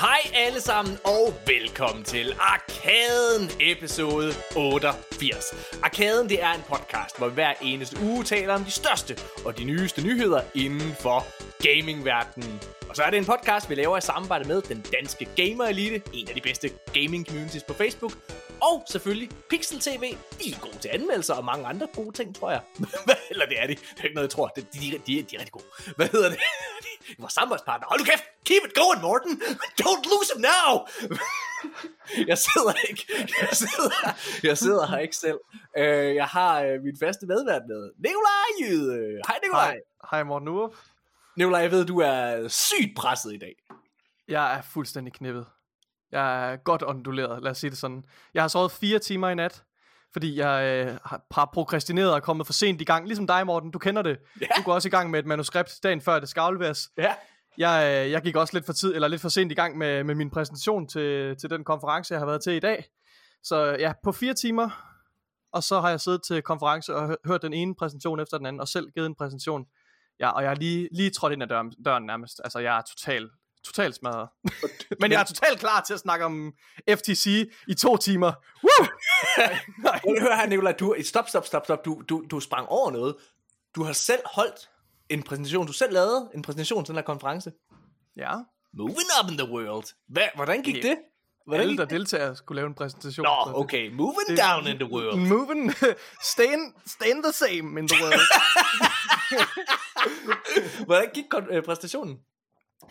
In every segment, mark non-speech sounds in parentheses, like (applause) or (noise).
Hej alle sammen, og velkommen til Arkaden episode 88. Arkaden det er en podcast, hvor vi hver eneste uge taler om de største og de nyeste nyheder inden for gamingverdenen. Og så er det en podcast, vi laver i samarbejde med den danske Gamer Elite, en af de bedste gaming communities på Facebook, og selvfølgelig Pixel TV. De er gode til anmeldelser og mange andre gode ting, tror jeg. (laughs) Eller det er de. Det er ikke noget, jeg tror. De, de, de, de er rigtig gode. Hvad hedder det? Vores samarbejdspartner. Hold nu kæft! Keep it going, Morten! Don't lose him now! jeg sidder ikke. Jeg sidder, jeg sidder her ikke selv. Uh, jeg har uh, min faste medvært med. Nikolaj Jyde. Hej, Nikolaj. Hej, hej Morten Urup. Nikolaj, jeg ved, du er sygt presset i dag. Jeg er fuldstændig knippet. Jeg er godt onduleret, lad os sige det sådan. Jeg har sovet fire timer i nat, fordi jeg øh, har prokrastineret og kommet for sent i gang. Ligesom dig, Morten, du kender det. Ja. Du går også i gang med et manuskript dagen før det skal afleveres. Ja. Jeg, øh, jeg gik også lidt for tid eller lidt for sent i gang med, med min præsentation til, til den konference, jeg har været til i dag. Så ja, på fire timer, og så har jeg siddet til konference og hø- hørt den ene præsentation efter den anden, og selv givet en præsentation. Ja, og jeg er lige, lige trådt ind ad døren, døren nærmest. Altså, jeg er totalt totalt smadret. (laughs) Men jeg er totalt klar til at snakke om FTC i to timer. Woo! (laughs) Nej. Jeg høre her, Nicolaj, du, stop, stop, stop, stop, du, du, du sprang over noget. Du har selv holdt en præsentation, du selv lavede en præsentation til den her konference. Ja. Moving up in the world. Hvad, hvordan gik Ja. det? Hvordan Alle, der deltager, skulle lave en præsentation. Nå, okay. Moving det- down in the world. Moving, (laughs) staying, staying the same in the world. Hvordan gik øh, præstationen?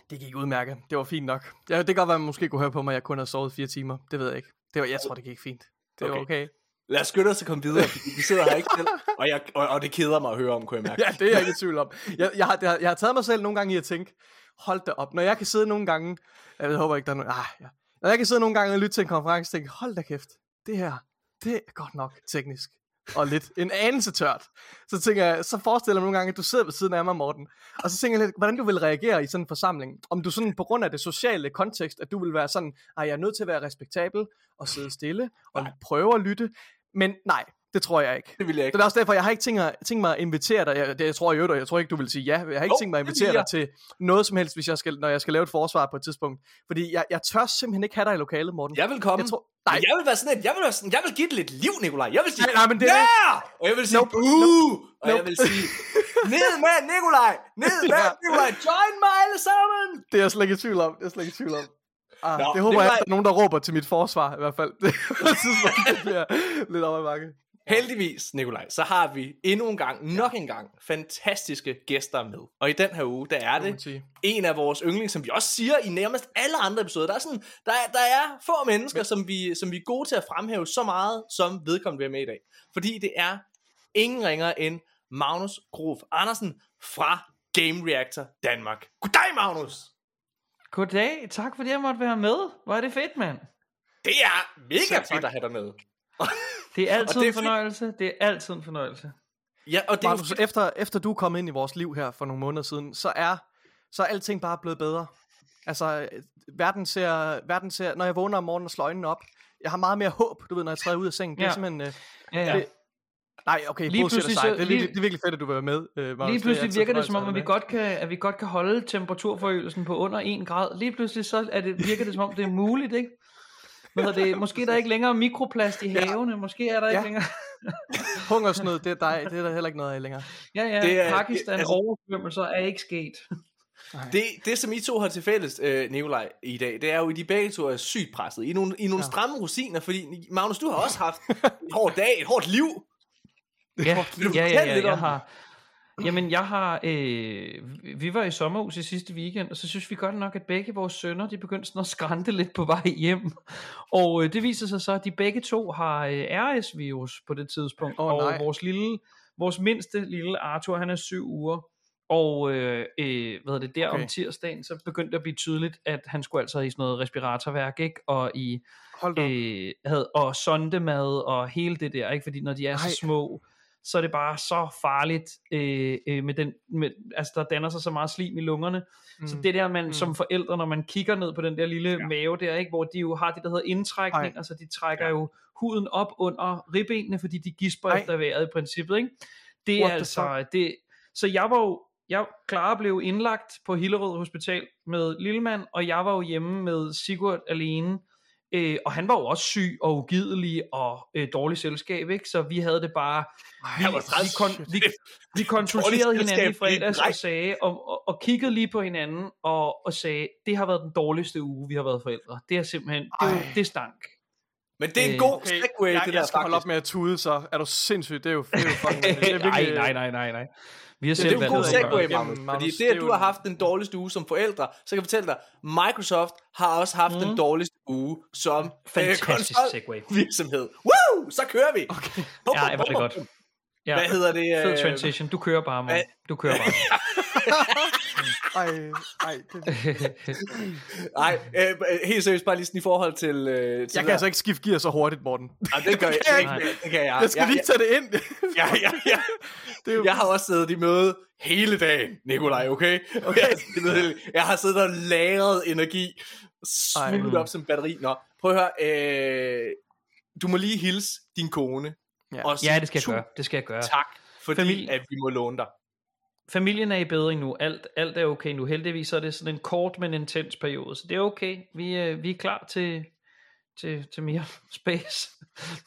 Det gik udmærket. Det var fint nok. Ja, det kan godt være, at man måske kunne høre på mig, at jeg kun havde sovet fire timer. Det ved jeg ikke. Det var, jeg tror, det gik fint. Det var Okay. okay. Lad os skynde os at komme videre, fordi vi sidder her ikke selv, og, jeg, og, og det keder mig at høre om, kunne jeg mærke. Ja, det er jeg ikke i tvivl om. Jeg, jeg, har, jeg, jeg har taget mig selv nogle gange i at tænke, hold da op, når jeg kan sidde nogle gange, jeg håber ikke, der er nogen, ah, ja. Når jeg kan sidde nogle gange og lytte til en konference, og tænke, hold da kæft, det her, det er godt nok teknisk. Og lidt en anelse tørt. Så tænker jeg, så forestiller jeg mig nogle gange, at du sidder ved siden af mig, Morten. Og så tænker jeg lidt, hvordan du vil reagere i sådan en forsamling. Om du sådan på grund af det sociale kontekst, at du vil være sådan, at jeg er nødt til at være respektabel og sidde stille og prøve at lytte. Men nej, det tror jeg ikke. Det vil jeg ikke. Det er også derfor, jeg har ikke tænkt, mig- tænkt mig at invitere dig. Jeg, det, jeg tror jo, jeg tror ikke, du vil sige ja. Jeg har ikke Jo, tænkt mig at invitere dig til noget som helst, hvis jeg skal, når jeg skal lave et forsvar på et tidspunkt. Fordi jeg, jeg tør simpelthen ikke have dig i lokalet, Morten. Jeg vil komme. Jeg tror, Nej. Jeg vil være sådan et, jeg vil, være sådan, jeg vil give det lidt liv, Nikolaj. Jeg vil sige, Nej, nej, men det er ja! Og jeg vil sige, Nope. uh! Og jeg Nope. vil sige, ned med Nikolaj! Ned med (laughs) Ja. Nikolaj! Join mig alle sammen! det er jeg slet ikke i tvivl om. Det er jeg slet ikke i tvivl om. Ah, Nå, det håber det jeg, at der er nogen, der råber til mit forsvar, i hvert fald. (laughs) Det, det bliver lidt over i bakke. Heldigvis, Nikolaj, så har vi endnu en gang, nok en gang, fantastiske gæster med. Og i den her uge, der er det en af vores yndlings, som vi også siger i nærmest alle andre episoder. Der er, sådan, der er, der er få mennesker, som vi, som vi er gode til at fremhæve så meget, som vedkommende er med i dag. Fordi det er ingen ringer end Magnus Grof Andersen fra Game Reactor Danmark. Goddag, Magnus! Goddag, tak fordi jeg måtte være med. Hvor er det fedt, mand. Det er mega fedt at have dig med. Det er altid det er en fornøjelse. Det er altid en fornøjelse. Ja, og det er jo efter, efter du er kommet ind i vores liv her for nogle måneder siden, så er, så er alting bare blevet bedre. Altså, verden ser, verden ser, når jeg vågner om morgenen og slår øjnene op, jeg har meget mere håb, du ved, når jeg træder ud af sengen. Det er Ja. simpelthen... Øh, Ja, ja. Det- nej, okay, Lige pludselig så- det, er, lige- det er virkelig fedt, at du vil være med. Øh. Lige Det er pludselig altid virker det som om, at vi, godt kan, at vi godt kan holde temperaturforøgelsen på under 1 grad. Lige pludselig så er det, virker det som om, det er muligt, ikke? Hvad hedder det? Måske er der ikke længere mikroplast i havene. Måske er der ikke Ja. længere... med. (laughs) Hungersnød, det er, dig, det er der heller ikke noget af længere. Ja, ja. Det Det er- er, Pakistan altså- oversvømmelser er ikke sket. Det, det, som I to har til fælles, øh, Nikolaj, i dag, det er jo, at I begge to er sygt presset. I er nogle, I er nogle Ja. stramme rosiner, fordi Magnus, du har (laughs) også haft en hård dag, et hårdt liv. Ja, ja, ja, lidt ja, om jeg har... Jamen, jeg har... Øh, vi var i sommerhus i sidste weekend, og så synes vi godt nok, at begge vores sønner, de begyndte sådan at skrante lidt på vej hjem. Og øh, det viser sig så, at de begge to har øh, RS-virus på det tidspunkt. Åh, og nej. vores lille, vores mindste lille Arthur, han er syv uger. Og øh, øh, hvad er det, der okay. Om tirsdagen, så begyndte det at blive tydeligt, at han skulle altså i sådan noget respiratorværk, ikke? Og i Hold øh, havde, og sondemad og hele det der, ikke? Fordi når de er så Ej. små, så er det bare så farligt øh, øh, med den, med, altså der danner sig så meget slim i lungerne. Mm. Så det der, man mm. som forældre, når man kigger ned på den der lille ja. mave der, ikke? hvor de jo har det, der hedder indtrækning, Ej. altså de trækker ja. jo huden op under ribbenene, fordi de gisper Ej. efter vejret i princippet, ikke? Det er What altså, det, så jeg var jo jeg Clara blev indlagt på Hillerød Hospital med Lillemand, og jeg var jo hjemme med Sigurd alene. Øh, og han var jo også syg og ugidelig og øh, dårlig selskab, ikke? Så vi havde det bare... Vi, var vi, kon, vi, vi konsulterede hinanden i fredags nej. og sagde, og, og, og kiggede lige på hinanden og, og sagde, det har været den dårligste uge, vi har været forældre. Det er simpelthen, det, er Ej. det stank. Men det er en Øh, god Okay, segway, jeg, det der jeg skal holde op faktisk. med at tude, så er du sindssygt. Det er jo, det er jo fucking... (laughs) det er nej, virkelig- nej, nej, nej, nej. Vi har Det selv er jo en god segway, det. Magnus. Magnus. Fordi det, det er at du har haft den dårligste uge som forældre, så kan jeg fortælle dig, Microsoft har også haft den dårligste uge som øh, Fantastisk segway. virksomhed. Woo! Så kører vi. Okay. Bum, Ja, var det godt. Ja, Hvad hedder det? fed øh, transition. Du kører bare, mor. hvad- Du kører bare. (laughs) Ej, ej, det, Nej, (laughs) øh, helt seriøst, bare lige sådan i forhold til... Øh, til jeg kan altså ikke skifte gear så hurtigt, Morten. Ja, det gør (laughs) jeg, jeg det, ikke. det kan jeg. Jeg skal lige tage det ind. (laughs) Ja, ja, ja. Det er jo, Jeg har også siddet i møde hele dagen, Nikolaj, okay? okay. Det ved, jeg har siddet og lagret energi, smuglet Ej. op som batteri. Nå, prøv at høre. Øh, du må lige hilse din kone. Ja. Og sige ja, det skal jeg gøre. Det skal jeg gøre. Tak, fordi Familie- at vi må låne dig. Familien er i bedring nu. Alt, alt er okay nu. Heldigvis så er det sådan en kort, men intens periode. Så det er okay. Vi, øh, vi er klar til, til, til mere (laughs) space.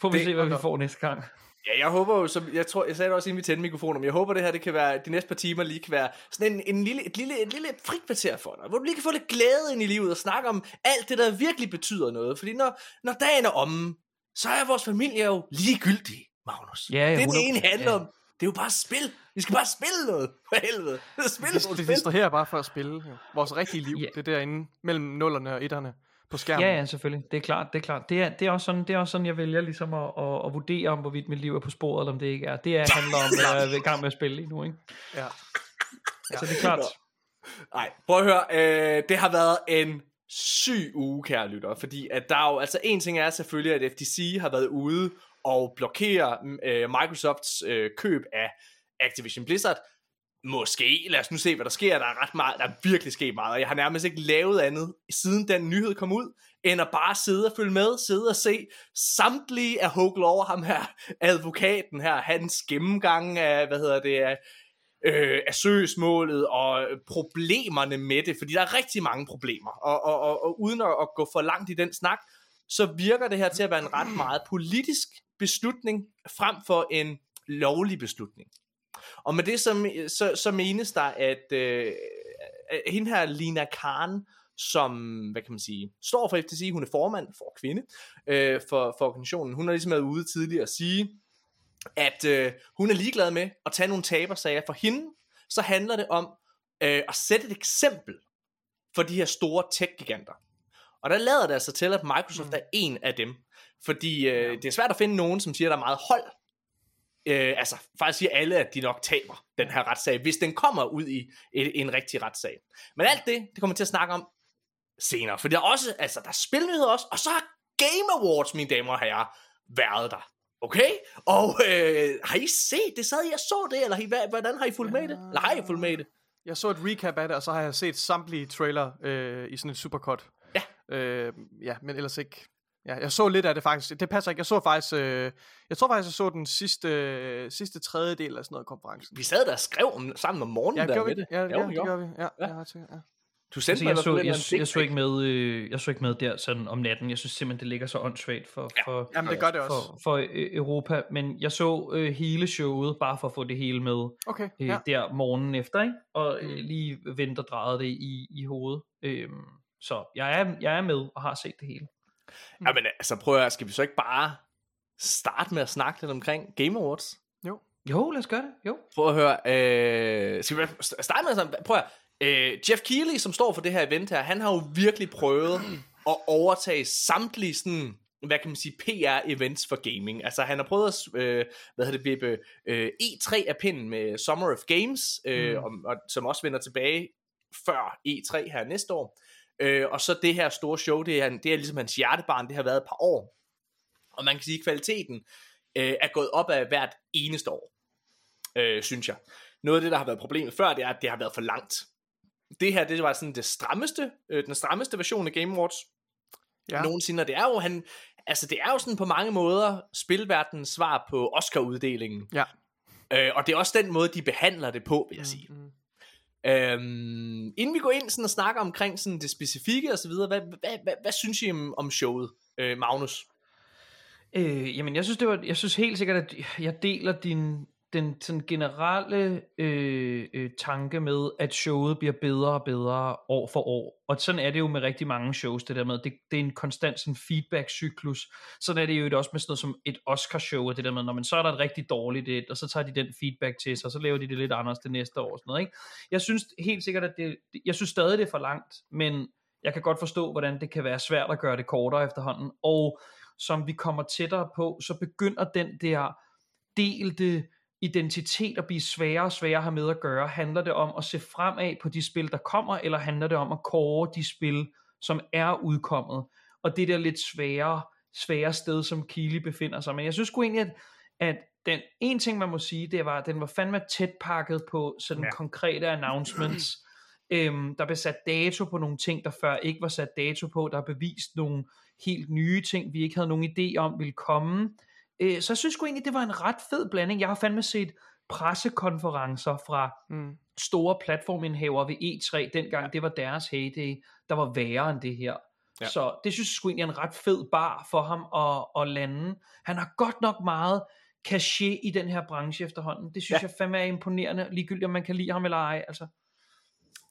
Får vi Det- se, hvad vi får næste gang. Ja, jeg håber jo, som jeg tror, jeg sagde det også inden vi tændte mikrofonen, men jeg håber det her, det kan være, de næste par timer lige kan være sådan en, en lille, et lille, et lille frikvarter for dig, hvor du lige kan få lidt glæde ind i livet og snakke om alt det, der virkelig betyder noget. Fordi når, når dagen er omme, så er vores familie jo ligegyldig, Magnus. Ja, ja, det, det 100%, ene handler ja. om, det er jo bare spil. Vi skal bare spille noget, for helvede. Spille det, nogle det spil. distraherer bare for at spille. Jo. Vores rigtige liv, Ja. det er derinde mellem nullerne og etterne på skærmen. Ja, ja, selvfølgelig. Det er klart, det er klart. Det er, det er, også, sådan, det er også sådan, jeg vælger ligesom at, at, at vurdere om, hvorvidt mit liv er på sporet, eller om det ikke er. Det er, handler om, (laughs) hvad jeg er i gang med at spille lige nu, ikke? ja. Så det er klart. Nej, prøv at høre. Øh, det har været en syg uge, kære lytter, fordi at der er jo, altså en ting er selvfølgelig, at FTC har været ude og blokere øh, Microsofts øh, køb af Activision Blizzard. Måske, lad os nu se, hvad der sker. Der er ret meget, der er virkelig sket meget, og jeg har nærmest ikke lavet andet, siden den nyhed kom ud, end at bare sidde og følge med, sidde og se samtlige af Hogle over ham her, advokaten her, hans gennemgang af, hvad hedder det, af, øh, af søgsmålet og problemerne med det, fordi der er rigtig mange problemer, og, og, og, og uden at, at gå for langt i den snak, så virker det her til at være en ret meget politisk beslutning, frem for en lovlig beslutning. Og med det så, så, så menes der, at øh, hende her Lina Khan, som, hvad kan man sige, står for FTC, hun er formand for kvinde, øh, for, for organisationen, hun har ligesom været ude tidligere at sige, at øh, hun er ligeglad med at tage nogle tabersager for hende, så handler det om øh, at sætte et eksempel for de her store tech-giganter. Og der lader det altså til, at Microsoft mm. er en af dem. Fordi øh, det er svært at finde nogen, som siger, at der er meget hold. Øh, altså, faktisk siger alle, at de nok taber den her retssag, hvis den kommer ud i en, en rigtig retssag. Men alt det, det kommer til at snakke om senere. For der er også, altså, der er spilnyheder også, og så har Game Awards, mine damer og herrer, været der. Okay? Og øh, har I set det? Sad I og så det? Eller har I, hvordan har I fulgt med i det? Eller har I fulgt med det? Jeg så et recap af det, og så har jeg set samtlige trailer øh, i sådan et supercut. Ja. Øh, ja, men ellers ikke. Ja, jeg så lidt af det faktisk. Det passer ikke. Jeg så faktisk, øh, jeg tror faktisk, jeg så den sidste, øh, sidste tredjedel af sådan noget konferencen. Vi sad der og skrev om, sammen om morgenen Ja, der med vi det. det? Ja, Jo, ja, det gør vi. Ja, Ja. ja. Jeg, tænker, ja. Du sendte Altså, mig jeg, hvert så, jeg, jeg, så ikke med, øh, jeg så ikke med der sådan om natten. Jeg synes simpelthen, det ligger så åndssvagt for, for, Jamen, det gør det også. for, for øh, Europa. Men jeg så øh, hele showet, bare for at få det hele med Okay, øh, ja. der morgenen efter, ikke? og øh, Mm. lige vendt og drejet det i, i hovedet. Øhm, så jeg er, jeg er med og har set det hele. Jamen altså, prøv at høre, skal vi så ikke bare starte med at snakke lidt omkring Game Awards? Jo. Jo, lad os gøre det. Jo. Prøv at høre, øh, skal vi starte med sådan, prøv at høre, øh, Jeff Keighley, som står for det her event her, han har jo virkelig prøvet (clears throat) at overtage samtlige sådan, hvad kan man sige, PR-events for gaming. Altså han har prøvet at, øh, hvad hedder det, vippe øh, E3 af pinden med Summer of Games, øh, Mm. og, og, som også vender tilbage før E3 her næste år. Øh, og så det her store show, det er, det er ligesom hans hjertebarn, det har været et par år. Og man kan sige, at kvaliteten øh, er gået op af hvert eneste år, øh, synes jeg. Noget af det, der har været problemet før, det er, at det har været for langt. Det her, det var sådan det strammeste, øh, den strammeste version af Game Awards Ja. nogensinde, og det er jo, han, altså det er jo sådan på mange måder spilverdens svar på Oscar-uddelingen. Ja. Øh, og det er også den måde, de behandler det på, vil jeg sige. Mm, mm. Øhm, inden vi går ind sådan og snakker omkring sådan det specifikke og så videre, hvad, hvad, hvad, hvad synes I om, om showet, øh, Magnus? Øh, jamen, jeg synes, det var, jeg synes helt sikkert, at jeg deler din, den sådan generelle øh, øh, tanke med, at showet bliver bedre og bedre år for år. Og sådan er det jo med rigtig mange shows, det der med, det, det er en konstant sådan feedback-cyklus. Sådan er det jo også med sådan noget som et Oscar-show, og det der med, når man så er der et rigtig dårligt et, og så tager de den feedback til sig, og så laver de det lidt anderledes det næste år. Sådan noget, ikke? Jeg synes helt sikkert, at det, jeg synes stadig, det er for langt, men jeg kan godt forstå, hvordan det kan være svært at gøre det kortere efterhånden. Og som vi kommer tættere på, så begynder den der delte identitet at blive sværere og sværere have med at gøre? Handler det om at se fremad på de spil, der kommer, eller handler det om at kåre de spil, som er udkommet? Og det der lidt svære, svære sted, som Kili befinder sig. Men jeg synes sgu egentlig, at, at den en ting, man må sige, det var, at den var fandme tæt pakket på sådan ja. konkrete announcements. Øhm, der blev sat dato på nogle ting, der før ikke var sat dato på. Der er bevist nogle helt nye ting, vi ikke havde nogen idé om ville komme. Øh, så jeg synes sgu egentlig, det var en ret fed blanding. Jeg har fandme set pressekonferencer fra mm. store platformindhavere ved E3, dengang det var deres heyday, der var værre end det her. Ja. Så det synes jeg sgu egentlig er en ret fed bar for ham at, at lande. Han har godt nok meget cachet i den her branche efterhånden. Det synes ja. jeg fandme er imponerende, ligegyldigt om man kan lide ham eller ej. Altså.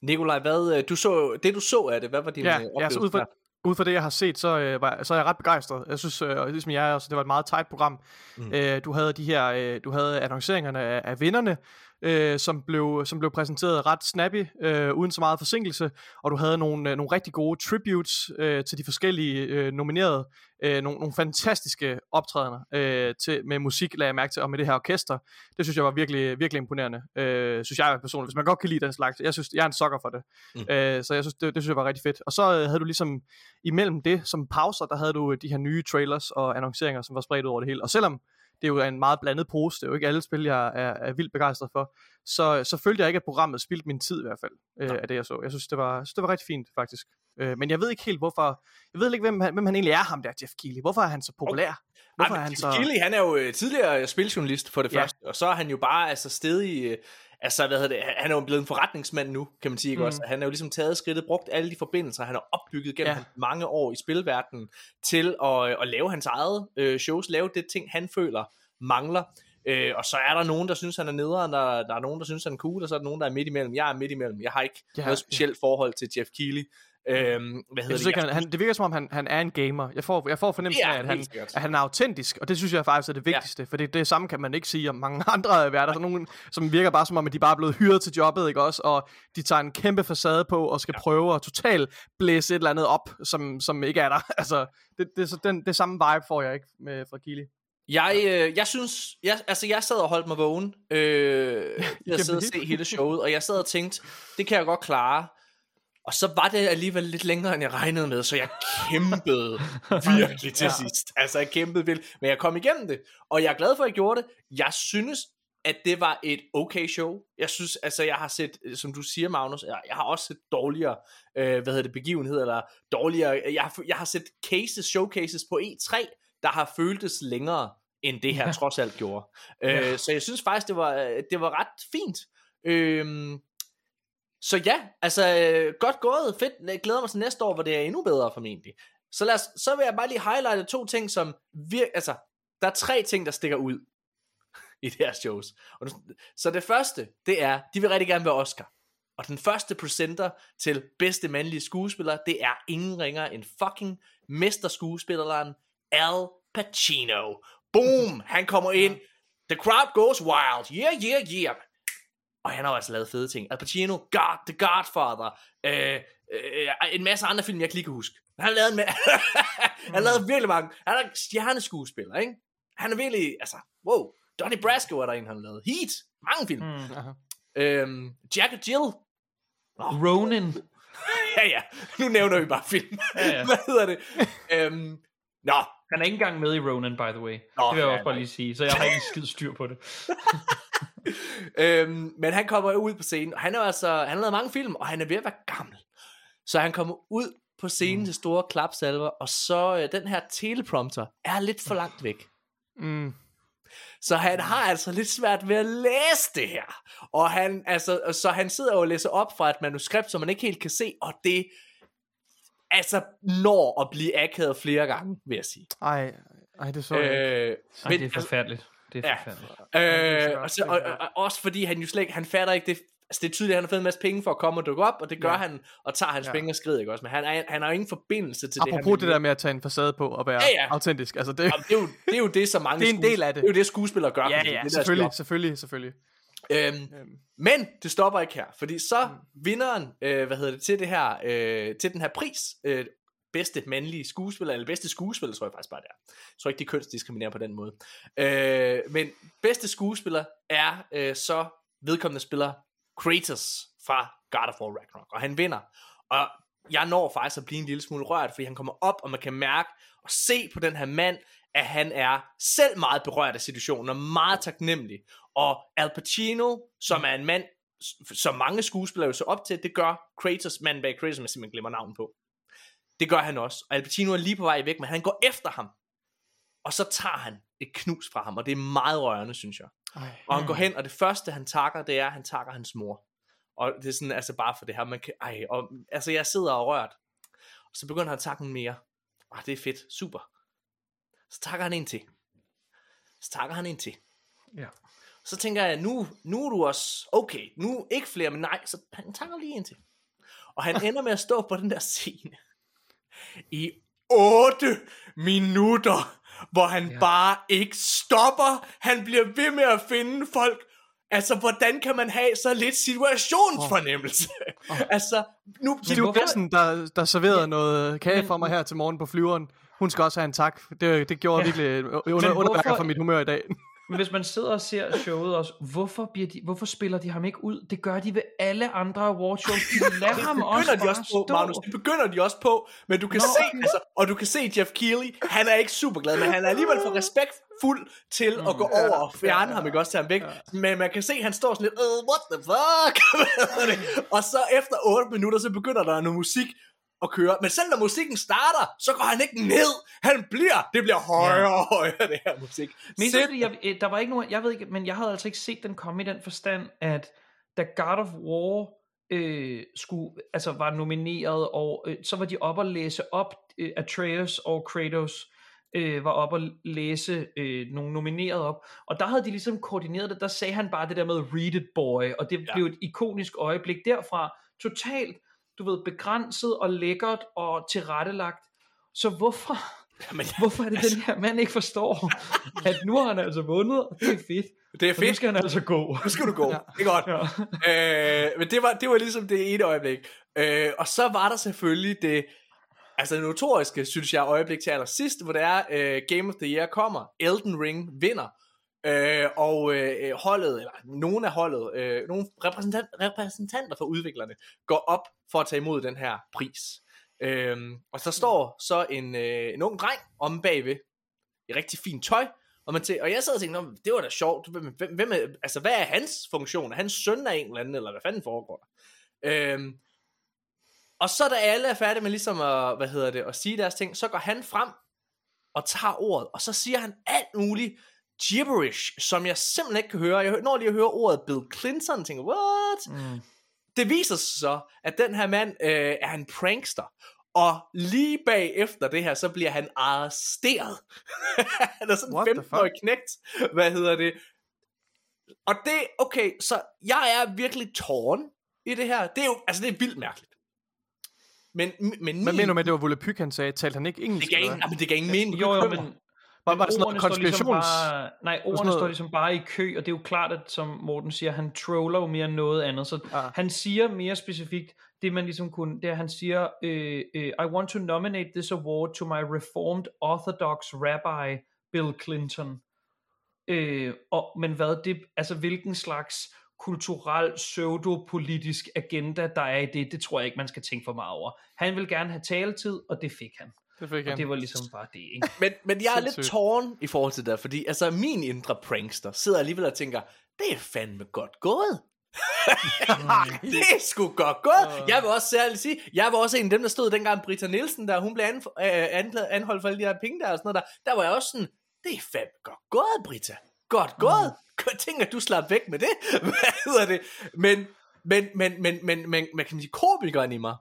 Nikolaj, hvad, øh, du så, det du så af det, hvad var din ja, oplevelse? Ja, så ud fra, ud fra det, jeg har set, så, øh, var, så er jeg ret begejstret. Jeg synes, øh, ligesom jeg også, det var et meget tight program. Mm. Øh, du havde de her, øh, du havde annonceringerne af, af vinderne, øh, som, blev, som blev præsenteret ret snappy, øh, uden så meget forsinkelse, og du havde nogle, øh, nogle rigtig gode tributes øh, til de forskellige øh, nominerede, øh, nogle, nogle fantastiske optrædener øh, til, med musik, lagde jeg mærke til, og med det her orkester. Det synes jeg var virkelig, virkelig imponerende, øh, synes jeg personligt. Hvis man godt kan lide den slags, jeg synes, jeg er en sokker for det. Mm. Øh, så jeg synes, det, det synes jeg var rigtig fedt. Og så øh, havde du ligesom, imellem det, som pauser, der havde du de her nye trailers og annonceringer, som var spredt ud over det hele. Og selvom det er jo en meget blandet pose, det er jo ikke alle spil, jeg er, er vildt begejstret for. Så, så følte jeg ikke, at programmet spildte min tid i hvert fald, øh, af det jeg så. Jeg synes, det var, synes, det var rigtig fint, faktisk. Øh, men jeg ved ikke helt, hvorfor... Jeg ved ikke, hvem han, hvem han egentlig er, ham der, Jeff Keighley. Hvorfor er han så populær? Hvorfor Ej, er han så... Keighley, han er jo øh, tidligere spiljournalist for det ja. første, og så er han jo bare altså stedig... Altså, hvad hedder det, han er jo blevet en forretningsmand nu, kan man sige, ikke mm. også? Han er jo ligesom taget skridtet, brugt alle de forbindelser, han har opbygget gennem ja. mange år i spilverdenen, til at, at lave hans eget øh, shows, lave det ting, han føler mangler. Øh, og så er der nogen, der synes, han er nederen, der, der er nogen, der synes, han er cool, og så er der nogen, der er midt imellem. Jeg er midt imellem. Jeg har ikke ja, noget specielt ja. forhold til Jeff Keighley. Øhm, hvad jeg synes det? Ikke, han, det virker som om, han, han er en gamer. Jeg får, jeg får fornemmelsen af, at han, at han er autentisk, og det synes jeg faktisk er det vigtigste, ja. for det, det samme kan man ikke sige om mange (laughs) andre værter. Er nogen, som virker bare som om, at de bare er blevet hyret til jobbet, ikke også? Og de tager en kæmpe facade på, og skal ja. prøve at totalt blæse et eller andet op, som, som ikke er der. (laughs) Altså, det, det, det, den, det samme vibe får jeg ikke med fra Kili. Jeg, øh, jeg synes, jeg, altså jeg sad og holdt mig vågen, øh, (laughs) jeg sad og se hele showet, og jeg sad og tænkte, det kan jeg godt klare. Og så var det alligevel lidt længere, end jeg regnede med, så jeg kæmpede (laughs) virkelig til ja. sidst. Altså jeg kæmpede vildt, men jeg kom igennem det, og jeg er glad for, at jeg gjorde det. Jeg synes, at det var et okay show. Jeg synes, altså jeg har set, som du siger Magnus, jeg, jeg har også set dårligere, øh, hvad hedder det, begivenheder, eller dårligere, jeg, har, jeg har set cases, showcases på E3, der har føltes længere end det her ja. trods alt gjorde. Øh, ja. Så jeg synes faktisk, det var, det var ret fint. Øh, så ja, altså godt gået, fedt. Jeg glæder mig til næste år, hvor det er endnu bedre formentlig. Så, lad os, så vil jeg bare lige highlighte to ting, som vir- altså, der er tre ting, der stikker ud (laughs) i deres shows. Og, så det første, det er, de vil rigtig gerne være Oscar. Og den første presenter til bedste mandlige skuespiller, det er ingen ringer end fucking mesterskuespilleren Al Pacino. Boom! Han kommer ind. The crowd goes wild. Yeah, yeah, yeah. Og han har også lavet fede ting. Al Pacino, God, The Godfather, øh, øh, en masse andre film, jeg ikke kan huske. Han har lavet, en (laughs) han har lavet virkelig mange. Han er stjerneskuespiller, ikke? Han er virkelig, altså, wow. Donnie Brasco er der en, han har lavet. Heat, mange film. Mm, øhm, Jack og Jill. Oh. Ronin. (laughs) ja, ja. Nu nævner vi bare film. Ja, ja. (laughs) Hvad hedder det? øhm, Nå. Han er ikke engang med i Ronin, by the way. Nå, det vil jeg også bare lige sige, så jeg har ikke skid styr på det. (laughs) øhm, men han kommer ud på scenen, og han er altså, han har lavet mange film, og han er ved at være gammel. Så han kommer ud på scenen mm. til store klapsalver, og så øh, den her teleprompter er lidt for langt væk. Mm. Så han har altså lidt svært ved at læse det her. Og han, altså, så han sidder og læser op fra et manuskript, som man ikke helt kan se, og det altså når at blive akavet flere gange, vil jeg sige. Ej, ej det så jeg. ikke. Øh, Ej, det er forfærdeligt. Det er Ja. forfærdeligt. Øh, og, så, og, og, og også fordi han jo slet ikke, han fatter ikke det, altså det er tydeligt, at han har fået en masse penge for at komme og dukke op, og det gør ja. Han, og tager hans ja. Penge og skrider, ikke også? Men han, er, han har jo ingen forbindelse til det. Apropos han det der med at tage en facade på og være Ja, ja. autentisk. Altså det, Jamen, det, er jo, det er jo det, som mange Det er en del af det. Det er jo det, skuespillere gør. ja, det ja, deres selvfølgelig, selvfølgelig, selvfølgelig. Øhm, Øhm, men det stopper ikke her, fordi så vinderen, øh, hvad hedder det, til det her, øh, til den her pris, øh, bedste mandlige skuespiller, eller bedste skuespiller, tror jeg faktisk bare det er. Jeg tror ikke, de kønsdiskriminerer på den måde. Øh, men bedste skuespiller er øh, så vedkommende spiller Kratos fra God of War Ragnarok, og han vinder. Og jeg når faktisk at blive en lille smule rørt, fordi han kommer op, og man kan mærke og se på den her mand, at han er selv meget berørt af situationen, og meget taknemmelig. Og Al Pacino, som er en mand, som mange skuespillere jo så op til, det gør Kratos, manden bag Kratos, som jeg simpelthen glemmer navnet på. Det gør han også. Og Al Pacino er lige på vej væk, men han går efter ham. Og så tager han et knus fra ham, og det er meget rørende, synes jeg. ej. Og han går hen, og det første han takker, det er, at han takker hans mor. Og det er sådan, altså bare for det her, man kan, ej, og, altså jeg sidder og rørt. Og så begynder han at takke mere. Ah, det er fedt, super. Så takker han en til. Så takker han en til. Ja. Så tænker jeg, nu, nu er du også, okay, nu ikke flere, men nej, så han takker lige en til. Og han (laughs) ender med at stå på den der scene i 8 minutter, hvor han ja. Bare ikke stopper. Han bliver ved med at finde folk. Altså, hvordan kan man have så lidt situationsfornemmelse? Oh. (laughs) altså, nu... Men hvorfor- Benson, der, der serverede Ja. noget kage Men- for mig her til morgen på flyveren. Hun skal også have en tak. Det, det gjorde Ja. virkelig under, underværker for mit humør i dag. (laughs) Men hvis man sidder og ser showet også, hvorfor, bliver de, hvorfor spiller de ham ikke ud? Det gør de ved alle andre awardshows. De (laughs) lader ham det også begynder de også på, stå. Magnus. Det begynder de også på, men du kan Nå, se, okay. altså, og du kan se Jeff Keighley, han er ikke super glad, men han er alligevel for respektfuld til at gå over og fjerne ham, ikke også, tage ham væk. Men man kan se, han står sådan lidt, uh, what the fuck? (laughs) Og så efter 8 minutter, så begynder der noget musik at køre. Men selv når musikken starter, så går han ikke ned. Han bliver, det bliver højere og højere, det her musik. Men fordi jeg, øh, der var ikke nogen, jeg ved ikke, men jeg havde altså ikke set den komme i den forstand, at da God of War øh, skulle, altså var nomineret, og øh, så var de op og læse op, øh, Atreus og Kratos øh, var op og læse øh, nogle nomineret op, og der havde de ligesom koordineret det, der sagde han bare det der med read it boy, og det ja. blev et ikonisk øjeblik derfra, totalt, du ved, begrænset og lækkert og tilrettelagt, så hvorfor, Jamen, (laughs) Hvorfor er det den her mand ikke forstår, (laughs) at nu har han altså vundet, og det er fedt. det er Og nu fedt. skal han altså gå. Nu skal du gå. Ja. Det er godt. Ja. øh, men det var, det var ligesom det ene øjeblik. Øh, og så var der selvfølgelig det, altså det notoriske, synes jeg, øjeblik til allersidst, hvor det er, øh, Game of the Year kommer, Elden Ring vinder, øh, og øh, øh holdet, eller nogen af holdet, øh, nogle repræsentant, repræsentanter for udviklerne, går op for at tage imod den her pris. Øh, og så står så en, øh, en ung dreng om bagved, i rigtig fint tøj, og, man tæ- og jeg sad og tænkte, det var da sjovt, hvem, hvem, hvem er, altså hvad er hans funktion? Er han søn af en eller anden, eller hvad fanden foregår der? Øhm, og så da alle er færdige med ligesom at, hvad hedder det, at sige deres ting, så går han frem og tager ordet, og så siger han alt muligt gibberish, som jeg simpelthen ikke kan høre. Jeg når lige at høre ordet Bill Clinton, og tænker, what? Mm. Det viser sig så, at den her mand øh, er en prankster. Og lige bagefter det her, så bliver han arresteret. (laughs) han er sådan en 15-årig knægt. Hvad hedder det? Og det, okay, så jeg er virkelig tårn i det her. Det er jo, altså det er vildt mærkeligt. Men, men Hvad min, mener du med, at det var Volapyk, han sagde? Talte han ikke engelsk? det gav ingen, jamen, det gav ingen mening. Jo, jo, men, Var, var der sådan noget står ligesom konspirations... bare, nej, ordene noget- står ligesom bare i kø, og det er jo klart, at som Morten siger, han troller jo mere end noget andet, så Ah. han siger mere specifikt, det man ligesom kunne, det er, han siger, øh, øh, I want to nominate this award to my reformed orthodox rabbi, Bill Clinton. Øh, og, men hvad det, altså hvilken slags kulturel pseudopolitisk agenda der er i det, det tror jeg ikke man skal tænke for meget over. Han vil gerne have taletid, og det fik han. Det fik Og han. det var ligesom bare det, ikke? (laughs) Men, men jeg er lidt tårn i forhold til det, fordi altså min indre prankster sidder alligevel og tænker, det er fandme godt gået. (laughs) det er sgu godt gået. Jeg vil også særligt sige, jeg var også en af dem, der stod dengang Britta Nielsen, der hun blev an, øh, anholdt for alle de her penge der og sådan noget der. Der var jeg også sådan, det er fandme godt gået, Britta. godt gået. Mm. (laughs) Tænk, at du slap væk med det. Hvad hedder det? Men, men, men, men, men, men, men kan man sige, komikeren i mig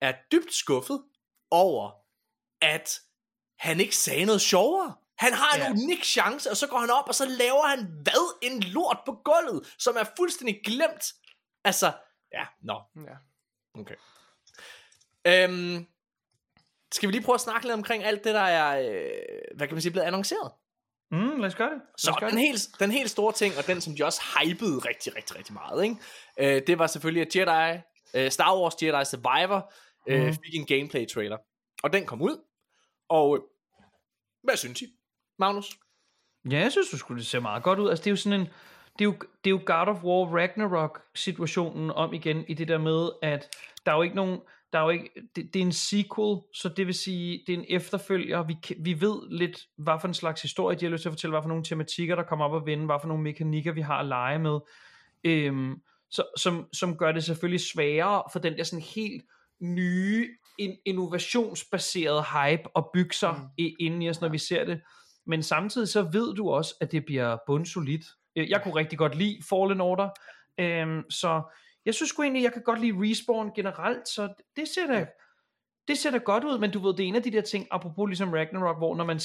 er dybt skuffet over, at han ikke sagde noget sjovere. Han har en Ja. unik chance, og så går han op, og så laver han hvad? En lort på gulvet, som er fuldstændig glemt. Altså, ja, nå, Ja. okay. Øhm, skal vi lige prøve at snakke lidt omkring alt det, der er, øh, hvad kan man sige, blevet annonceret? Mm, lad os gøre det. Lad Så gøre den det. helt, den helt store ting, og den som de også hypede rigtig, rigtig, rigtig meget, ikke? Øh, det var selvfølgelig, at Jedi, øh, Star Wars Jedi Survivor øh, Mhm. fik en gameplay trailer. Og den kom ud. Og øh, hvad synes I, Magnus? Ja, jeg synes, du skulle det ser meget godt ud. Altså, det er jo sådan en... Det er jo, det er jo God of War Ragnarok-situationen om igen i det der med, at der er jo ikke nogen... Der er jo ikke, det, det er en sequel, så det vil sige, det er en efterfølger. Vi, vi ved lidt, hvad for en slags historie de har lyst til at fortælle, hvad for nogle tematikker, der kommer op og vende, hvad for nogle mekanikker, vi har at lege med. Øhm, så, som, som gør det selvfølgelig sværere for den der sådan helt nye, in, innovationsbaserede hype at bygge sig mm. ind i os, når vi ser det. Men samtidig så ved du også, at det bliver bundsolidt. Jeg kunne rigtig godt lide Fallen Order, øhm, så jeg synes sgu egentlig, jeg kan godt lide Respawn generelt, så det ser da, det ser da godt ud, men du ved, det er en af de der ting, apropos ligesom Ragnarok, hvor når man,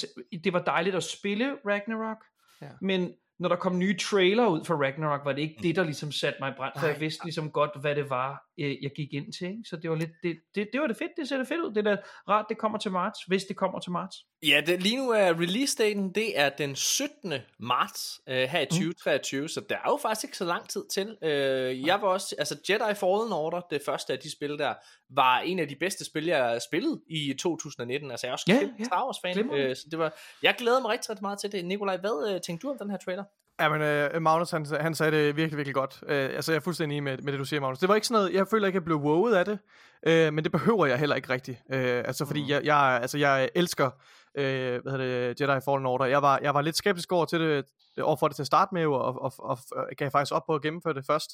det var dejligt at spille Ragnarok, Ja. men når der kom nye trailer ud for Ragnarok, var det ikke det, der ligesom satte mig i brand, for jeg vidste ligesom godt, hvad det var, jeg gik ind til, ikke? så det var lidt, det, det, det var det fedt, det ser det fedt ud, det er da rart, det kommer til marts, hvis det kommer til marts. Ja, det, lige nu er release-daten, det er den 17. marts øh, her i Mm. 2023, så der er jo faktisk ikke så lang tid til. Øh, jeg var også, altså Jedi Fallen Order, det første af de spil der, var en af de bedste spil, jeg har spillet i 2019. Altså jeg er også Ja, kæmpe ja. Star Wars fan, Glimrende. øh, så det var, jeg glæder mig rigtig, rigtig meget til det. Nikolaj, hvad øh, tænkte du om den her trailer? Ja, men øh, Magnus, han, han sagde det virkelig, virkelig godt. Øh, altså, jeg er fuldstændig enig med, med det, du siger, Magnus. Det var ikke sådan noget, jeg føler ikke, jeg blev wowet af det, øh, men det behøver jeg heller ikke rigtigt. Øh, altså, fordi Mm. jeg, jeg, altså, jeg elsker, øh, hvad hedder det, Jedi Fallen Order. Jeg var, jeg var lidt skeptisk over til det, over for det til at starte med, og, og, og, og gav faktisk op på at gennemføre det først,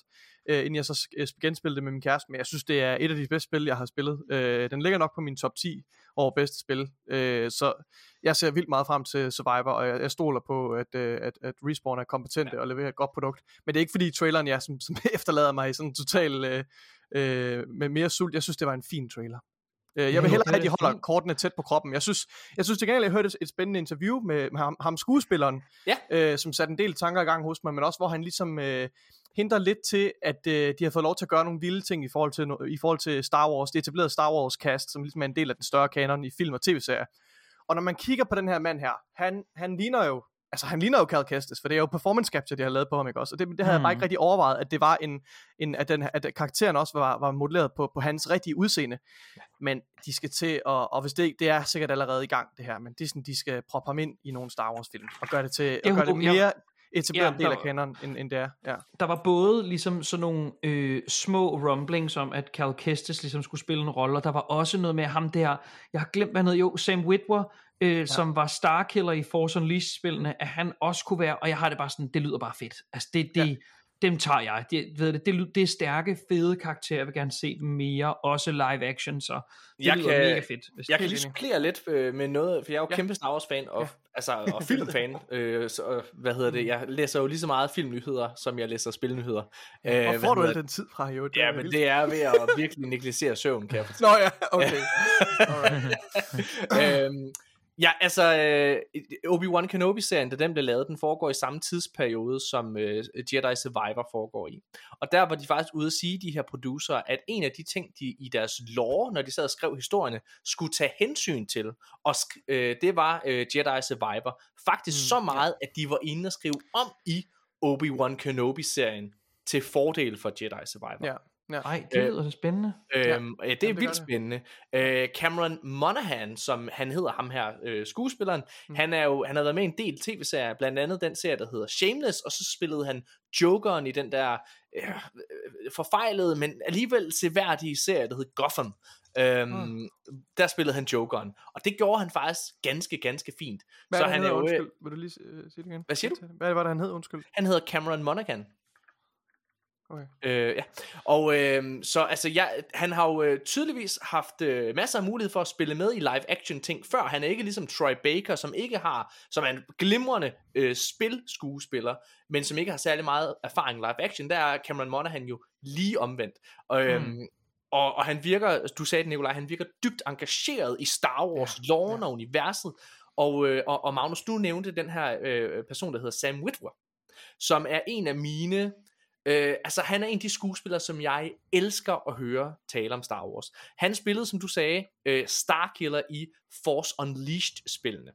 øh, inden jeg så sk- genspillede det med min kæreste. Men jeg synes, det er et af de bedste spil, jeg har spillet. Øh, den ligger nok på min top 10 over bedste spil. Øh, så jeg ser vildt meget frem til Survivor, og jeg, jeg stoler på, at, øh, at, at Respawn er kompetente ja. og leverer et godt produkt. Men det er ikke fordi traileren, jeg, som, (laughs) som efterlader mig i sådan en total øh, øh, med mere sult. Jeg synes, det var en fin trailer. Øh, jeg vil hellere er have, at de holder kortene tæt på kroppen. Jeg synes, jeg synes til gengæld, jeg hørte et, spændende interview med, ham, ham skuespilleren, Ja. øh, som satte en del tanker i gang hos mig, men også hvor han ligesom øh, henter lidt til, at øh, de har fået lov til at gøre nogle vilde ting i forhold til, i forhold til Star Wars, det etablerede Star Wars cast, som ligesom er en del af den større kanon i film og tv-serier. Og når man kigger på den her mand her, han, han ligner jo, altså han ligner jo Cal Kestis, for det er jo performance capture, de har lavet på ham, ikke også? Og det, det havde mm. jeg bare ikke rigtig overvejet, at det var en, en at, den, at karakteren også var, var modelleret på, på hans rigtige udseende. Men de skal til, og, og hvis det, det er sikkert allerede i gang, det her, men Disney, de skal proppe ham ind i nogle Star Wars film, og gøre det til, og gøre det mere etableret Ja, del af var- kanon, end, end det er. Ja. der var både ligesom sådan nogle øh, små rumblings om, at Cal Kestis ligesom skulle spille en rolle, og der var også noget med ham der, jeg har glemt, hvad han hed, jo, Sam Witwer, øh, ja. som var Starkiller i Force Unleashed-spillene, at han også kunne være, og jeg har det bare sådan, det lyder bare fedt. Altså det, det, ja. dem tager jeg. Det, ved det, det, det er stærke, fede karakterer, jeg vil gerne se dem mere, også live action, så det Jeg lyder kan- mega fedt. Hvis Jeg kan det, lige supplere lidt øh, med noget, for jeg er jo Ja. kæmpe Star Wars fan og, altså, og filmfan. (laughs) øh, så, hvad hedder det? Jeg læser jo lige så meget filmnyheder, som jeg læser spilnyheder. Øh, Hvor hvad får du al den tid fra, jo? Ja, men det er ved at (laughs) virkelig negligere søvn, kan jeg fortælle. Nå ja, okay. Alright. (laughs) øhm, ja, altså, øh, Obi-Wan Kenobi-serien, da den blev lavet, den foregår i samme tidsperiode, som øh, Jedi Survivor foregår i. Og der var de faktisk ude at sige, de her producer, at en af de ting, de i deres lore, når de sad og skrev historierne, skulle tage hensyn til, og sk- øh, det var øh, Jedi Survivor. Faktisk Mm, så meget, at de var inde og skrive om i Obi-Wan Kenobi-serien, til fordel for Jedi Survivor. Ja. Ja. Ej, det Øh, lyder da spændende. Øhm, ja. Jamen, Det er det vildt det. spændende. Øh, Cameron Monaghan, som han hedder ham her, øh, skuespilleren, mm. han, er jo, han har været med i en del tv-serier, blandt andet den serie, der hedder Shameless, og så spillede han Jokeren i den der øh, øh, forfejlede, men alligevel seværdige serie, der hed Gotham. Øhm, mm. Der spillede han Jokeren, og det gjorde han faktisk ganske, ganske fint. Hvad så er det, han han er hedder? jo, øh, Undskyld. Vil du lige uh, sige det igen? Hvad siger du? Hvad var det, han hed? Undskyld. han hedder Cameron Monaghan. Okay. Øh, ja. Og øh, så altså, jeg, han har jo øh, tydeligvis haft øh, masser af mulighed for at spille med i live action ting før. Han er ikke ligesom Troy Baker, som ikke har, som er en glimrende øh, spilskuespiller, men som ikke har særlig meget erfaring live action. Der er Cameron Monaghan jo lige omvendt. Og, øh, Mm. og, og han virker, du sagde det Nikolaj, han virker dybt engageret i Star Wars, ja, loven ja. og universet. Og, øh, og, og Magnus, du nævnte den her øh, person, der hedder Sam Witwer, som er en af mine Øh, altså han er en af de skuespillere, som jeg elsker at høre tale om Star Wars. Han spillede, som du sagde, øh, Starkiller i Force Unleashed-spillene.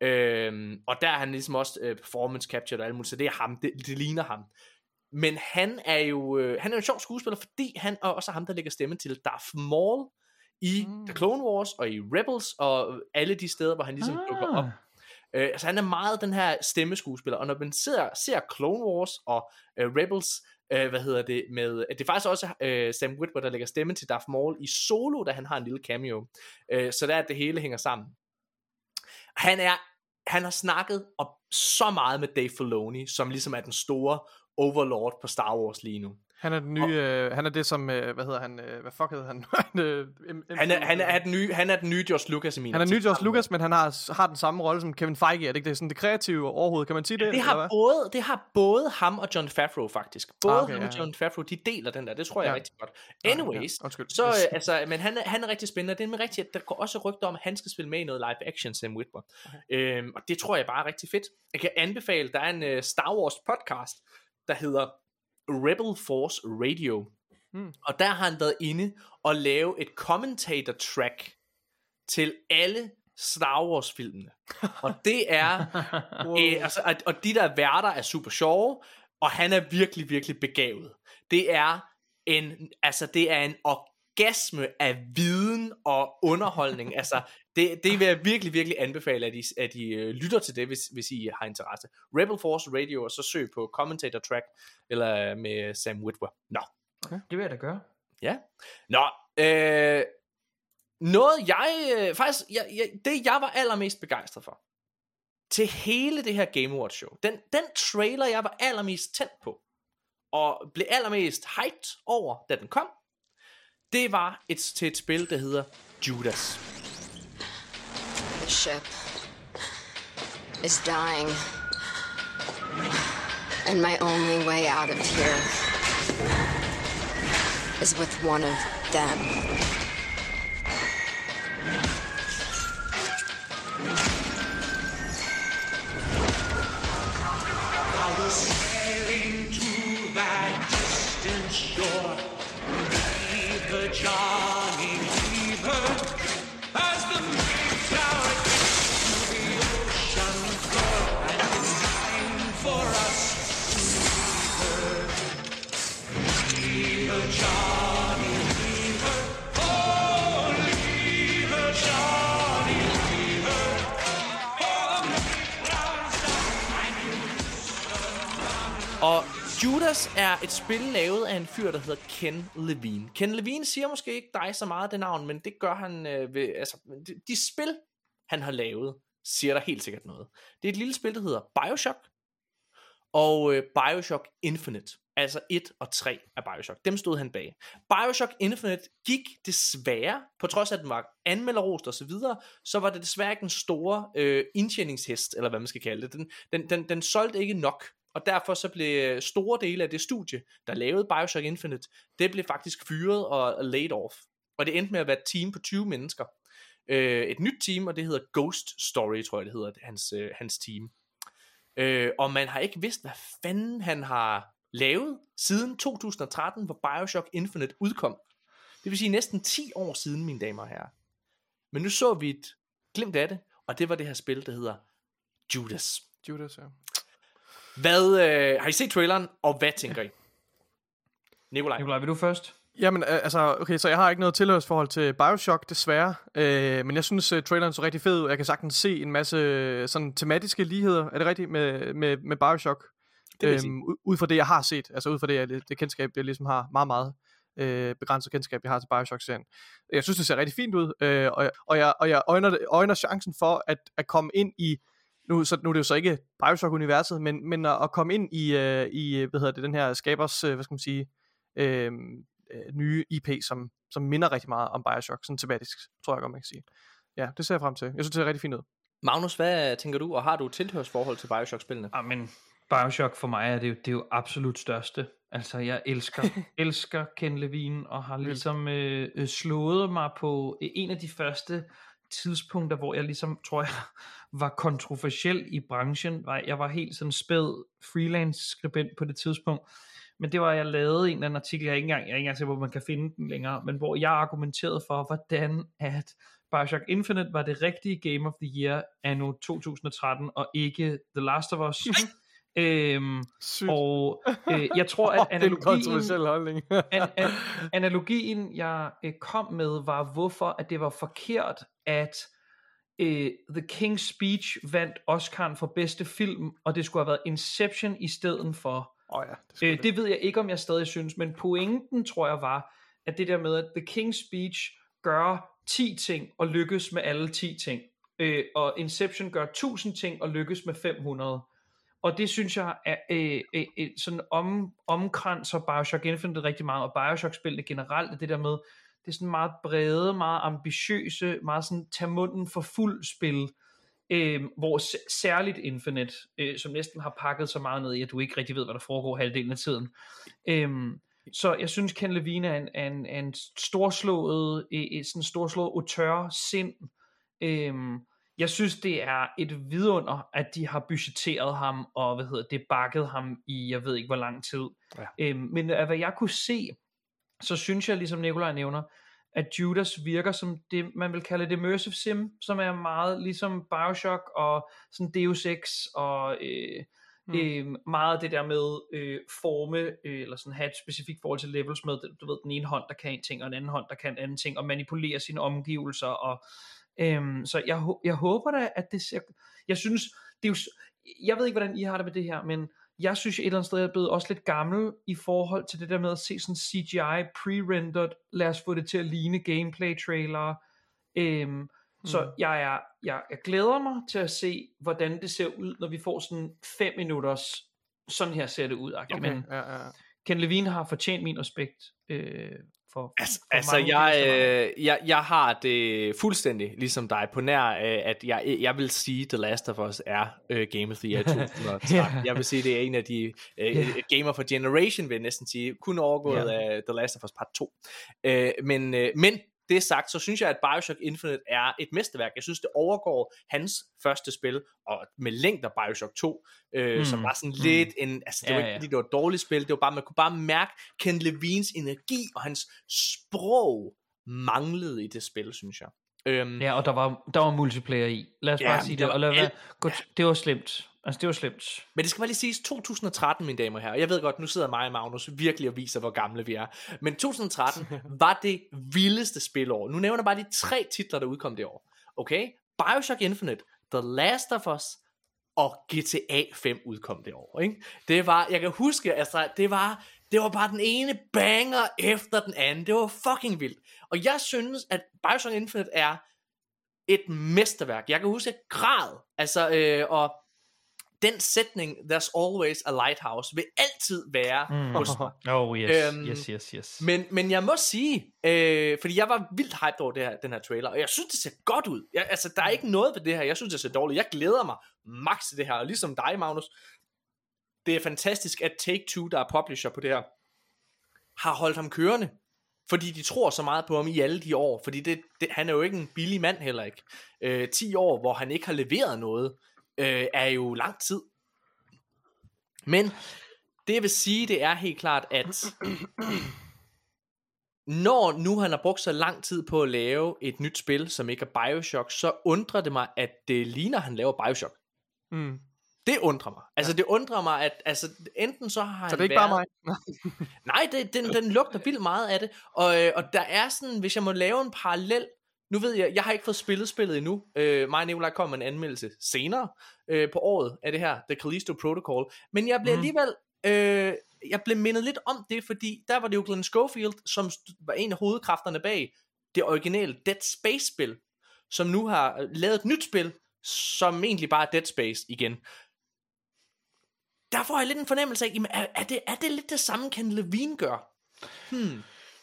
Øh, og der er han ligesom også øh, performance captured og alt muligt, så det er ham, det, det ligner ham. Men han er jo øh, han er en sjov skuespiller, fordi han er også ham, der lægger stemme til Darth Maul i mm. The Clone Wars og i Rebels og alle de steder, hvor han ligesom ah. dukker op. Øh, altså han er meget den her stemmeskuespiller, og når man ser, ser Clone Wars og øh, Rebels, øh, hvad hedder det, med, øh, det er faktisk også øh, Sam Witwer, der lægger stemmen til Darth Maul i Solo, da han har en lille cameo. Øh, så der er det hele hænger sammen. Han er, han har snakket op så meget med Dave Filoni, som ligesom er den store overlord på Star Wars lige nu. Han er den nye, øh, han er det som, øh, hvad hedder han, øh, hvad fuck hedder han? (laughs) han, øh, M- Han er, han, er, den nye, han er den nye George Lucas i min han er ny optik. George Lucas, men han har, har den samme rolle som Kevin Feige. Er det ikke det? Sådan det kreative overhovedet, kan man sige det? Det eller har, både, det har både ham og John Favreau faktisk. Både Ah, okay, ham og ja, John Favreau, de deler den der. Det tror jeg Ja. er rigtig godt. ja. Anyways, Undskyld. så, Yes. øh, altså, men han er, han er rigtig spændende. Det er med rigtigt, at der går også rygter om, at han skal spille med i noget live action, Sam Witwer. Okay. Øhm, og det tror jeg bare er rigtig fedt. Jeg kan anbefale, der er en uh, Star Wars podcast, der hedder Rebel Force Radio. Hmm. Og der har han været inde og lave et commentator track til alle Star Wars filmene. og det er (laughs) Wow. Øh, altså, og, og de der værter er super sjove, og han er virkelig, virkelig begavet. Det er en, altså det er en orgasme af viden og underholdning. altså, det, det vil jeg virkelig, virkelig anbefale, at I, at I øh, lytter til det, hvis, hvis I har interesse. Rebel Force Radio, og så søg på Commentator Track, eller med Sam Witwer. Nå, Det vil jeg da gøre. Ja. Nå, øh, noget jeg, øh, faktisk, jeg, jeg, det jeg var allermest begejstret for, til hele det her Game Awards show, den, den trailer, jeg var allermest tændt på, og blev allermest hyped over, da den kom, det var et, til et spil, der hedder Judas. Ship is dying. And my only way out of here is with one of them. Judas er et spil lavet af en fyr, der hedder Ken Levine. Ken Levine siger måske ikke dig så meget det navn, men det gør han øh, ved, altså, de, de spil, han har lavet, siger der helt sikkert noget. Det er et lille spil, der hedder Bioshock, og øh, Bioshock Infinite, altså 1 og 3 af Bioshock, dem stod han bag. Bioshock Infinite gik desværre, på trods af at den var anmelderost og så videre, så var det desværre ikke den store øh, indtjeningshest, eller hvad man skal kalde det. Den, den, den, den solgte ikke nok, og derfor så blev øh, store dele af det studie, der lavede Bioshock Infinite, det blev faktisk fyret og laid off. Og det endte med at være et team på 20 mennesker. Øh, et nyt team, og det hedder Ghost Story, tror jeg det hedder, hans, øh, hans team. Øh, og man har ikke vidst, hvad fanden han har lavet siden 2013, hvor Bioshock Infinite udkom. Det vil sige næsten 10 år siden, mine damer og herrer. Men nu så vi et glimt af det, og det var det her spil, der hedder Judas. Judas, ja. Hvad, øh, har I set traileren, og hvad tænker I? Nikolaj. Nikolaj, vil du først? Jamen, øh, altså, okay, så jeg har ikke noget tilhørsforhold til Bioshock, desværre. Øh, men jeg synes, uh, traileren så rigtig fed ud. Jeg kan sagtens se en masse øh, sådan tematiske ligheder, er det rigtigt, med, med, med Bioshock? Det vil. Øhm, ud- ud fra det, jeg har set, altså ud fra det, jeg, det kendskab, jeg ligesom har meget, meget øh, begrænset kendskab, jeg har til Bioshock-serien. Jeg synes, det ser rigtig fint ud, øh, og, og jeg, og jeg øjner, øjner chancen for at, at komme ind i nu, så, nu er det jo så ikke Bioshock-universet, men, men at, at komme ind i, øh, i, øh, hvad hedder det, den her skabers, øh, hvad skal man sige, øh, øh, nye IP, som, som minder rigtig meget om Bioshock, sådan tematisk, tror jeg godt, man kan sige. Ja, det ser jeg frem til. Jeg synes, det ser rigtig fint ud. Magnus, hvad tænker du, og har du et tilhørsforhold til Bioshock-spillene? Ah, men Bioshock for mig er det, jo, det er jo absolut største. Altså, jeg elsker, (laughs) elsker Ken Levine, og har ligesom øh, øh, slået mig på øh, en af de første tidspunkter, hvor jeg ligesom, tror jeg, (laughs) var kontroversiel i branchen. Var- Jeg var helt sådan spæd freelance skribent på det tidspunkt. Men det var, jeg lavede en eller anden artikel, jeg er ikke engang, jeg er ikke engang sikker hvor man kan finde den længere, men hvor jeg argumenterede for, hvordan at Bioshock Infinite var det rigtige Game of the Year anno 2013, og ikke The Last of Us. (laughs) øhm, Sygt. og øh, jeg tror, at (laughs) det er en analogien, kontroversiel holdning. (laughs) an, an, analogien, jeg øh, kom med, var hvorfor, at det var forkert, at øh, The King's Speech vandt Oscar'en for bedste film, og det skulle have været Inception i stedet for. Oh, ja, det, Øh, det ved jeg ikke, om jeg stadig synes, men pointen tror jeg var, at det der med, at The King's Speech gør 10 ting og lykkes med alle 10 ting, øh, og Inception gør 1000 ting og lykkes med 500. Og det synes jeg er øh, øh, øh, sådan om, omkranser Bioshock Infinite rigtig meget, og Bioshock-spillene generelt, det der med, det er sådan meget brede, meget ambitiøse, meget sådan tag munden for fuld spil, øh, hvor s- særligt Infinite, øh, som næsten har pakket så meget ned i, at du ikke rigtig ved, hvad der foregår halvdelen af tiden. Øh, så jeg synes, Ken Levine er en, er en, er en storslået, øh, øh sådan storslået auteur sind. Øh, jeg synes, det er et vidunder, at de har budgetteret ham, og hvad hedder det, bakket ham i, jeg ved ikke hvor lang tid. Ja. Øhm, men af hvad jeg kunne se, så synes jeg, ligesom Nikolaj nævner, at Judas virker som det, man vil kalde det immersive sim, som er meget ligesom Bioshock og sådan Deus Ex og øh, mm. øh, meget det der med øh, forme, øh, eller sådan have et specifikt forhold til levels med, du ved, den ene hånd, der kan en ting, og den anden hånd, der kan en anden ting, og manipulere sine omgivelser, og Øhm, så jeg, jeg håber da, at det ser... Jeg synes, det er jo... Jeg ved ikke, hvordan I har det med det her, men jeg synes et eller andet sted, jeg er blevet også lidt gammel i forhold til det der med at se sådan CGI pre-rendered, lad os få det til at ligne gameplay-trailere. Øhm, Så jeg, er, jeg, jeg glæder mig til at se, hvordan det ser ud, når vi får sådan 5 minutters, sådan her ser det ud. Okay. Men ja. ja. Ken Levine har fortjent min respekt øh, for, Altså, for altså jeg, øh, jeg, jeg har det fuldstændig ligesom dig på nær, øh, at jeg, jeg vil sige, The Last of Us er øh, Game of the Year 2013. Ja. (laughs) Jeg vil sige, det er en af de øh, Gamer for Generation, vil jeg næsten sige, kun overgået Ja. af The Last of Us Part 2. Øh, men, øh, men det sagt, så synes jeg, at Bioshock Infinite er et mesterværk. Jeg synes, det overgår hans første spil, og med længder Bioshock 2, øh, mm. som Mm. var sådan lidt en, altså det Ja, var ikke, ja. det var et dårligt spil, det var bare, man kunne bare mærke Ken Levines energi, og hans sprog manglede i det spil, synes jeg. Øhm, Ja, og der var, der var multiplayer i. Lad os Ja, bare sige det det. var Og lad være, gå, det var slemt. Altså, det var slemt. Men det skal bare lige siges, 2013, mine damer og herrer. Jeg ved godt, nu sidder mig og Magnus virkelig og viser, hvor gamle vi er. Men 2013 (laughs) var det vildeste spilår. Nu nævner jeg bare de tre titler, der udkom det år. Okay? Bioshock Infinite, The Last of Us og GTA 5 udkom det år. Ikke? Det var, jeg kan huske, altså, det var, det var bare den ene banger efter den anden. Det var fucking vildt. Og jeg synes, at Bioshock Infinite er et mesterværk. Jeg kan huske, at jeg græd. Altså, øh, og den sætning, there's always a lighthouse, vil altid være mm. hos mig. (laughs) Oh, yes, Øhm, yes, yes, yes. Men, men jeg må sige, øh, fordi jeg var vildt hyped over det her, den her trailer, og jeg synes, det ser godt ud. Jeg, altså, der er ikke noget ved det her, jeg synes, det ser dårligt. Jeg glæder mig max til det her, og ligesom dig, Magnus, det er fantastisk, at Take-Two, der er publisher på det her, har holdt ham kørende. Fordi de tror så meget på ham i alle de år. Fordi det, det, han er jo ikke en billig mand heller ikke. Øh, 10 år, hvor han ikke har leveret noget, øh, er jo lang tid. Men det jeg vil sige, det er helt klart, at når nu han har brugt så lang tid på at lave et nyt spil, som ikke er Bioshock, så undrer det mig, at det ligner, at han laver Bioshock. Mm. Det undrer mig. Altså, det undrer mig, at altså, enten så har Så han det er ikke været... bare mig. (laughs) Nej, det, den, den lugter vildt meget af det. Og, øh, og der er sådan, hvis jeg må lave en parallel, nu ved jeg, jeg har ikke fået spillet spillet endnu. Øh, mig og Nicolaj kommer med en anmeldelse senere øh, på året af det her, The Callisto Protocol. Men jeg blev Mhm. alligevel, øh, jeg blev mindet lidt om det, fordi der var det jo Glenn Schofield, som var en af hovedkræfterne bag det originale Dead Space-spil, som nu har øh, lavet et nyt spil, som egentlig bare er Dead Space igen. Der får jeg lidt en fornemmelse af, jamen, er, er, det, er det lidt det samme, Ken Levine gør? Hmm.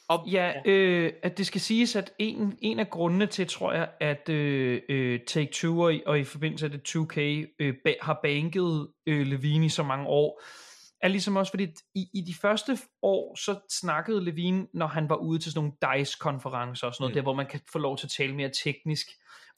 Og, Ja, øh, at det skal siges, at en, en af grundene til, tror jeg, at øh, øh, Take-Two og, i- og i forbindelse med det 2K øh, ba- har banket øh, Levine i så mange år, er ligesom også fordi, i, i de første år, så snakkede Levine, når han var ude til sådan nogle DICE-konferencer og sådan noget, mm. der hvor man kan få lov til at tale mere teknisk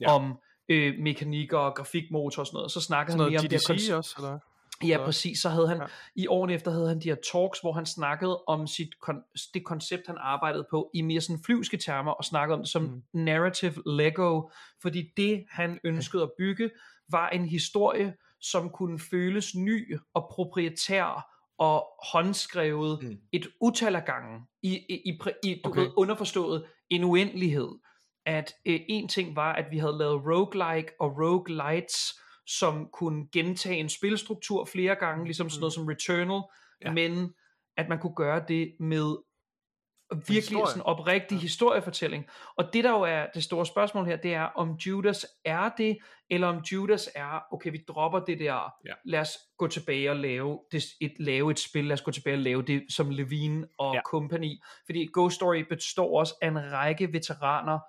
Ja. ja. om øh, mekanikker og grafikmotor og sådan noget, så snakkede Sådan han mere noget om det her koncept- også, eller? Ja, præcis. Så havde han, Ja. i årene efter havde han de her talks, hvor han snakkede om sit kon- det koncept, han arbejdede på, i mere sådan flyvske termer, og snakkede om det som mm. narrative Lego, fordi det, han ønskede at bygge, var en historie, som kunne føles ny og proprietær og håndskrevet Mm. et utal af gange, i, i, i, i du okay. ved, underforstået en uendelighed. At øh, en ting var, at vi havde lavet roguelike og roguelites, som kunne gentage en spilstruktur flere gange, ligesom sådan noget som Returnal, Ja. men at man kunne gøre det med virkelig historie. sådan oprigtig ja. historiefortælling. Og det der jo er det store spørgsmål her, det er om Judas er det, eller om Judas er, okay, vi dropper det der, Ja. lad os gå tilbage og lave, det, et, lave et spil, lad os gå tilbage og lave det som Levine og ja. company. Fordi Ghost Story består også af en række veteraner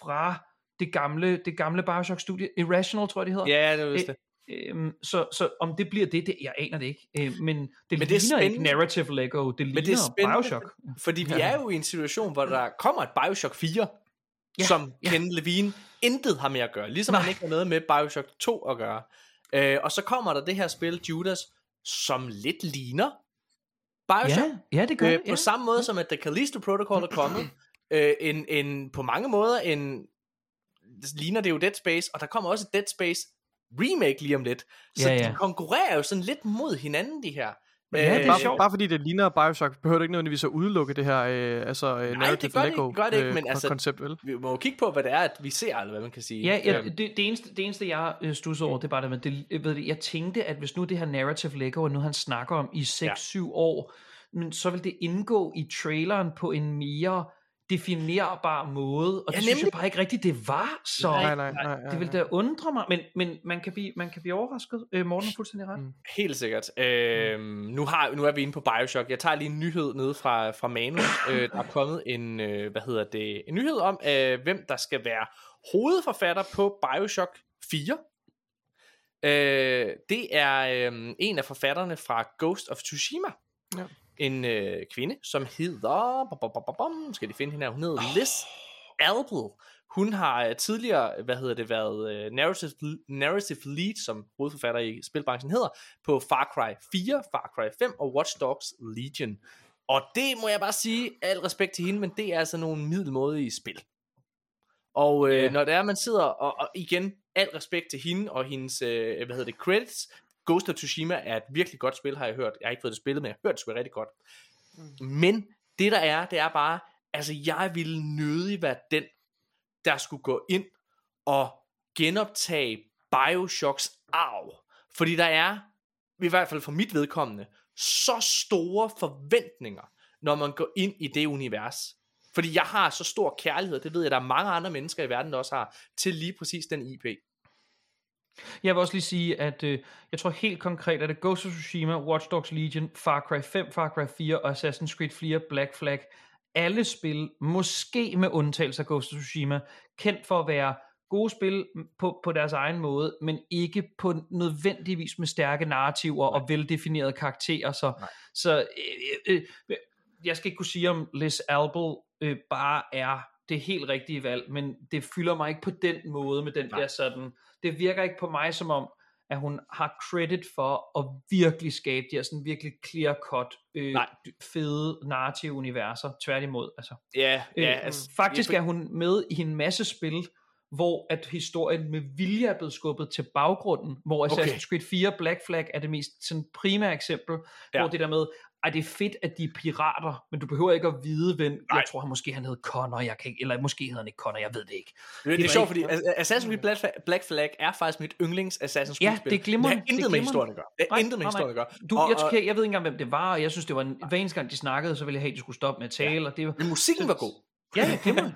fra det gamle, det gamle Bioshock-studie, Irrational tror jeg det hedder. ja, det er vist det. Øhm, så, så om det bliver det, det jeg aner det ikke. Øh, men det Men men det er ligner ikke narrative Lego, det ligner det er Bioshock. Fordi vi er jo i en situation, hvor der kommer et Bioshock 4, ja, som ja. Ken Levine intet har med at gøre. Ligesom Nej. han ikke har noget med Bioshock 2 at gøre. Øh, og så kommer der det her spil, Judas, som lidt ligner Bioshock. Ja, ja, det gør Øh, på Ja. samme måde som at The Callisto Protocol er kommet. øh, en, en, på mange måder en, ligner det jo Dead Space, og der kommer også et Dead Space remake lige om lidt. Så Ja, de ja. konkurrerer jo sådan lidt mod hinanden, de her. Men ja, det er bare, sjovt. bare fordi det ligner Bioshock, behøver det ikke nødvendigvis at udelukke det her øh, altså, øh, narrative gør det Lego ikke, gør det ikke, øh, men altså- koncept, vel? Vi må jo kigge på, hvad det er, at vi ser, eller hvad man kan sige. Ja, ja Øhm, det, det, eneste, det eneste, jeg øh, stussede over, det er bare det med, det, jeg ved det, jeg tænkte, at hvis nu det her narrative Lego, og nu han snakker om i 6-7 år, men så vil det indgå i traileren på en mere definerbar måde, og Ja, det synes nemlig. jeg bare ikke rigtigt, det var, så Nej, nej, nej. nej, det vil da undre mig, men, men man, kan blive, man kan blive overrasket. Øh, Morten er fuldstændig ret. Mm. Helt sikkert. Øhm, nu, har, nu er vi inde på Bioshock. Jeg tager lige en nyhed ned fra, fra manus. øh, (laughs) der er kommet en, øh, hvad hedder det, en nyhed om, øh, hvem der skal være hovedforfatter på Bioshock 4. Øh, det er øh, en af forfatterne fra Ghost of Tsushima. Ja. En øh, kvinde, som hedder... Bom, bom, bom, bom, skal de finde hende her? Hun hedder Liz Albel. Hun har øh, tidligere, hvad hedder det, været øh, narrative, narrative lead, som hovedforfatter i spilbranchen hedder, på Far Cry 4, Far Cry 5 og Watch Dogs Legion. Og det må jeg bare sige, al respekt til hende, men det er altså nogle middelmådige spil. Og øh, Ja. når det er, man sidder, og, og igen, al respekt til hende og hendes, øh, hvad hedder det, credits. Ghost of Tsushima er et virkelig godt spil, har jeg hørt. Jeg har ikke fået det spillet, men jeg har hørt det sgu rigtig godt. Mm. Men det der er, det er bare, altså jeg ville nødig være den, der skulle gå ind og genoptage Bioshocks arv. Fordi der er, i hvert fald for mit vedkommende, så store forventninger, når man går ind i det univers. Fordi jeg har så stor kærlighed, det ved jeg, der er mange andre mennesker i verden, der også har, til lige præcis den IP. Jeg vil også lige sige, at øh, jeg tror helt konkret, at det Ghost of Tsushima, Watch Dogs Legion, Far Cry 5, Far Cry 4 og Assassin's Creed 4 Black Flag, alle spil, måske med undtagelse af Ghost of Tsushima, kendt for at være gode spil på, på deres egen måde, men ikke på nødvendigvis med stærke narrativer og veldefinerede karakterer. Så, så øh, øh, øh, jeg skal ikke kunne sige, om Liz Albel øh, bare er det helt rigtige valg, men det fylder mig ikke på den måde med den Nej. der sådan, det virker ikke på mig som om, at hun har credit for at virkelig skabe de her sådan virkelig clear cut, øh, Nej. fede narrative universer, tværtimod. Altså. Ja, Øh, ja, altså, faktisk er hun med i en masse spil, hvor at historien med vilje er blevet skubbet til baggrunden, hvor Assassin's Okay. Creed 4 Black Flag er det mest sådan primære eksempel, ja. hvor det der med, at det er fedt, at de er pirater, men du behøver ikke at vide, hvem, Nej. jeg tror han måske han hed Connor, jeg kan ikke, eller måske hed han ikke Connor, jeg ved det ikke. Det, det er var sjovt, fordi Assassin's Creed Black Flag, Black Flag er faktisk mit yndlings Assassin's Creed Ja, det er glimrende. Det Det er intet med historien at gøre. Det Nej, intet med historien at gøre. Du, Og- jeg, jeg, jeg ved ikke engang, hvem det var, og jeg synes, det var en, hver eneste gang, de snakkede, så ville jeg have, at de skulle stoppe med at tale, og det Men musikken var god. Ja, glimrende.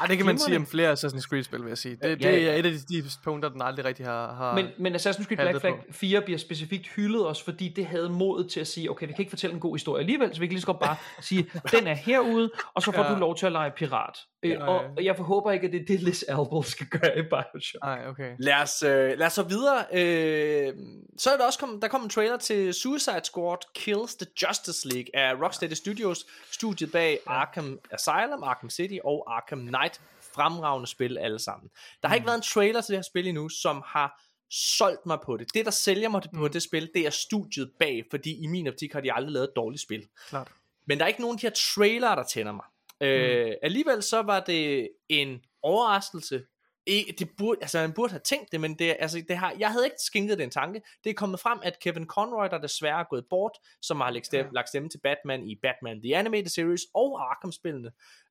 Ej, det kan man sige om flere Assassin's Creed-spil, vil jeg sige. Det, det Ja, ja. er et af de, de punkter, den aldrig rigtig har... har Men, men Assassin's Creed Black Flag på. 4 bliver specifikt hyldet også, fordi det havde modet til at sige, okay, vi kan ikke fortælle en god historie alligevel, så vi kan lige så godt bare sige, (laughs) den er herude, og så får Ja. du lov til at lege pirat. Øh, Ja, og, ja. og jeg håber ikke, at det er det, Liz Albel skal gøre i Bioshock. Nej, okay. Lad os, øh, lad os så videre. Øh, så er der også kommet, der kom en trailer til Suicide Squad Kills the Justice League af Rocksteady Studios, studiet bag Arkham Asylum, Arkham City og Arkham Knight. Fremragende spil alle sammen. Der har ikke været en trailer til det her spil endnu, som har solgt mig på det. Det, der sælger mig på det spil, det er studiet bag, fordi i min optik har de aldrig lavet et dårligt spil. Klart. Men der er ikke nogen af de her trailer, der tænder mig. Øh, alligevel så var det en overraskelse. I, det burde, altså man burde have tænkt det, men det, altså, det har, jeg havde ikke skænket den tanke. Det er kommet frem, at Kevin Conroy, der desværre er gået bort, som har lagt stemme, lagt stemme til Batman i Batman The Animated Series og Arkham-spillene,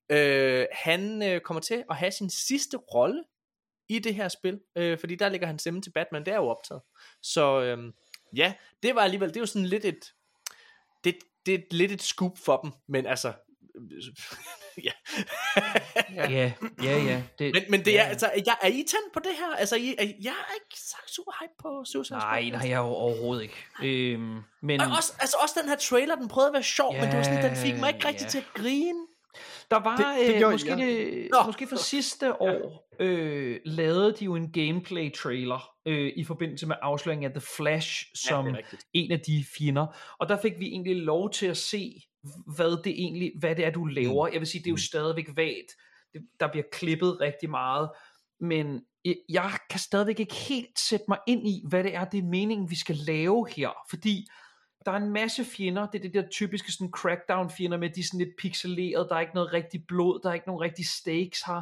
øh, han øh, kommer til at have sin sidste rolle i det her spil, øh, fordi der ligger han stemme til Batman, det er jo optaget. Så øh, ja, det var alligevel, det er jo sådan lidt et, det, det er lidt et scoop for dem, men altså, (laughs) ja. Ja, ja, ja. Det, men, men det ja, er, ja. altså, jeg, er I tændt på det her? Altså, I, er, jeg er ikke så super hype på Suicide Nej, Squad. nej, jeg er overhovedet ikke. Øhm, men Og også, altså også den her trailer, den prøvede at være sjov, men det var sådan, den fik mig ikke Ja, rigtig ja. til at grine. Der var, Det- det, gjorde- måske, ja. det, Nå. måske for sidste år, øh, lavede de jo en gameplay-trailer øh, i forbindelse med afsløringen af The Flash som rigtigt. en af de fjender. Og der fik vi egentlig lov til at se, hvad det egentlig, hvad det er, du laver. Jeg vil sige, det er jo stadigvæk vagt. Det, der bliver klippet rigtig meget. Men jeg- jeg kan stadigvæk ikke helt sætte mig ind i, hvad det er, det er meningen, vi skal lave her. Fordi der er en masse fjender, det er det der typiske sådan crackdown fjender med, de er sådan lidt pixeleret, der er ikke noget rigtig blod, der er ikke nogen rigtig stakes her.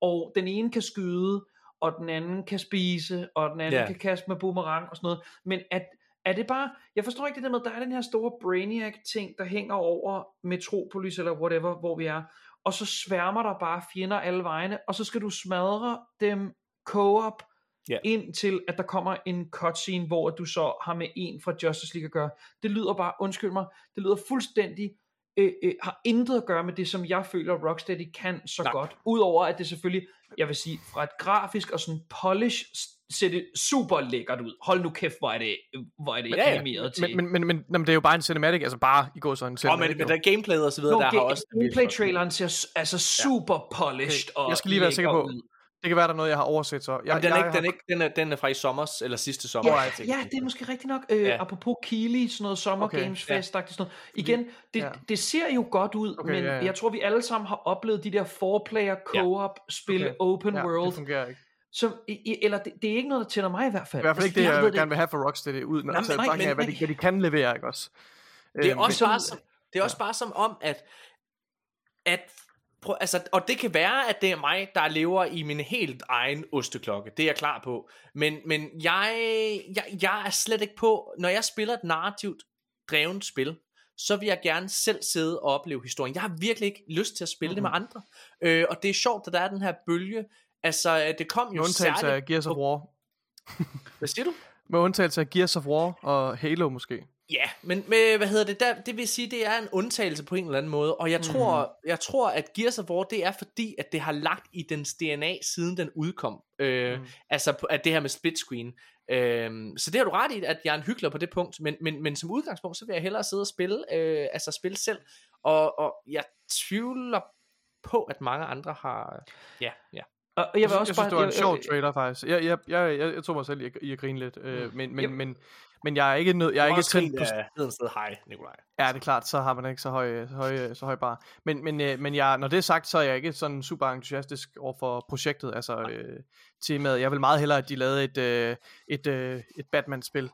Og den ene kan skyde, og den anden kan spise, og den anden yeah. kan kaste med boomerang og sådan noget. Men at, er det bare, jeg forstår ikke det der med, der er den her store Brainiac ting, der hænger over Metropolis eller whatever, hvor vi er, og så sværmer der bare fjender alle vegne, og så skal du smadre dem co-op, Ja. indtil at der kommer en cutscene, hvor du så har med en fra Justice League at gøre. Det lyder bare, undskyld mig, det lyder fuldstændig, øh, øh, har intet at gøre med det, som jeg føler, Rocksteady kan så Nej. godt. Udover at det selvfølgelig, jeg vil sige, fra et grafisk og sådan polish, ser det super lækkert ud. Hold nu kæft, hvor er det, hvor er det Men ja, ja. animeret til. Men, men, men, men, men det er jo bare en cinematic, altså bare i går så en Og cinematic. men, men jo. der er gameplayet og så videre, Nå, der har ga- også... gameplay-traileren ser altså super polished Okay, og jeg skal lige være sikker på- ud. Det kan være, der er noget, jeg har overset så. Jeg, Jamen, den, er jeg, ikke, den, er ikke, den, er, den er fra i sommer, eller sidste sommer. Ja, har jeg ja, det er måske rigtigt nok. Øh, Ja. ja. Apropos Kili, sådan noget Summer Okay, Games Fest, ja. sådan noget. Igen, det, Ja. ja. det ser jo godt ud, Okay, men ja, ja, ja. jeg tror, vi alle sammen har oplevet de der four-player co-op spil, Okay. open ja, world. det fungerer ikke. Som, eller det, det er ikke noget, der tænder mig i hvert fald. I hvert fald ikke det, Altså, jeg, ved gerne vil have for Rocksteady ud, når altså, nej, nej, men- hvad, de, hvad de kan levere, ikke også? Det er Øhm, også men- bare som, det er også bare som om, at, at prøv, altså, og det kan være, at det er mig, der lever i min helt egen osteklokke. Det er jeg klar på. Men, men jeg, jeg, jeg er slet ikke på, når jeg spiller et narrativt drevet spil, så vil jeg gerne selv sidde og opleve historien. Jeg har virkelig ikke lyst til at spille mm-hmm. det med andre. Øh, og det er sjovt, at der er den her bølge. Altså, det kom jo med undtagelse særligt... af Gears of War. Hvad siger du? Med undtagelse af Gears of War og Halo måske. Ja, men med, hvad hedder det, der, det vil sige, det er en undtagelse på en eller anden måde, og jeg tror, Mhm. jeg tror, at Gears of War, det er fordi, at det har lagt i dens DNA, siden den udkom, øh, Mm. mm. altså at det her med split screen, øh, så det har du ret i, at jeg er en hyggelig på det punkt, men, men, men som udgangspunkt, så vil jeg hellere sidde og spille, øh, altså spille selv, og, og jeg tvivler på, at mange andre har, ja, ja. Og jeg vil også jeg synes, bare, det var en jeg- sjov trailer faktisk. Jeg, jeg, jeg, jeg, jeg tog mig selv i, at- i at grine lidt, øh, Mm. men, men, Yep. men, men jeg er ikke, nød, jeg er ikke tændt på... Hedens sted, hej, Nikolaj. Ja, det er klart, så har man ikke så høj, så høj, så høj bar. Men, men, øh, men jeg, når det er sagt, så er jeg ikke sådan super entusiastisk over for projektet, altså øh, temaet. Jeg vil meget hellere, at de lavede et, øh, et, øh, et Batman-spil.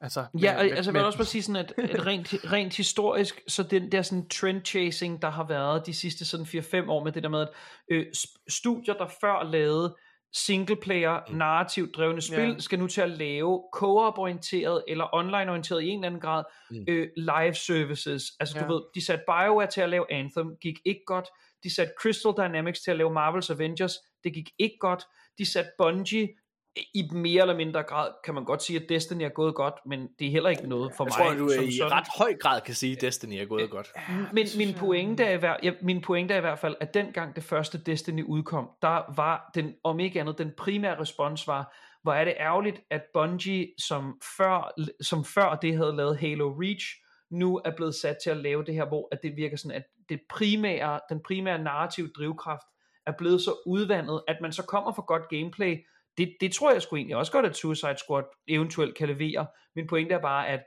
Altså, Ja, og, med- altså jeg med- vil også bare sige sådan, at, at rent, rent historisk, så den der sådan trend chasing, der har været de sidste sådan 4-5 år med det der med, at øh, studier, der før lavede single player, narrativt drevne spil, ja. skal nu til at lave co-op orienteret eller online orienteret i en eller anden grad Mm. øh, live services. Altså Ja. du ved, de satte BioWare til at lave Anthem, gik ikke godt. De satte Crystal Dynamics til at lave Marvel's Avengers, det gik ikke godt. De satte Bungie i mere eller mindre grad kan man godt sige, at Destiny er gået godt, men det er heller ikke noget for Jeg mig. tror, du som i sådan. ret høj grad kan sige, at Destiny er gået godt. Men min pointe, er i hver, ja, min pointe er i hvert fald, at dengang det første Destiny udkom, der var den, om ikke andet, den primære respons var, hvor er det ærgerligt, at Bungie, som før, som før det havde lavet Halo Reach, nu er blevet sat til at lave det her, hvor at det virker sådan, at det primære, den primære narrative drivkraft er blevet så udvandet, at man så kommer for godt gameplay. Det, det tror jeg sgu egentlig også godt, at Suicide Squad eventuelt kan levere. Min pointe er bare, at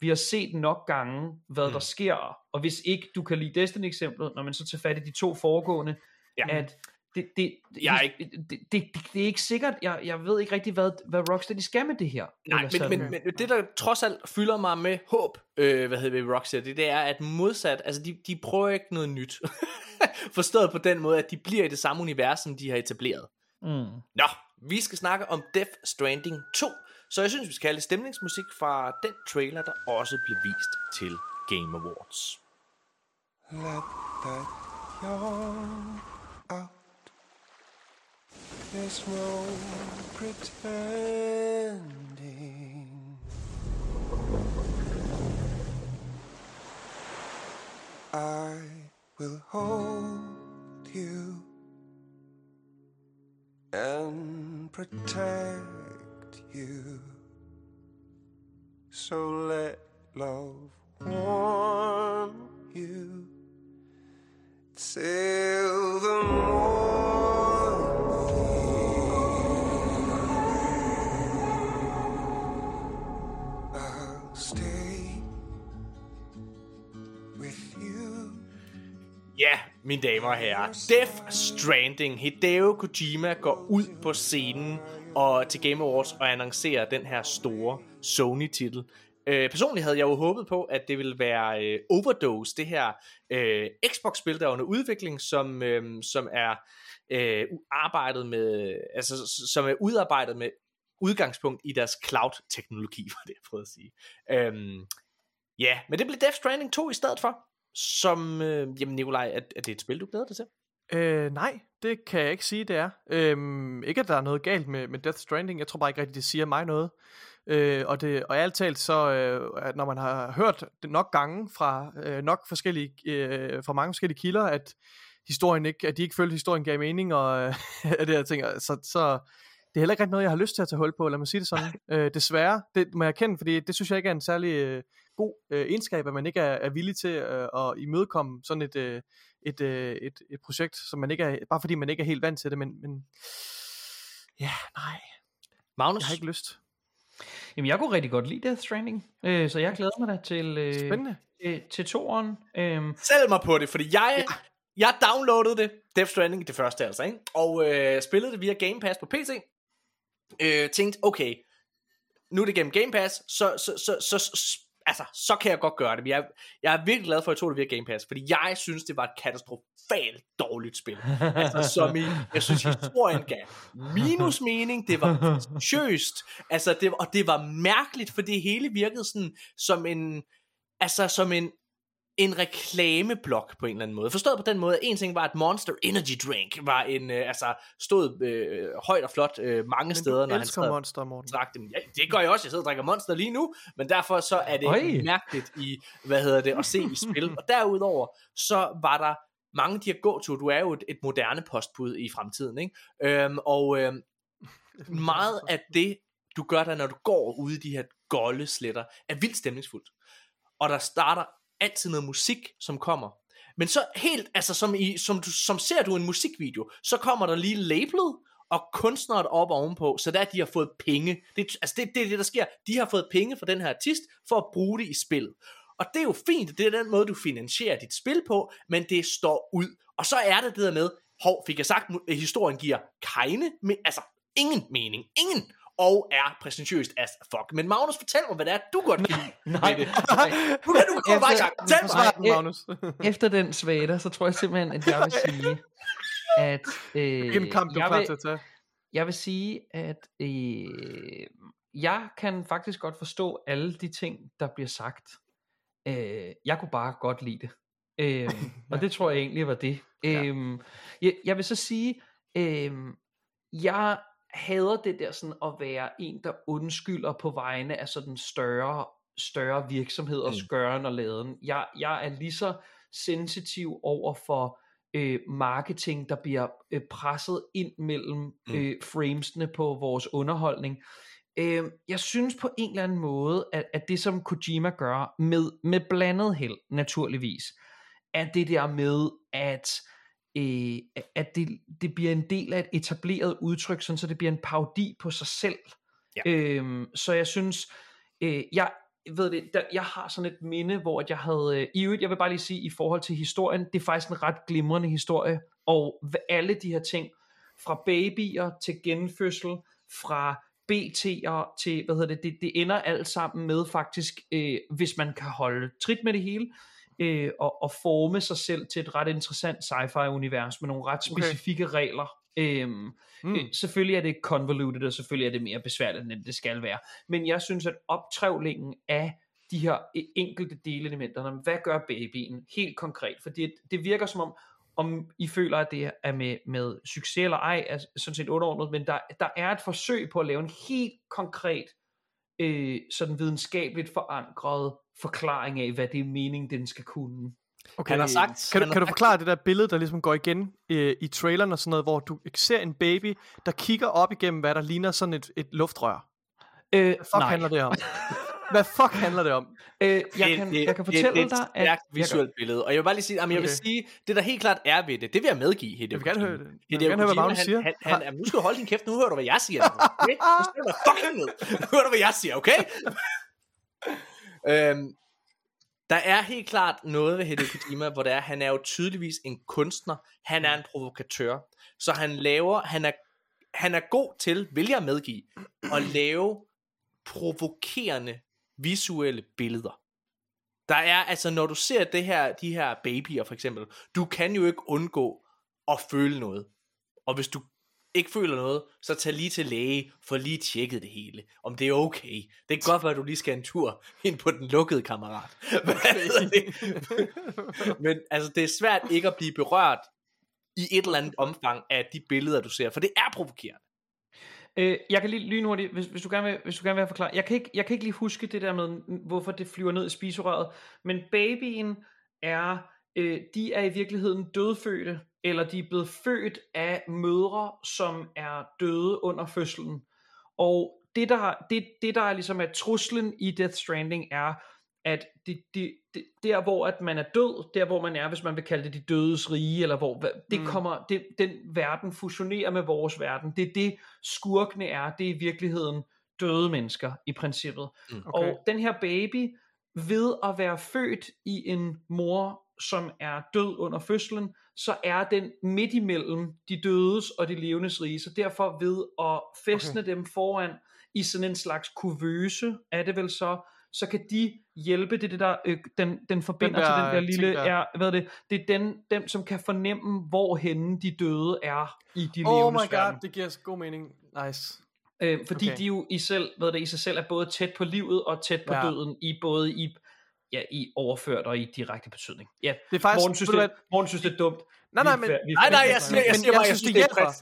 vi har set nok gange, hvad mm. der sker, og hvis ikke du kan lide Destiny-eksemplet, når man så tager fat i de to foregående, Ja. at det, det, Jeg er det, det, det, det, det er ikke sikkert, jeg, jeg ved ikke rigtig, hvad, hvad Rocksteady skal med det her. Nej, men, men, men det der trods alt fylder mig med håb, øh, hvad hedder det, Rocksteady, det er, at modsat, altså de, de prøver ikke noget nyt. (laughs) Forstået på den måde, at de bliver i det samme univers, som de har etableret. Mm. Nå, vi skal snakke om Death Stranding 2, så jeg synes, vi skal have lidt stemningsmusik fra den trailer, der også blev vist til Game Awards. Let that yawn out. There's no pretending. I will hold you and protect you. So let love warm you till the morning. I'll stay with you. Ja, mine damer og herrer. Death Stranding. Hideo Kojima går ud på scenen og til Game Awards og annoncerer den her store Sony-titel. Øh, personligt havde jeg jo håbet på, at det ville være øh, Overdose, det her øh, Xbox-spil, der er under udvikling, som, øh, som er øh, arbejdet med, altså som er udarbejdet med udgangspunkt i deres cloud-teknologi, (laughs) var det jeg prøvede at sige. Øhm, ja, men det blev Death Stranding 2 i stedet for, som, øh, jamen Nikolaj, er, er det et spil, du glæder dig til? Øh, nej, det kan jeg ikke sige, det er. Øhm, ikke, at der er noget galt med, med Death Stranding. Jeg tror bare ikke rigtigt, det siger mig noget. Øh, og, det, og alt talt, så øh, at når man har hørt det nok gange fra øh, nok forskellige, øh, fra mange forskellige kilder, at historien ikke, at de ikke følte, at historien gav mening, og øh, (laughs) det her ting, så, så det er heller ikke rigtig noget, jeg har lyst til at tage hul på, lad mig sige det sådan. (laughs) øh, desværre, det må jeg erkende, fordi det synes jeg ikke er en særlig øh, god øh, egenskab, at man ikke er, er villig til øh, at imødekomme sådan et, øh, et, øh, et, et projekt, som man ikke er, bare fordi man ikke er helt vant til det, men, men ja, nej, Magnus? jeg har ikke lyst. Jamen, jeg kunne rigtig godt lide Death Stranding, øh, så jeg glæder mig da til, øh, Spændende. til, til toeren. Øhm, Sælg mig på det, fordi jeg, ja. jeg downloadede det, Death Stranding, det første altså, ikke? og øh, spillede det via Game Pass på PC. Øh, tænkte, okay, nu er det gennem Game Pass, så, så, så, så, så, altså, så kan jeg godt gøre det. Men jeg, jeg er virkelig glad for, at jeg tog det via Game Pass, fordi jeg synes, det var et katastrofalt dårligt spil. Altså, som i, jeg synes, historien gav minus mening, det var sjøst, altså, det, og det var mærkeligt, for det hele virkede sådan, som en, altså, som en, en reklameblok på en eller anden måde. Forstået på den måde, at en ting var, at Monster Energy Drink var en, øh, altså, stod øh, højt og flot øh, mange Men steder, du når han sad Monster, Morten. drak dem. Ja, det gør jeg også. Jeg sidder og drikker Monster lige nu, men derfor så er det Øj. mærkeligt i, hvad hedder det, at se i spil. Og derudover, så var der mange af de her gå-to. Du er jo et, et moderne postbud i fremtiden, ikke? Øhm, og øhm, meget af det, du gør der, når du går ude i de her golde sletter, er vildt stemningsfuldt. Og der starter altid noget musik, som kommer. Men så helt, altså som, i, som, du, som ser du en musikvideo, så kommer der lige labelet, og kunstneret op ovenpå, så der de har fået penge. Det, altså det, det er det, der sker. De har fået penge fra den her artist, for at bruge det i spillet. Og det er jo fint, det er den måde, du finansierer dit spil på, men det står ud. Og så er det det der med, hov, fik jeg sagt, at historien giver keine, men, altså ingen mening, ingen, og er præsentøst as fuck. Men Magnus, fortæl mig, hvad det er, du godt kan lide nej, det. (laughs) nej. Nu kan du komme bare i gang. Fortæl mig. Den, Magnus. Efter den svater, så tror jeg simpelthen, at jeg vil sige, at... Øh, kamp du er jeg vil- til at tage? Jeg vil sige, at øh, jeg kan faktisk godt forstå alle de ting, der bliver sagt. Øh, jeg kunne bare godt lide det. Øh, (laughs) og det tror jeg egentlig var det. Øh, jeg, jeg vil så sige, øh, jeg hader det der sådan at være en, der undskylder på vegne af sådan større, større virksomheder, mm. skøren og laden. Jeg, jeg er lige så sensitiv over for øh, marketing, der bliver øh, presset ind mellem øh, framesene på vores underholdning. Øh, jeg synes på en eller anden måde, at, at det som Kojima gør, med, med blandet held naturligvis, er det der med, at øh, at det, det bliver en del af et etableret udtryk, sådan så det bliver en parodi på sig selv. Ja. Øhm, så jeg synes, øh, jeg ved det, der, jeg har sådan et minde, hvor at jeg havde, øh, i øvrigt, jeg vil bare lige sige, i forhold til historien, det er faktisk en ret glimrende historie, og alle de her ting, fra babyer til genfødsel, fra BT'er til, hvad hedder det, det, det ender alt sammen med faktisk, øh, hvis man kan holde trit med det hele, øh, og, og forme sig selv til et ret interessant sci-fi-univers med nogle ret Okay. specifikke regler. Øhm, Mm. øh, selvfølgelig er det convoluted, og selvfølgelig er det mere besværligt, end det skal være. Men jeg synes, at optrævlingen af de her øh, enkelte delelementer, hvad gør babyen helt konkret? Fordi det, det virker som om, om I føler, at det er med, med succes eller ej, er sådan set underordnet, men der, der er et forsøg på at lave en helt konkret, øh, sådan videnskabeligt forankret forklaring af, hvad det er meningen, den skal kunne. Okay. Han har sagt- kan, du, kan du forklare det der billede, der ligesom går igen øh, i traileren og sådan noget, hvor du ser en baby, der kigger op igennem, hvad der ligner sådan et, et luftrør? Øh, fuck nej. handler det om? (laughs) Hvad fuck handler det om? Øh, jeg, Det- kan, det- jeg kan det- fortælle det, er et dig, at... stærkt jeg kan- visuelt billede. Og jeg vil bare lige sige, jamen, jeg vil Okay. sige, det der helt klart er ved det, det vil jeg medgive Hideo Jeg vil gerne høre det. Jeg vil gerne høre, hvad Magnus siger. Han, han, han, nu skal du holde din kæft, nu hører du, hvad jeg siger. Okay? Nu skal du fucking ned. Nu hører du, hvad jeg siger, okay? (laughs) øhm, der er helt klart noget ved Hideo Kojima, hvor det er, han er jo tydeligvis en kunstner, han er en provokatør, så han laver, han er, han er god til, vil jeg medgive, at lave provokerende visuelle billeder. Der er, altså når du ser det her, de her babyer for eksempel, du kan jo ikke undgå at føle noget. Og hvis du ikke føler noget, så tag lige til læge, for lige tjekket det hele, om det er okay. Det kan godt være, at du lige skal en tur ind på den lukkede kammerat. (laughs) (laughs) Men altså, det er svært ikke at blive berørt i et eller andet omfang af de billeder, du ser, for det er provokerende. Øh, jeg kan lige lynhurtigt, hvis, hvis, du gerne vil, hvis du gerne vil have forklaret. Jeg kan, ikke, jeg kan ikke lige huske det der med, hvorfor det flyver ned i spiserøret. Men babyen er, øh, de er i virkeligheden dødfødte, eller de er blevet født af mødre, som er døde under fødslen. Og det der, det, det der er ligesom er truslen i Death Stranding er, at det, det, det, der hvor at man er død, der hvor man er, hvis man vil kalde det de dødes rige, eller hvor det Mm. kommer, det, den verden fusionerer med vores verden. Det er det skurkene er, det er i virkeligheden døde mennesker i princippet. Mm. Okay. Og den her baby, ved at være født i en mor, som er død under fødslen, så er den midt imellem de dødes og de levendes rige. Så derfor ved at fæstne okay. dem foran i sådan en slags kuvøse, er det vel så, så kan de hjælpe, det er det der, øh, den, den forbinder Den til der den der ting lille, der. er, hvad er det, det er den, dem, som kan fornemme, hvorhenne de døde er i de Oh my god, verden. det giver god mening. Nice. Øh, fordi Okay. de jo i, selv, hvad det, i sig selv er både tæt på livet og tæt på Ja. døden, i både i, ja, i overført og i direkte betydning. Ja, Det er faktisk, Morten synes, det, Morten synes, det er dumt. Nej, nej, men- vi Nej, nej, jeg siger, jeg siger bare, jeg synes, det er hjælper.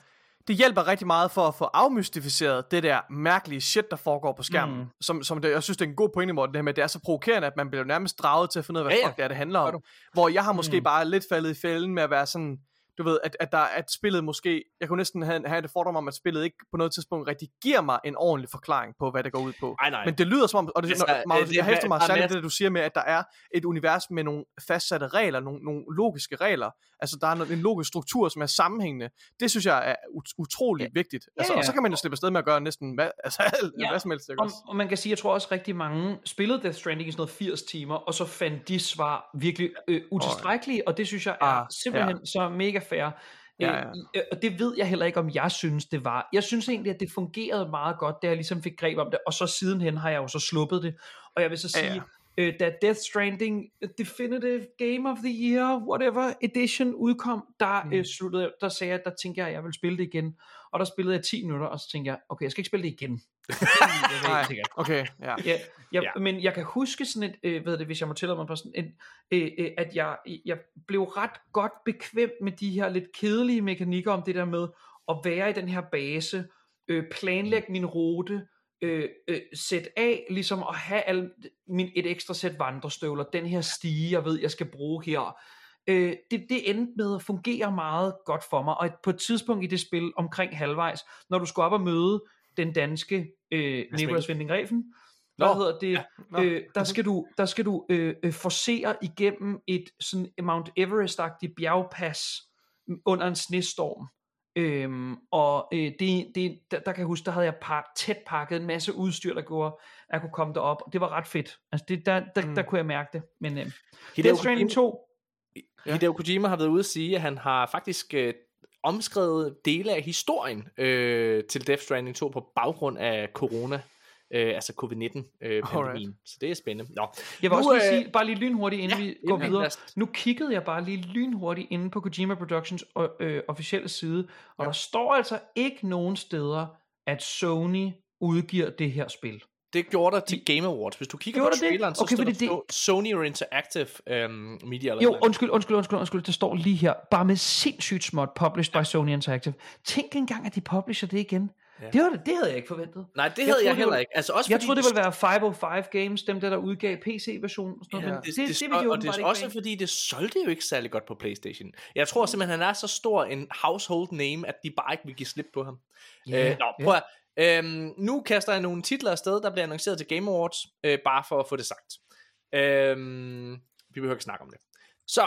Det hjælper rigtig meget for at få afmystificeret det der mærkelige shit, der foregår på skærmen. Mm. Som, som det, jeg synes, det er en god pointe, Morten, det her med, at det er så provokerende, at man bliver nærmest draget til at finde ud af, hvad Ja, ja, fuck det er, det handler om. Hvor jeg har måske. Mm. bare lidt faldet i fælden med at være sådan, du ved, at, at, der, at spillet måske, jeg kunne næsten have, have det fordom om, at spillet ikke på noget tidspunkt rigtig giver mig en ordentlig forklaring på, hvad det går ud på. Nej, nej. Men det lyder som om, og det, Altså, når, Magnus, øh, det- jeg hæfter mig er særligt det, du siger med, at der er et univers med nogle fastsatte regler, nogle, nogle logiske regler. Altså, der er en logisk struktur, som er sammenhængende. Det synes jeg er ut- utrolig Ja. vigtigt. Altså, Ja, Og så ja. kan man jo slippe afsted med at gøre næsten hvad, altså, alt, Ja, hvad som helst. Og, og man kan sige, jeg tror også rigtig mange spillede Death Stranding i sådan noget 80 timer, og så fandt de svar virkelig øh, utilstrækkelige, og det synes jeg er Ah, simpelthen ja. så mega fair. Ja, Øh, ja. øh, Og det ved jeg heller ikke, om jeg synes, det var. Jeg synes egentlig, at det fungerede meget godt, da jeg ligesom fik greb om det, og så sidenhen har jeg jo så sluppet det. Og jeg vil så Ja, sige, øh, da Death Stranding Definitive Game of the Year, whatever edition udkom, der, Mm. mm. øh, sluttede, der sagde jeg, der tænkte jeg, at jeg ville spille det igen. Og der spillede jeg 10 minutter, og så tænkte jeg, okay, jeg skal ikke spille det igen. (laughs) Nej, okay, ja. Ja, jeg, Ja. Men jeg kan huske sådan et, øh, ved det, hvis jeg må tillade mig på sådan et, øh, øh, at jeg, jeg blev ret godt bekvem med de her lidt kedelige mekanikker om det der med at være i den her base, øh, planlægge min rute, øh, øh, sæt af, ligesom at have al, min, et ekstra sæt vandrestøvler, den her stige, jeg ved, jeg skal bruge her. Øh, det, det endte med at fungere meget godt for mig, og på et tidspunkt i det spil, omkring halvvejs, når du skulle op og møde den danske øh, Nicolas Winding Refn, hvad Nå, hedder det, ja, nå. øh, der skal du, der skal du øh, øh, forsere igennem et sådan Mount Everest-agtigt bjergpas under en snestorm. Øhm, og øh, det, det, der, der kan jeg huske, der havde jeg par, tæt pakket en masse udstyr, der gjorde, at jeg kunne komme derop. Og det var ret fedt. Altså det, der, der, mm. der kunne jeg mærke det. Men øh, Death Stranding 2, Ja. Hideo Kojima har været ude at sige, at han har faktisk øh, omskrevet dele af historien øh, til Death Stranding 2 på baggrund af corona, øh, altså covid-19 øh. Så det er spændende. Nå. Jeg vil Nu, også lige øh, sige, bare lige lynhurtigt, inden ja, ja, vi går videre. os- Nu kiggede jeg bare lige lynhurtigt inde på Kojima Productions øh, officielle side, og der står altså ikke nogen steder, at Sony udgiver det her spil. Det gjorde der til Game Awards. Hvis du kigger Gjorde på det det? traileren, så Okay, står fordi der det- Sony og Interactive øhm, Media. Eller Jo, noget. undskyld, undskyld, undskyld, undskyld, det står lige her, bare med sindssygt småt, published by Sony Interactive. Tænk engang, at de publisher det igen. Ja. Det, var det, havde jeg ikke forventet. Nej, det Jeg havde jeg, det heller ikke. Altså også Jeg fordi troede, det ville være 505 Games, dem der, der udgav PC-versionen. og sådan noget, Ja, men det, det, det, det, og, og det er også være. fordi, det solgte jo ikke særlig godt på Playstation. Jeg tror simpelthen, han er så stor en household name, at de bare ikke vil give slip på ham. Ja, øh, nå, prøv at, øhm, nu kaster jeg nogle titler afsted, der bliver annonceret til Game Awards, øh, bare for at få det sagt. Øhm, vi behøver ikke snakke om det. Så,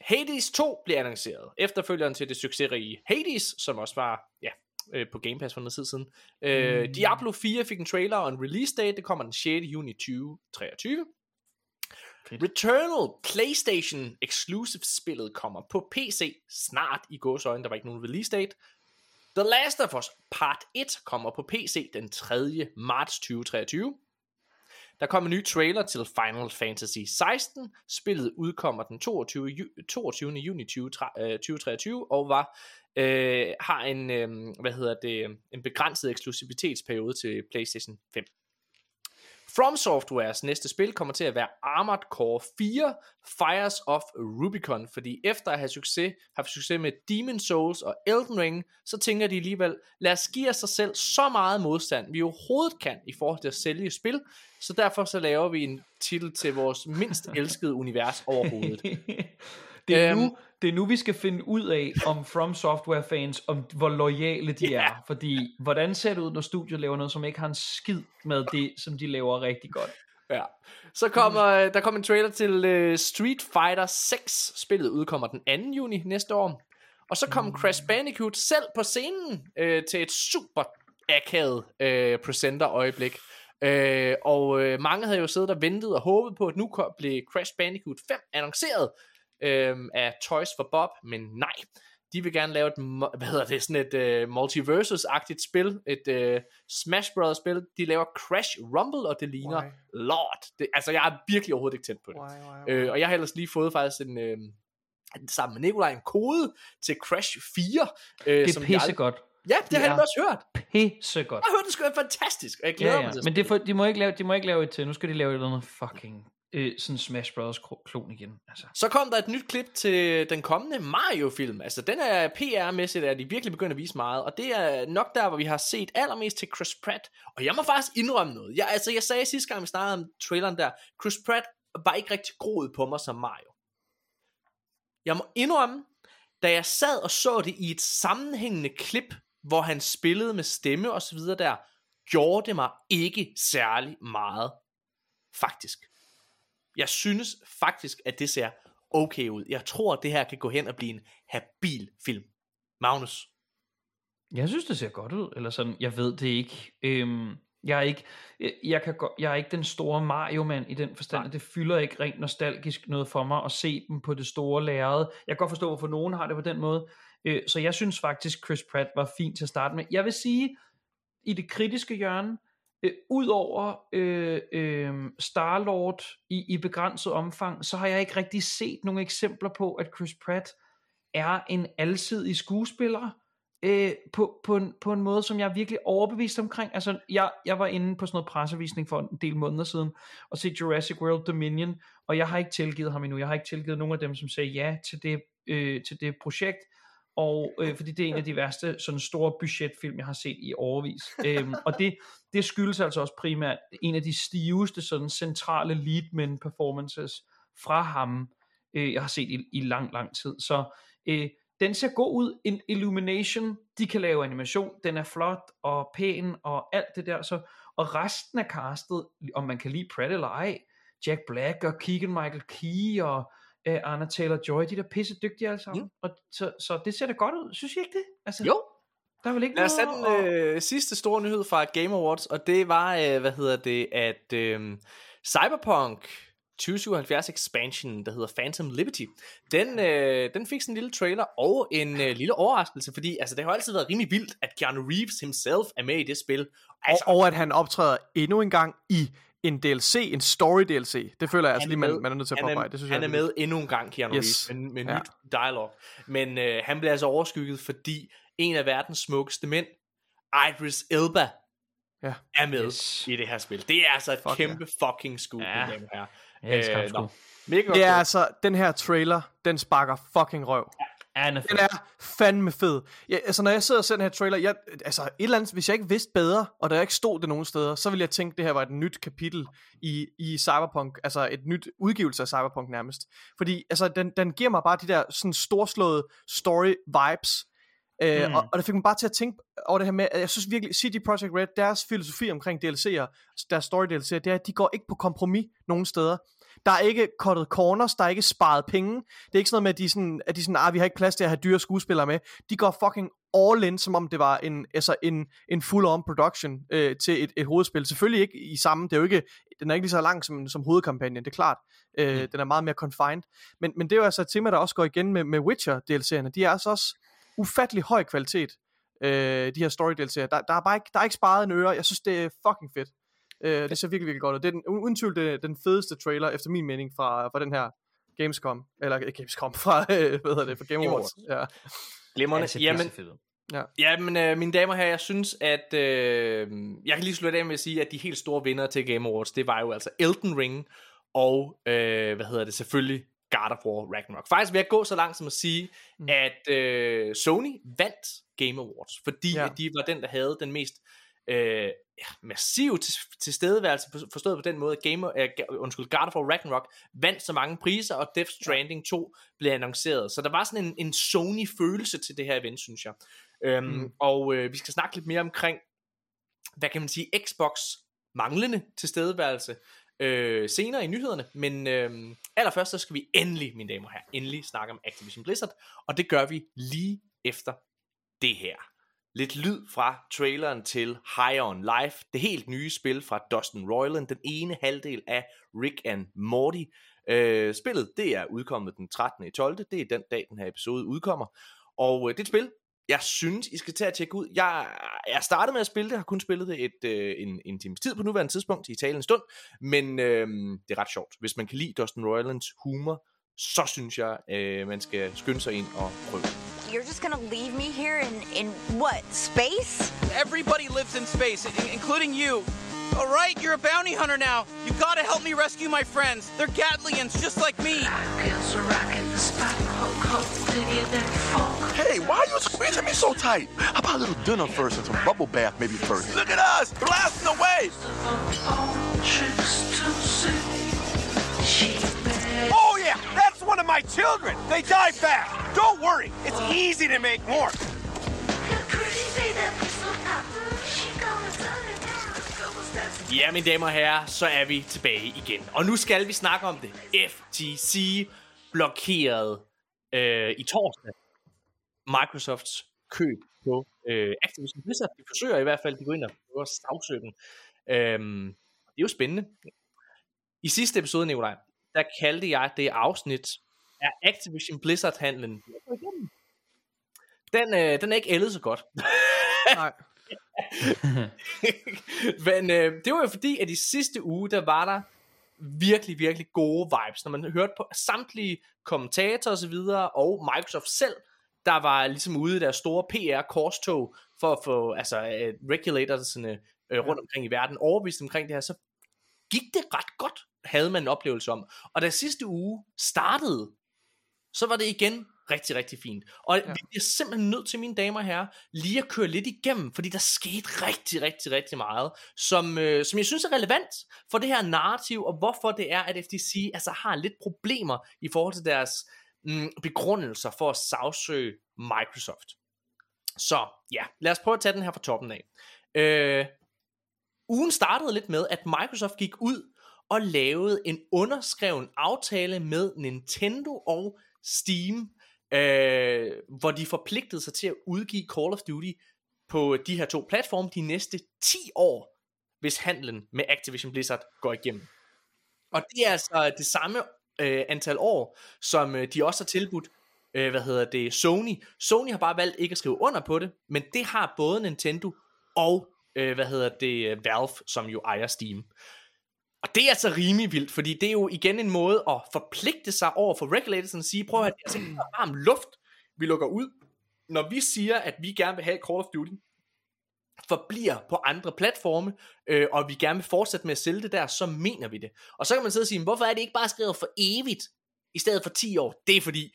Hades 2 bliver annonceret. Efterfølgeren til det succesrige Hades, som også var ja, øh, på Game Pass for noget tid siden. Øh, Mm. Diablo 4 fik en trailer og en release date. Det kommer den 6. juni 2023. Returnal PlayStation Exclusive spillet kommer på PC snart i gåsøjne. Der var ikke nogen release date. The Last of Us Part 1 kommer på PC den 3. marts 2023. Der kom en ny trailer til Final Fantasy 16. Spillet udkommer den 22. Ju- 22. juni 20, 2023 øh, og var øh, har en øh, hvad hedder det en begrænset eksklusivitetsperiode til PlayStation 5. From Softwares næste spil kommer til at være Armored Core 4 Fires of Rubicon, fordi efter at have succes, haft succes med Demon Souls og Elden Ring, så tænker de alligevel, lad os give os sig selv så meget modstand, vi overhovedet kan i forhold til at sælge spil, så derfor så laver vi en titel til vores mindst elskede univers overhovedet. (laughs) det, er Øhm. nu, det er nu, vi skal finde ud af, om From Software fans, om hvor loyale de Ja. er. Fordi, hvordan ser det ud, når studiet laver noget, som ikke har en skid med det, som de laver rigtig godt? Ja. Så kommer øh, der kommer en trailer til uh, Street Fighter 6. Spillet udkommer den 2. juni næste år. Og så kom Crash Bandicoot selv på scenen øh, til et super akavet øh, presenter øjeblik. Øh, og øh, mange havde jo siddet og ventet og håbet på, at nu kom, blev Crash Bandicoot 5 annonceret øh, af Toys for Bob, men nej. De vil gerne lave et, hvad hedder det, sådan et øh, multiversus-agtigt spil, et øh, Smash Bros. spil. De laver Crash Rumble, og det ligner Why? lort. Det, altså, jeg er virkelig overhovedet ikke tændt på det. Why, why, why? Øh, og jeg har ellers lige fået faktisk en, øh, sammen med Nikolaj en kode til Crash 4. Øh, Det er pissegodt. Ja, det, Det har jeg også hørt. Pissegodt. Jeg har hørt, det skulle være fantastisk, og jeg glæder Ja, mig ja. til at Men det for, de, må ikke lave, de må ikke lave et til. Nu skal de lave et eller andet fucking øh, sådan Smash Bros. klon igen. Altså. Så kom der et nyt klip til den kommende Mario-film. Altså, den er PR-mæssigt, at de virkelig begynder at vise meget. Og det er nok der, hvor vi har set allermest til Chris Pratt. Og jeg må faktisk indrømme noget. Jeg, altså, jeg sagde sidste gang, vi snakkede om traileren der, Chris Pratt var ikke rigtig groet på mig som Mario. Jeg må indrømme, da jeg sad og så det i et sammenhængende klip, hvor han spillede med stemme og så videre der, gjorde det mig ikke særlig meget. Faktisk. Jeg synes faktisk, at det ser okay ud. Jeg tror, at det her kan gå hen og blive en habil film. Magnus. Jeg synes, det ser godt ud. Eller sådan, jeg ved det ikke. Øhm, jeg, er ikke jeg, jeg, kan godt, jeg er ikke den store Mario-mand i den forstand, at det fylder ikke rent nostalgisk noget for mig at se dem på det store lærred. Jeg kan godt forstå, hvorfor nogen har det på den måde. Øh, så jeg synes faktisk, Chris Pratt var fint til at starte med. Jeg vil sige, i det kritiske hjørne, øh, udover øh, øh, Star-Lord i, i begrænset omfang, så har jeg ikke rigtig set nogle eksempler på, at Chris Pratt er en alsidig skuespiller øh, på, på, en, på en måde, som jeg er virkelig overbevist omkring. Altså, jeg, jeg var inde på sådan noget pressevisning for en del måneder siden, og se Jurassic World Dominion, og jeg har ikke tilgivet ham endnu. Jeg har ikke tilgivet nogen af dem, som sagde ja til det, øh, til det projekt og øh, fordi det er en af de værste sådan store budgetfilm, jeg har set i overvis. (laughs) øhm, og det, det skyldes altså også primært en af de stiveste sådan centrale leadmen performances fra ham, øh, jeg har set i, i lang, lang tid. Så øh, den ser god ud. En Illumination, de kan lave animation, den er flot og pæn og alt det der. Så, og resten af castet, om man kan lide Pratt eller ej, Jack Black og Keegan Michael Key og øh, Anna Taylor-Joy, de er da pisse dygtige alle sammen. Mm. Og så, så det ser da godt ud, synes I ikke det? Altså, Jo, Der er vel ikke Lad os tage noget... den øh, sidste store nyhed fra Game Awards, og det var, øh, hvad hedder det, at øh, Cyberpunk 2077 expansion, der hedder Phantom Liberty, den, øh, den fik sådan en lille trailer og en øh, lille overraskelse, fordi altså, det har altid været rimelig vildt, at Keanu Reeves himself er med i det spil. Og, Altså, og at han optræder endnu en gang i en DLC, en story DLC. Det føler jeg altså lige, man, man er nødt til at påpege. Det synes han jeg er med endnu en gang, Keanu Yes. yes. Reeves, med, med Ja. nyt dialog. Men øh, han bliver altså overskygget, fordi en af verdens smukkeste mænd, Idris Elba, Ja. er med Yes. i det her spil. Det er altså et Fuck kæmpe fucking skud, Ja. ja. damer og herrer. Jeg elsker ham Øh. Mega Det er altså, den her trailer, den sparker fucking røv. Ja, han er Den fed. er fandme fed. Ja, altså, når jeg sidder og ser den her trailer, jeg, altså, et eller andet, hvis jeg ikke vidste bedre, og der ikke stod det nogen steder, så ville jeg tænke, at det her var et nyt kapitel i, i Cyberpunk, altså et nyt udgivelse af Cyberpunk nærmest. Fordi, altså, den, den giver mig bare de der sådan storslåede story-vibes, Øh, Mm. og, og det fik mig bare til at tænke over det her med, at jeg synes virkelig, CD Projekt Red, deres filosofi omkring DLC'er, deres story DLC'er, det er, at de går ikke på kompromis nogen steder. Der er ikke cuttet corners, der er ikke sparet penge. Det er ikke sådan noget med, at de, sådan, at de sådan, ah, vi har ikke plads til at have dyre skuespillere med. De går fucking all in, som om det var en, altså en, en full-on production øh, til et, et hovedspil. Selvfølgelig ikke i samme, det er jo ikke, den er ikke lige så lang som, som hovedkampagnen, det er klart. Øh, Den er meget mere confined. Men, men det er jo altså et tema, der også går igen med, med Witcher DLC'erne. De er altså også ufattelig høj kvalitet, øh, de her story DLC'er. Der, der, er bare ikke, der er ikke sparet en øre. Jeg synes, det er fucking fedt. Øh, det ser virkelig, virkelig godt ud. Det er den, uden tvivl det, den fedeste trailer, efter min mening, fra, fra den her Gamescom. Eller ikke Gamescom, fra, øh, hvad hedder det, fra Game Awards. Ja. Ja, Glimrende. det ser Jamen, fedt ud. Jamen, øh, mine damer og herrer, jeg synes, at øh, jeg kan lige slutte af med at sige, at de helt store vinder til Game Awards, det var jo altså Elden Ring og, øh, hvad hedder det, selvfølgelig God of War Ragnarok. Faktisk vil jeg gå så langt som at sige, mm. at øh, Sony vandt Game Awards, fordi Ja. ja. at de var den, der havde den mest øh, ja, massive til, tilstedeværelse, for- forstået på den måde, at Game, ga- undskyld, God of War Ragnarok vandt så mange priser, og Death Stranding 2 blev annonceret. Så der var sådan en, en Sony-følelse til det her event, synes jeg. Øhm, mm. Og øh, vi skal snakke lidt mere omkring, hvad kan man sige, Xbox manglende tilstedeværelse øh, senere i nyhederne. Men øh, allerførst så skal vi endelig, mine damer og herrer, endelig snakke om Activision Blizzard. Og det gør vi lige efter det her. Lidt lyd fra traileren til High on Life, det helt nye spil fra Dustin Roiland, den ene halvdel af Rick and Morty. Øh, spillet, det er udkommet den 13. i 12. Det er den dag, den her episode udkommer. Og øh, det er et spil, jeg synes, I skal tage at tjekke ud. Jeg, jeg startede med at spille det, har kun spillet det et, øh, en, en times tid på nuværende tidspunkt, i talen en stund, men øh, det er ret sjovt. Hvis man kan lide Dustin Roilands humor, så synes jeg, øh, man skal skynde sig ind og prøve. You're just gonna leave me here in, in what, space? Everybody lives in space, i- including you. All right, you're a bounty hunter now. You gotta help me rescue my friends. They're Gatlians, just like me. Hey, why are you squeezing me so tight? How about a little dinner first and some bubble bath maybe first? Look at us, blasting away. Oh yeah, that's one of my children. They die fast. Don't worry, it's easy to make more. Ja, mine damer og herrer, så er vi tilbage igen. Og nu skal vi snakke om det. FTC blokerede øh, i torsdag Microsofts køb på øh, Activision Blizzard. De forsøger i hvert fald, de går ind og prøver at sagsøge den. Øhm, det er jo spændende. I sidste episode, Nikolaj, der kaldte jeg det afsnit af Activision Blizzard-handlen. Den, øh, den er ikke ældet så godt. (laughs) Nej. (laughs) Men øh, det var jo fordi, at i sidste uge, der var der virkelig, virkelig gode vibes. Når man hørte på samtlige kommentatorer og så videre, og Microsoft selv, der var ligesom ude i deres store PR-korstog, for at få altså, øh, regulatorsne øh, rundt omkring i verden overbevist omkring det her, så gik det ret godt, havde man en oplevelse om. Og da sidste uge startede, så var det igen rigtig, rigtig fint. Og ja. vi bliver simpelthen nødt til, mine damer og herrer, lige at køre lidt igennem, fordi der skete rigtig, rigtig, rigtig meget, som, øh, som jeg synes er relevant for det her narrativ, og hvorfor det er, at FTC altså har lidt problemer i forhold til deres mm, begrundelser for at sagsøge Microsoft. Så ja, lad os prøve at tage den her fra toppen af. Øh, ugen startede lidt med, at Microsoft gik ud og lavede en underskreven aftale med Nintendo og Steam, øh, hvor de forpligtede sig til at udgive Call of Duty på de her to platforme de næste 10 år, hvis handlen med Activision Blizzard går igennem. Og det er altså det samme øh, antal år, som øh, de også har tilbudt, øh, hvad hedder det, Sony. Sony har bare valgt ikke at skrive under på det, men det har både Nintendo og, øh, hvad hedder det, øh, Valve, som jo ejer Steam. Og det er altså rimelig vildt, fordi det er jo igen en måde at forpligte sig over for regulators og sige, prøv at høre, det er altså varm luft, vi lukker ud. Når vi siger, at vi gerne vil have Call of Duty, forbliver på andre platforme, øh, og vi gerne vil fortsætte med at sælge det der, så mener vi det. Og så kan man sidde og sige, hvorfor er det ikke bare skrevet for evigt, i stedet for 10 år? Det er fordi,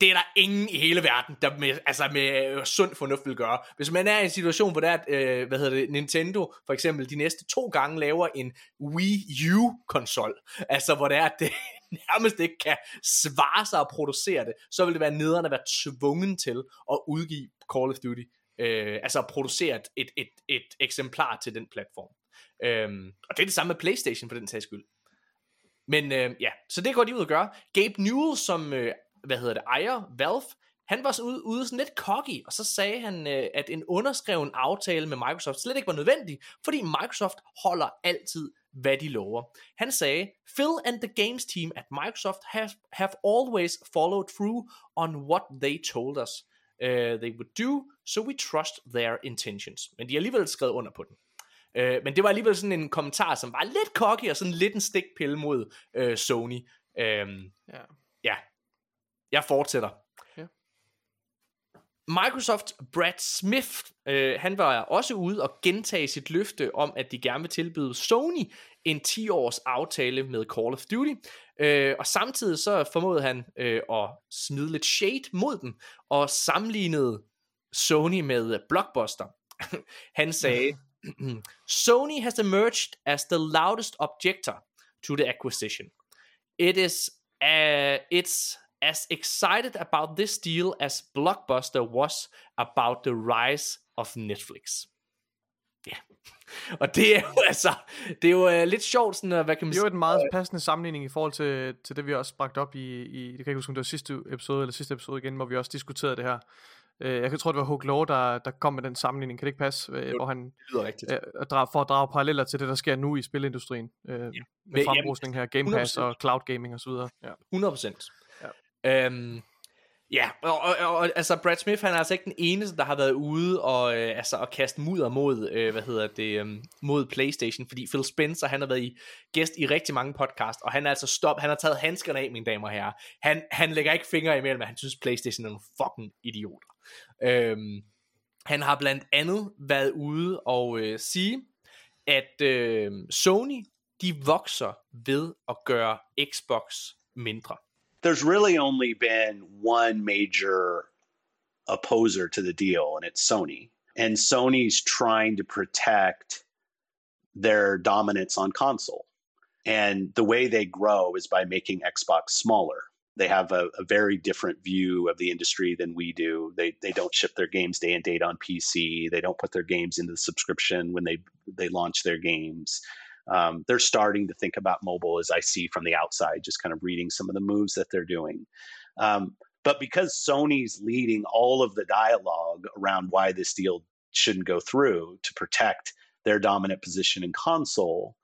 det er der ingen i hele verden, der med, altså med øh, sund fornuft vil gøre. Hvis man er i en situation, hvor der er, øh, hvad hedder det, Nintendo for eksempel de næste to gange laver en Wii U-konsol, altså hvor det er, at det (laughs) nærmest ikke kan svare sig at producere det, så vil det være nederen at være tvungen til at udgive Call of Duty, øh, altså at producere et, et, et, et eksemplar til den platform. Øhm, og det er det samme med Playstation for den sags skyld. Men øh, ja, så det går de ud og gøre. Gabe Newell, som øh, hvad hedder det, ejer Valve, han var sådan ude, ude sådan lidt cocky, og så sagde han, øh, at en underskreven aftale med Microsoft slet ikke var nødvendig, fordi Microsoft holder altid, hvad de lover. Han sagde, Phil and the games team at Microsoft have, have always followed through on what they told us uh, they would do, so we trust their intentions. Men de har alligevel skrevet under på den. Uh, men det var alligevel sådan en kommentar, som var lidt cocky, og sådan lidt en stikpille mod uh, Sony. Uh, ja. ja, jeg fortsætter. Ja. Microsoft Brad Smith, øh, han var også ude og gentage sit løfte om, at de gerne vil tilbyde Sony en 10-års aftale med Call of Duty. Øh, og samtidig så formåede han øh, at smide lidt shade mod dem, og sammenlignede Sony med Blockbuster. (laughs) han sagde, (clears throat) Sony has emerged as the loudest objector to the acquisition. It is uh, it's as excited about this deal as Blockbuster was about the rise of Netflix. Ja. Yeah. (laughs) Og det er jo altså, det er jo uh, lidt sjovt sådan, uh, hvad kan man sige? Det er jo en meget passende sammenligning i forhold til, til det, vi også bragt op i, i, det kan jeg ikke huske, om det var sidste episode, eller sidste episode igen, hvor vi også diskuterede det her. Uh, jeg kan tro, det var Hugh Law, der, der kom med den sammenligning, kan det ikke passe? Uh, hvor han, det rigtigt. Uh, dra, for at drage paralleller til det, der sker nu i spilindustrien, uh, ja. med frembrusning her, Game Pass 100%. og cloud gaming osv. Ja. 100%. Øhm, ja, og, og, og, altså Brad Smith, han er altså ikke den eneste, der har været ude og, øh, altså, at kaste mudder mod, øh, hvad hedder det, øh, mod Playstation, fordi Phil Spencer, han har været i gæst i rigtig mange podcast, og han er altså stop, han har taget handskerne af, mine damer og herrer. Han, han lægger ikke fingre imellem, at han synes Playstation er nogle fucking idioter. Øhm, han har blandt andet været ude og øh, sige, at øh, Sony, de vokser ved at gøre Xbox mindre. There's really only been one major opposer to the deal, and it's Sony. And Sony's trying to protect their dominance on console. And the way they grow is by making Xbox smaller. They have a, a, very different view of the industry than we do. They they don't ship their games day and date on PC. They don't put their games into the subscription when they they launch their games um, they're starting to think about mobile as I see from the outside, just kind of reading some of the moves that they're doing. Um, but because Sony's leading all of the dialogue around why this deal shouldn't go through to protect their dominant position in console,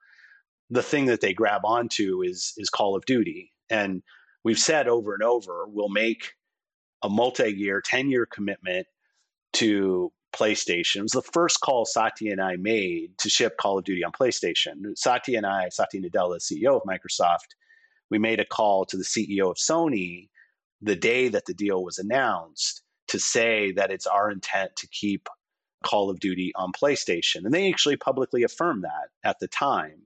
the thing that they grab onto is is Call of Duty. And we've said over and over, we'll make a multi-year, 10-year commitment to PlayStation. It was the first call Satya and I made to ship Call of Duty on PlayStation. Satya and I, Satya Nadella, CEO of Microsoft, we made a call to the CEO of Sony the day that the deal was announced to say that it's our intent to keep Call of Duty on PlayStation. And they actually publicly affirmed that at the time.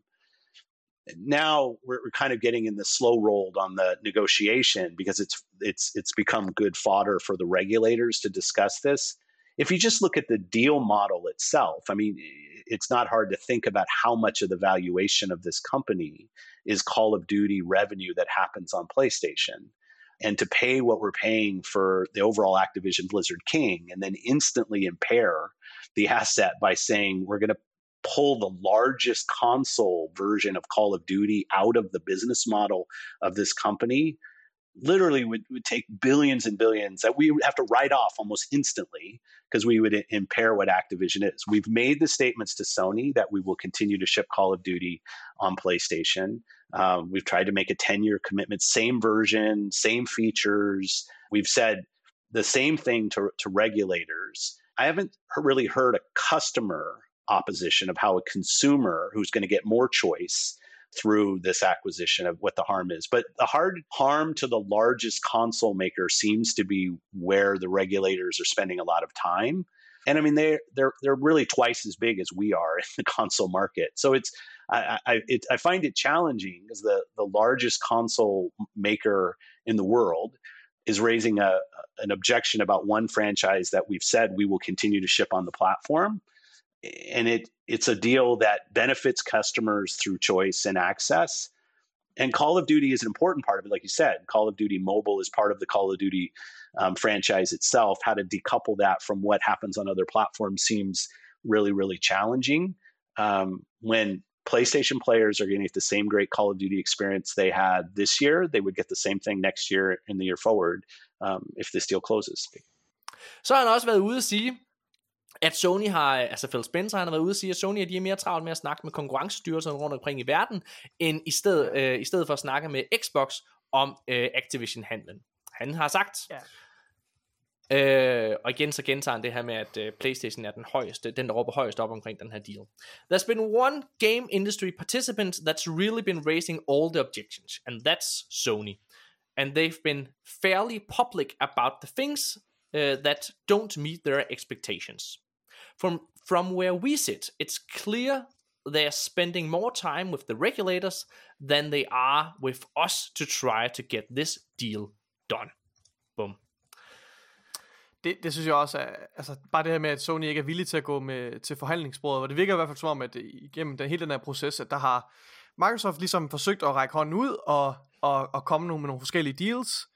now we're, we're kind of getting in the slow rolled on the negotiation because it's it's it's become good fodder for the regulators to discuss this. If you just look at the deal model itself, I mean, it's not hard to think about how much of the valuation of this company is Call of Duty revenue that happens on PlayStation. And to pay what we're paying for the overall Activision Blizzard King and then instantly impair the asset by saying we're going to pull the largest console version of Call of Duty out of the business model of this company literally would, would take billions and billions that we would have to write off almost instantly because we would impair what Activision is. We've made the statements to Sony that we will continue to ship Call of Duty on PlayStation. Um, we've tried to make a 10 year commitment, same version, same features. We've said the same thing to, to regulators. I haven't really heard a customer opposition of how a consumer who's going to get more choice through this acquisition of what the harm is. But the hard harm to the largest console maker seems to be where the regulators are spending a lot of time. And I mean, they they're they're really twice as big as we are in the (laughs) console market. So it's I I, it, I find it challenging as the the largest console maker in the world is raising a an objection about one franchise that we've said we will continue to ship on the platform and it it's a deal that benefits customers through choice and access. And Call of Duty is an important part of it, like you said. Call of Duty Mobile is part of the Call of Duty um, franchise itself. How to decouple that from what happens on other platforms seems really, really challenging. Um, when PlayStation players are going to get the same great Call of Duty experience they had this year, they would get the same thing next year and the year forward um, if this deal closes. Så har han også været ude at Sony har, altså Phil Spencer han har været ude og sige, at Sony at de er mere travlt med at snakke med konkurrencestyrelserne rundt omkring i verden, end i stedet, øh, i stedet for at snakke med Xbox om øh, Activision-handlen. Han har sagt, Ja. Øh, og igen så gentager han det her med, at øh, PlayStation er den højeste, den der råber højest op omkring den her deal. There's been one game industry participant that's really been raising all the objections, and that's Sony. And they've been fairly public about the things uh, that don't meet their expectations. From from where we sit, it's clear they're spending more time with the regulators than they are with us to try to get this deal done. Boom. Det, det synes jeg også er, altså bare det her med, at Sony ikke er villig til at gå med til forhandlingsbordet, og det virker i hvert fald som om, at øh, igennem den, hele den her proces, at der har Microsoft ligesom forsøgt at række hånden ud og, og, og komme nu med nogle forskellige deals,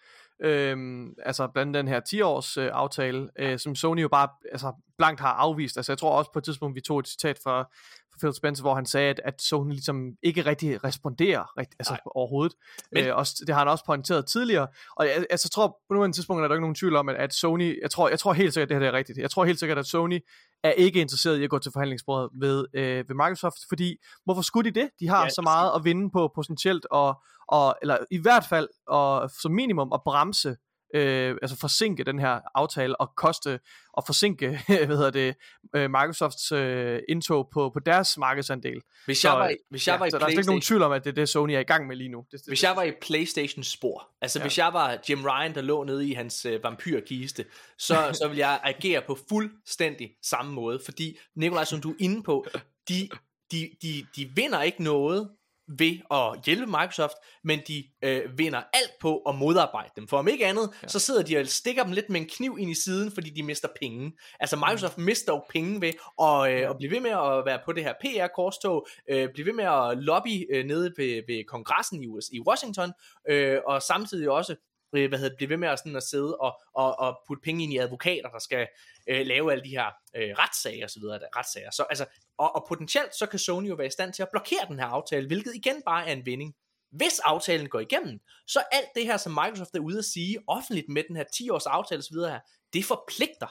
øhm, altså blandt den her 10-års øh, aftale, øh, som Sony jo bare altså, blankt har afvist. Altså jeg tror også på et tidspunkt, vi tog et citat fra, fra Phil Spencer, hvor han sagde, at, at Sony ligesom ikke rigtig responderer rigt, altså, overhovedet. Men- øh, også, det har han også pointeret tidligere. Og jeg, altså, tror på nuværende tidspunkt er der ikke nogen tvivl om, at, at Sony, jeg tror, jeg tror helt sikkert, at det her er rigtigt. Jeg tror helt sikkert, at Sony er ikke interesseret i at gå til forhandlingsbordet ved, øh, ved Microsoft, fordi hvorfor skulle de det? De har ja, så meget at vinde på potentielt, og, og, eller i hvert fald og, som minimum at bremse øh, altså forsinke den her aftale og koste og forsinke (laughs) hvad hedder det, øh, Microsofts øh, indtog på, på deres markedsandel. Hvis jeg var i- hvis jeg var i så der er ikke nogen tvivl om, at det er det, Sony er i gang med lige nu. Det, det, Hvis jeg var i Playstation spor, altså ja. Ja. hvis jeg var Jim Ryan, der lå nede i hans øh, vampyrkiste, så, (laughs) så vil jeg agere på fuldstændig samme måde, fordi Nikolaj, som du er inde på, de, de, de, de vinder ikke noget ved at hjælpe Microsoft, men de øh, vinder alt på at modarbejde dem. For om ikke andet, ja. så sidder de og stikker dem lidt med en kniv ind i siden, fordi de mister penge. Altså Microsoft mm. mister jo penge ved at, øh, at blive ved med at være på det her PR-korstog, øh, blive ved med at lobby øh, nede ved, ved kongressen i, US, i Washington, øh, og samtidig også øh, hvad hedder, det, blive ved med at, sådan at sidde og, og, og putte penge ind i advokater, der skal øh, lave alle de her øh, retssager og så videre, retssager. Så, altså, og, og potentielt så kan Sony jo være i stand til at blokere den her aftale, hvilket igen bare er en vinding. Hvis aftalen går igennem, så alt det her, som Microsoft er ude at sige offentligt med den her 10-års aftale osv., videre det forpligter.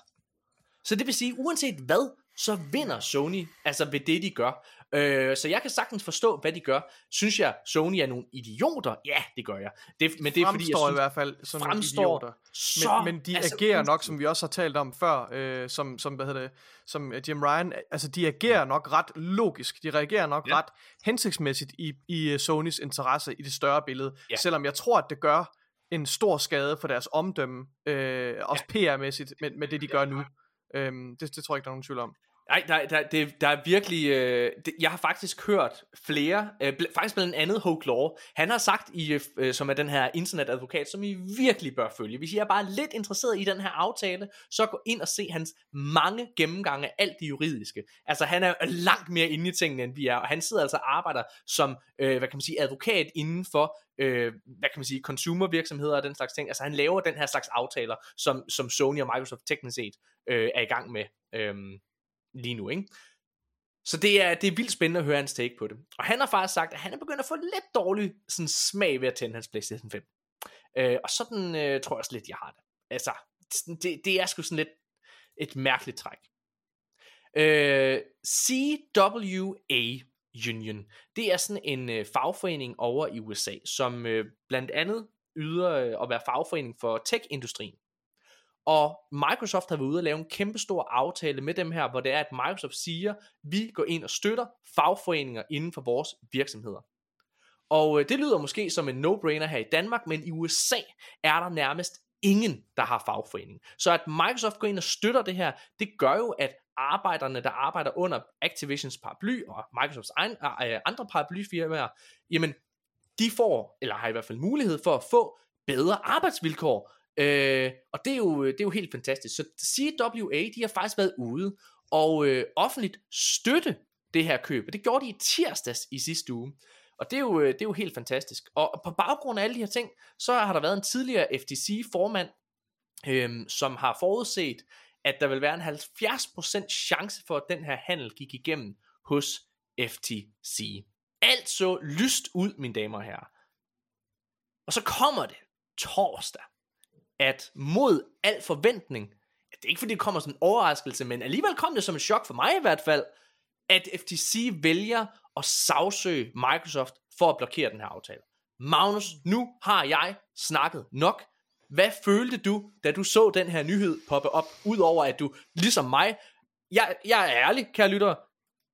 Så det vil sige, uanset hvad, så vinder Sony altså ved det, de gør. Øh, så jeg kan sagtens forstå, hvad de gør. Synes jeg, Sony er nogle idioter? Ja, det gør jeg. Det, men det er fordi, jeg fremstår synes, i hvert fald som nogle fremstår idioter. så- men, men de altså, agerer nok, som vi også har talt om før, øh, som, som, hvad hedder det, som øh, Jim Ryan, altså de agerer nok ret logisk, de reagerer nok Ja. ja. ret hensigtsmæssigt i, i uh, Sonys interesse i det større billede, Ja. selvom jeg tror, at det gør en stor skade for deres omdømme, øh, også PR-mæssigt, med, med det de gør nu. Øhm, det, det tror jeg ikke, der er nogen tvivl om. Nej, der, der, det, der er virkelig... Øh, det, jeg har faktisk hørt flere, øh, bl- faktisk blandt andet Hoke Law, han har sagt, i, øh, øh som er den her internetadvokat, som I virkelig bør følge. Hvis I er bare lidt interesseret i den her aftale, så gå ind og se hans mange gennemgange af alt det juridiske. Altså, han er langt mere inde i tingene, end vi er, og han sidder altså og arbejder som, øh, hvad kan man sige, advokat inden for, øh, hvad kan man sige, consumervirksomheder og den slags ting. Altså, han laver den her slags aftaler, som, som Sony og Microsoft teknisk set øh, er i gang med. Øh, lige nu, ikke? Så det er, det er vildt spændende at høre hans take på det. Og han har faktisk sagt, at han er begyndt at få lidt dårlig sådan, smag ved at tænde hans PlayStation 5. Øh, og sådan øh, tror jeg også lidt, jeg har det. Altså, det, det er sgu sådan lidt et mærkeligt træk. Øh, CWA Union, det er sådan en øh, fagforening over i USA, som øh, blandt andet yder øh, at være fagforening for tech-industrien. Og Microsoft har været ude og lave en kæmpe stor aftale med dem her, hvor det er, at Microsoft siger, vi går ind og støtter fagforeninger inden for vores virksomheder. Og øh, det lyder måske som en no-brainer her i Danmark, men i USA er der nærmest ingen, der har fagforening. Så at Microsoft går ind og støtter det her, det gør jo, at arbejderne, der arbejder under Activisions paraply og Microsofts egen, øh, øh andre paraplyfirmaer, jamen, de får, eller har i hvert fald mulighed for at få bedre arbejdsvilkår, Øh, og det er, jo, det er jo helt fantastisk. Så CWA, de har faktisk været ude og øh, offentligt støtte det her køb. Og det gjorde de i tirsdags i sidste uge. Og det er, jo, øh, det er jo helt fantastisk. Og på baggrund af alle de her ting, så har der været en tidligere FTC-formand, øh, som har forudset, at der vil være en 70% chance for, at den her handel gik igennem hos FTC. Alt så lyst ud, mine damer og herrer. Og så kommer det torsdag at mod al forventning, det er ikke fordi det kommer som en overraskelse, men alligevel kom det som et chok for mig i hvert fald, at FTC vælger at sagsøge Microsoft for at blokere den her aftale. Magnus, nu har jeg snakket nok. Hvad følte du, da du så den her nyhed poppe op, udover at du, ligesom mig, jeg, jeg er ærlig, kære lyttere,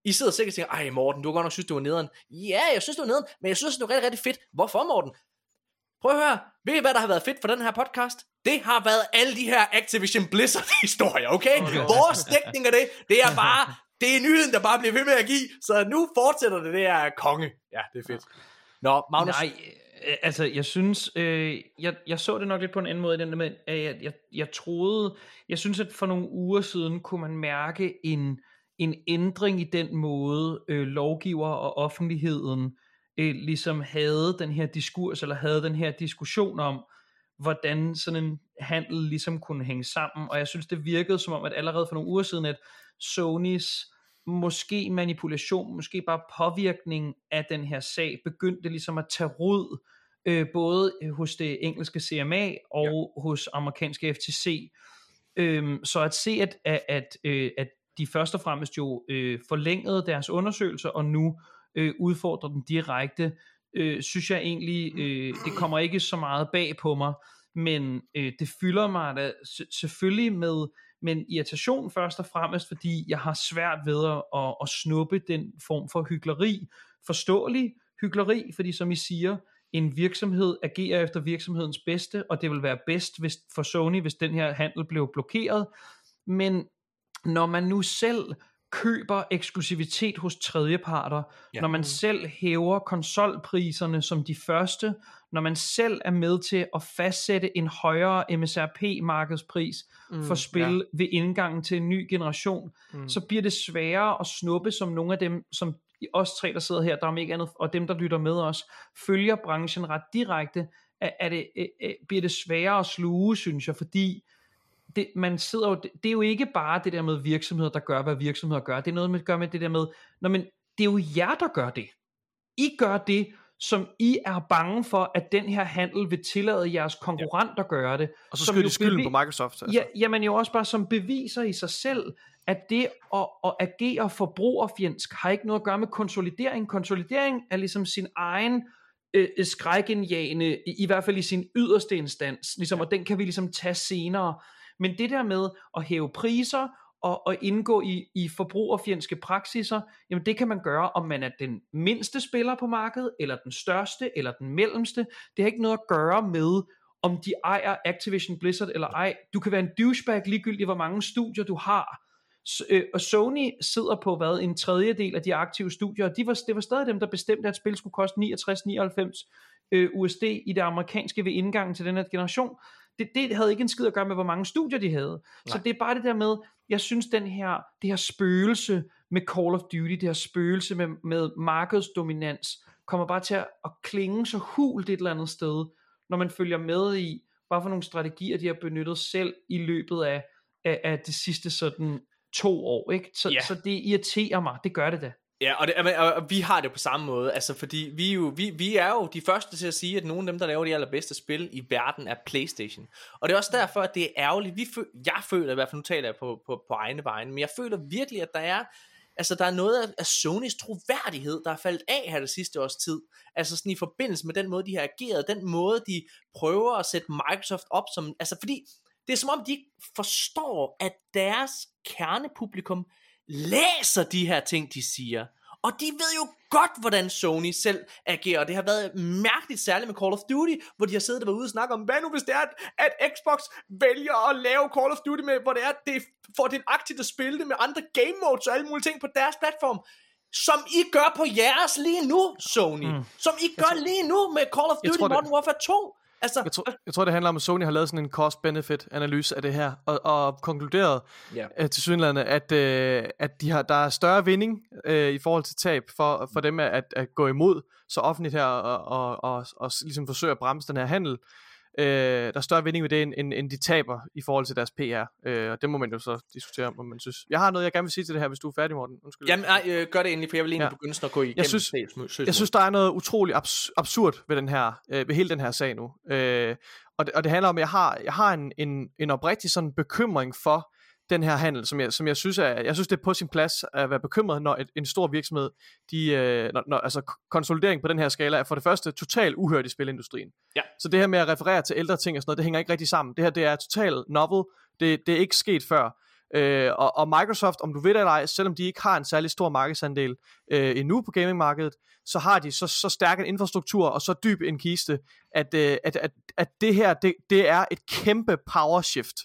I sidder sikkert og tænker, ej Morten, du har godt nok synes, du var nederen. Ja, jeg synes, du var nederen, men jeg synes, det var rigtig, rigtig fedt. Hvorfor, Morten? Prøv at høre, ved I hvad der har været fedt for den her podcast? Det har været alle de her Activision Blizzard (laughs) historier, okay? okay. Vores dækning af det, det er bare, det er nyheden, der bare bliver ved med at give, så nu fortsætter det, det er konge. Ja, det er fedt. Nå, Magnus. Nej, øh, altså jeg synes, øh, jeg, jeg så det nok lidt på en anden måde, den der med, at jeg, jeg, jeg troede, jeg synes at for nogle uger siden kunne man mærke en, en ændring i den måde, øh, lovgiver og offentligheden øh, ligesom havde den her diskurs, eller havde den her diskussion om, hvordan sådan en handel ligesom kunne hænge sammen, og jeg synes det virkede som om, at allerede for nogle uger siden, at Sonys måske manipulation, måske bare påvirkning af den her sag, begyndte ligesom at tage rod, øh, både hos det engelske CMA og ja. hos amerikanske FTC. Øhm, så at se, at, at, at, øh, at de først og fremmest jo øh, forlængede deres undersøgelser, og nu øh, Øh, udfordrer den direkte, øh, synes jeg egentlig, øh, det kommer ikke så meget bag på mig, men øh, det fylder mig da selvfølgelig med, men irritation først og fremmest, fordi jeg har svært ved at, at, at snuppe den form for hyggeleri, forståelig hyggeleri, fordi som I siger, en virksomhed agerer efter virksomhedens bedste, og det vil være bedst hvis, for Sony, hvis den her handel blev blokeret, men når man nu selv køber eksklusivitet hos tredjeparter, ja. når man selv hæver konsolpriserne som de første, når man selv er med til at fastsætte en højere MSRP-markedspris mm, for spil ja. ved indgangen til en ny generation, mm. så bliver det sværere at snuppe som nogle af dem, som os tre, der sidder her, der er ikke andet, og dem, der lytter med os, følger branchen ret direkte, er, er det, er, bliver det sværere at sluge, synes jeg, fordi det, man sidder jo, det, det er jo ikke bare det der med virksomheder, der gør, hvad virksomheder gør. Det er noget, man gør med det der med, når men det er jo jer, der gør det. I gør det, som I er bange for, at den her handel vil tillade jeres konkurrenter ja. gøre det. Og så skyder de skylden på Microsoft. Altså. Ja, jamen jo også bare som beviser i sig selv, at det at, at agere forbrugerfjendsk har ikke noget at gøre med konsolidering. Konsolidering er ligesom sin egen øh, skrækindjagende, i, i hvert fald i sin yderste instans, ligesom, ja. og den kan vi ligesom tage senere. Men det der med at hæve priser og, og indgå i, i forbrugerfjendske praksiser, jamen det kan man gøre, om man er den mindste spiller på markedet, eller den største, eller den mellemste. Det har ikke noget at gøre med, om de ejer Activision Blizzard eller ej. Du kan være en douchebag ligegyldigt, hvor mange studier du har. Øh, og Sony sidder på hvad en tredjedel af de aktive studier, og de var, det var stadig dem, der bestemte, at spil skulle koste 69-99 øh, USD i det amerikanske ved indgangen til den her generation. Det, det havde ikke en skid at gøre med, hvor mange studier de havde. Nej. Så det er bare det der med, jeg synes den her, det her spøgelse med Call of Duty, det her spøgelse med, med markedsdominans, kommer bare til at, at klinge så hult et eller andet sted, når man følger med i, hvad for nogle strategier de har benyttet selv i løbet af, af, af det sidste sådan to år. Ikke? Så, Ja. så det irriterer mig, det gør det da. Ja, og, det, og, og, vi har det på samme måde, altså fordi vi, jo, vi, vi er jo de første til at sige, at nogle af dem, der laver de allerbedste spil i verden, er Playstation. Og det er også derfor, at det er ærgerligt. Vi fø, jeg føler i hvert fald, nu taler jeg på, på, på egne vegne, men jeg føler virkelig, at der er, altså der er noget af, af Sonys troværdighed, der er faldet af her det sidste års tid. Altså sådan i forbindelse med den måde, de har ageret, den måde, de prøver at sætte Microsoft op som, altså fordi det er som om, de ikke forstår, at deres kernepublikum læser de her ting, de siger. Og de ved jo godt, hvordan Sony selv agerer. Det har været mærkeligt, særligt med Call of Duty, hvor de har siddet og været ude og snakke om, hvad nu hvis det er, at, Xbox vælger at lave Call of Duty med, hvor det er, at det får det aktivt at spille det med andre game modes og alle mulige ting på deres platform. Som I gør på jeres lige nu, Sony. Mm. Som I gør lige nu med Call of Duty tror, det- Modern Warfare 2. Altså, Jeg tror, jeg tror, det handler om, at Sony har lavet sådan en cost-benefit-analyse af det her, og, og konkluderet Ja. øh, til synlande, at, øh, at de har, der er større vinding øh, i forhold til tab for, for dem at, at gå imod så offentligt her og, og, og, og ligesom forsøge at bremse den her handel. Øh, der er større vinding ved det, end, end, end de taber i forhold til deres PR. Øh, og det må man jo så diskutere om, om man synes. Jeg har noget, jeg gerne vil sige til det her, hvis du er færdig, Morten. Undskyld. Jamen, nej, øh, gør det endelig, for jeg vil egentlig Ja. begynde at gå igennem Jeg synes, sagsmø- jeg synes, der er noget utroligt abs- absurd ved den her, øh, ved hele den her sag nu. Øh, og, det, og det handler om, at jeg har, jeg har en, en, en oprigtig sådan bekymring for den her handel, som jeg, som jeg synes er, jeg synes det er på sin plads at være bekymret, når et, en stor virksomhed, de, øh, når, når, altså konsolidering på den her skala er for det første totalt uhørt i spilindustrien. Ja. Så det her med at referere til ældre ting og sådan noget, det hænger ikke rigtig sammen. Det her, det er totalt novel. Det, det er ikke sket før. Øh, og, og Microsoft, om du ved det eller ej, selvom de ikke har en særlig stor markedsandel øh, endnu på gamingmarkedet, så har de så, så stærk en infrastruktur og så dyb en kiste, at, øh, at, at, at det her, det, det er et kæmpe power shift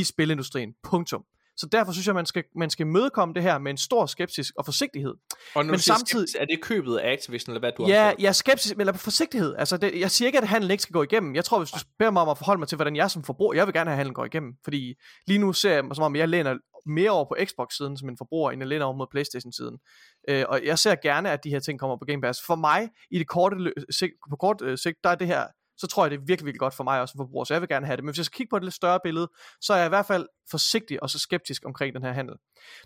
i spilindustrien. Punktum. Så derfor synes jeg, man skal, man skal mødekomme det her med en stor skepsis og forsigtighed. Og når Men samtidig- skeptisk, er det købet af Activision, eller hvad du Ja, har jeg er skeptisk, eller forsigtighed. Altså, det, jeg siger ikke, at handlen ikke skal gå igennem. Jeg tror, hvis du beder mig om at forholde mig til, hvordan jeg som forbruger, jeg vil gerne have, at handlen går igennem. Fordi lige nu ser jeg mig, som om jeg læner mere over på Xbox-siden som en forbruger, end jeg læner over mod Playstation-siden. Øh, og jeg ser gerne, at de her ting kommer på Game Pass. For mig, i det korte på kort øh, sigt, der er det her, så tror jeg, det er virkelig, virkelig godt for mig også som forbruger, så jeg vil gerne have det. Men hvis jeg skal kigge på et lidt større billede, så er jeg i hvert fald forsigtig og så skeptisk omkring den her handel.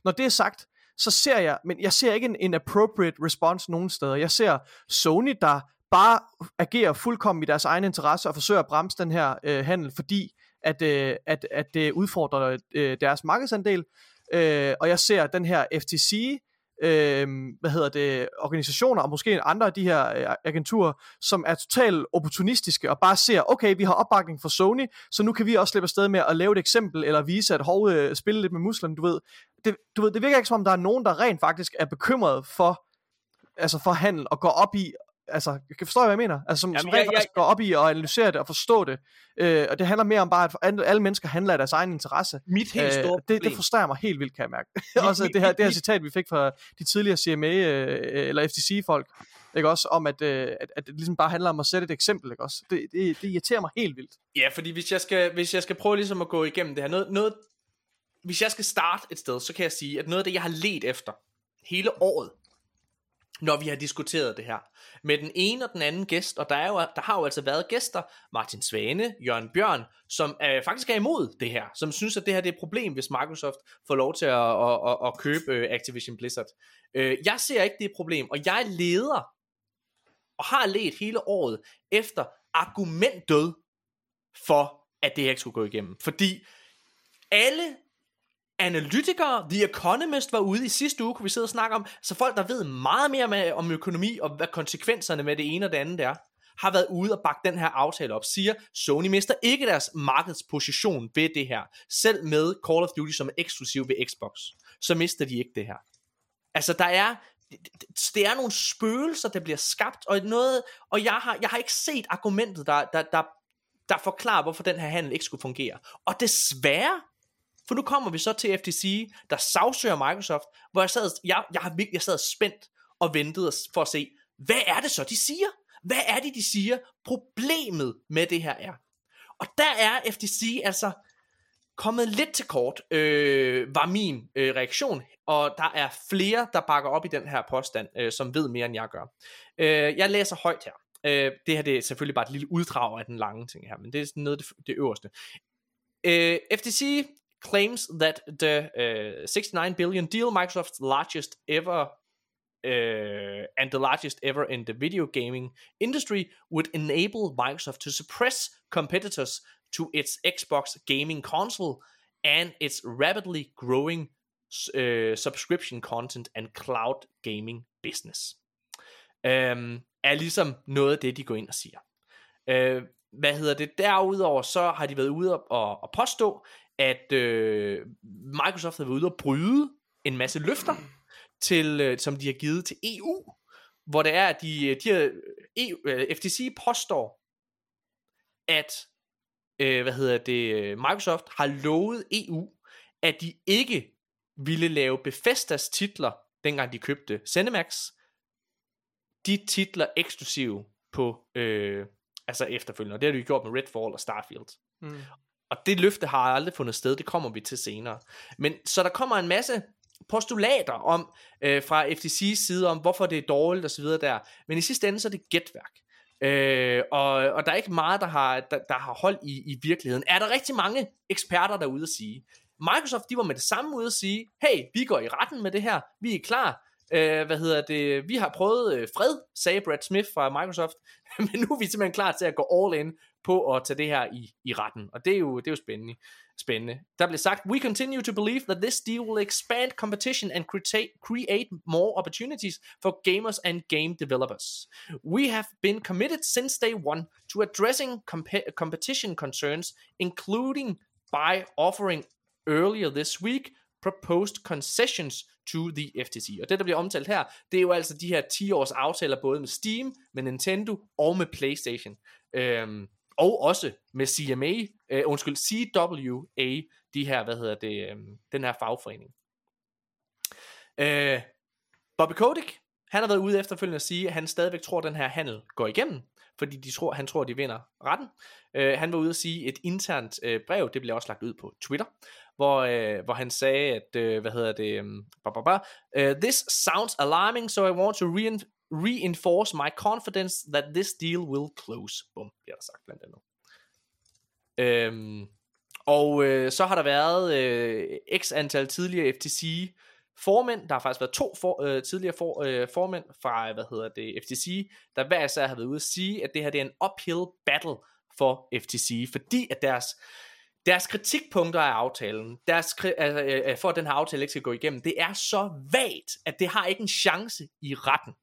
Når det er sagt, så ser jeg, men jeg ser ikke en, en appropriate response nogen steder. Jeg ser Sony, der bare agerer fuldkommen i deres egen interesse og forsøger at bremse den her øh, handel, fordi at, øh, at, at det udfordrer øh, deres markedsandel. Øh, og jeg ser den her FTC, øh, hvad hedder det, organisationer og måske andre af de her øh, agenturer, som er totalt opportunistiske og bare ser, okay, vi har opbakning fra Sony, så nu kan vi også slippe afsted med at lave et eksempel, eller vise, at hov, øh, spille lidt med muslen, du ved. Det, du ved, det virker ikke som om, der er nogen, der rent faktisk er bekymret for, altså for handel og går op i, altså, kan forstå, hvad jeg mener? Altså, som, Jamen, som jeg- rent jeg- faktisk går op i at analysere det og forstå det. Øh, og det handler mere om bare, at alle, mennesker handler af deres egen interesse. Mit helt Øh, store det, det problem- frustrerer mig helt vildt, kan jeg mærke. (laughs) Mit- også mit- det her, mit- det her mit- citat, vi fik fra de tidligere CMA øh, eller FTC-folk, ikke også, om at, øh, at, at det ligesom bare handler om at sætte et eksempel, ikke også. Det, det, det irriterer mig helt vildt. Ja, fordi hvis jeg skal, hvis jeg skal prøve ligesom at gå igennem det her, noget, noget, hvis jeg skal starte et sted, så kan jeg sige, at noget af det, jeg har let efter hele året, når vi har diskuteret det her, med den ene og den anden gæst, og der, er jo, der har jo altså været gæster, Martin Svane, Jørgen Bjørn, som øh, faktisk er imod det her, som synes, at det her det er et problem, hvis Microsoft får lov til at, at, at, at købe øh, Activision Blizzard. Øh, jeg ser ikke det er et problem, og jeg leder, og har let hele året, efter argumentdød for, at det her ikke skulle gå igennem. Fordi alle analytikere, The Economist var ude i sidste uge, kunne vi sidde og snakke om, så folk, der ved meget mere med, om økonomi, og hvad konsekvenserne med det ene og det andet er, har været ude og bakke den her aftale op, siger, Sony mister ikke deres markedsposition ved det her. Selv med Call of Duty som er eksklusiv ved Xbox, så mister de ikke det her. Altså, der er, det er nogle spøgelser, der bliver skabt, og noget, og jeg har, jeg har ikke set argumentet, der, der, der, der forklarer, hvorfor den her handel ikke skulle fungere. Og desværre, for nu kommer vi så til FTC, der sagsøger Microsoft, hvor jeg sad, jeg, jeg, har virkelig, jeg sad spændt og ventede for at se, hvad er det så, de siger? Hvad er det, de siger, problemet med det her er? Og der er FTC altså kommet lidt til kort, øh, var min øh, reaktion. Og der er flere, der bakker op i den her påstand, øh, som ved mere, end jeg gør. Øh, jeg læser højt her. Øh, det her det er selvfølgelig bare et lille uddrag af den lange ting her, men det er sådan noget det, det øverste. Øh, FTC claims that the uh, 69 billion deal, Microsoft's largest ever uh, and the largest ever in the video gaming industry, would enable Microsoft to suppress competitors to its Xbox gaming console and its rapidly growing uh, subscription content and cloud gaming business. Um, er ligesom noget af det, de går ind og siger. Uh, hvad hedder det? Derudover så har de været ude og, og, og påstå, at øh, Microsoft har været ude og bryde en masse løfter, til, øh, som de har givet til EU, hvor det er, at de, øh, de har, EU, øh, FTC påstår, at øh, hvad hedder det, øh, Microsoft har lovet EU, at de ikke ville lave Bethesdas titler, dengang de købte Cinemax, de titler eksklusive på, øh, altså efterfølgende, og det har de gjort med Redfall og Starfield. Mm. Og det løfte har aldrig fundet sted, det kommer vi til senere. Men så der kommer en masse postulater om øh, fra FTC's side om, hvorfor det er dårligt osv. der. Men i sidste ende, så er det gætværk. Øh, og, og der er ikke meget, der har, der, der har hold i, i virkeligheden. Er der rigtig mange eksperter derude at sige. Microsoft, de var med det samme ude at sige, hey, vi går i retten med det her, vi er klar, Øh, hvad hedder det? Vi har prøvet øh, fred, sagde Brad Smith fra Microsoft, (laughs) men nu er vi simpelthen klar til at gå all in på at tage det her i, i retten. Og det er jo, det er jo spændende. spændende. Der blev sagt, we continue to believe that this deal will expand competition and create, create more opportunities for gamers and game developers. We have been committed since day one to addressing comp- competition concerns, including by offering earlier this week proposed concessions to the FTC. Og det, der bliver omtalt her, det er jo altså de her 10 års aftaler, både med Steam, med Nintendo og med PlayStation. Øhm, og også med CMA, øh, undskyld, CWA, de her, hvad hedder det, øh, den her fagforening. Øh, Bobby Kotick, han har været ude efterfølgende at sige, at han stadigvæk tror, at den her handel går igennem, fordi de tror, han tror, at de vinder retten. Øh, han var ude at sige et internt øh, brev, det blev også lagt ud på Twitter, hvor, øh, hvor han sagde, at, øh, hvad hedder det, um, bah, bah, bah, uh, this sounds alarming, so I want to rein- reinforce my confidence that this deal will close. Bum, bliver der sagt blandt andet. Øhm, og øh, så har der været øh, x antal tidligere FTC formænd, der har faktisk været to for, øh, tidligere for, øh, formænd fra, hvad hedder det, FTC, der hver især har været ude at sige, at det her det er en uphill battle for FTC, fordi at deres deres kritikpunkter af aftalen, deres, altså, øh, øh, for at den her aftale ikke skal gå igennem, det er så vagt, at det har ikke en chance i retten.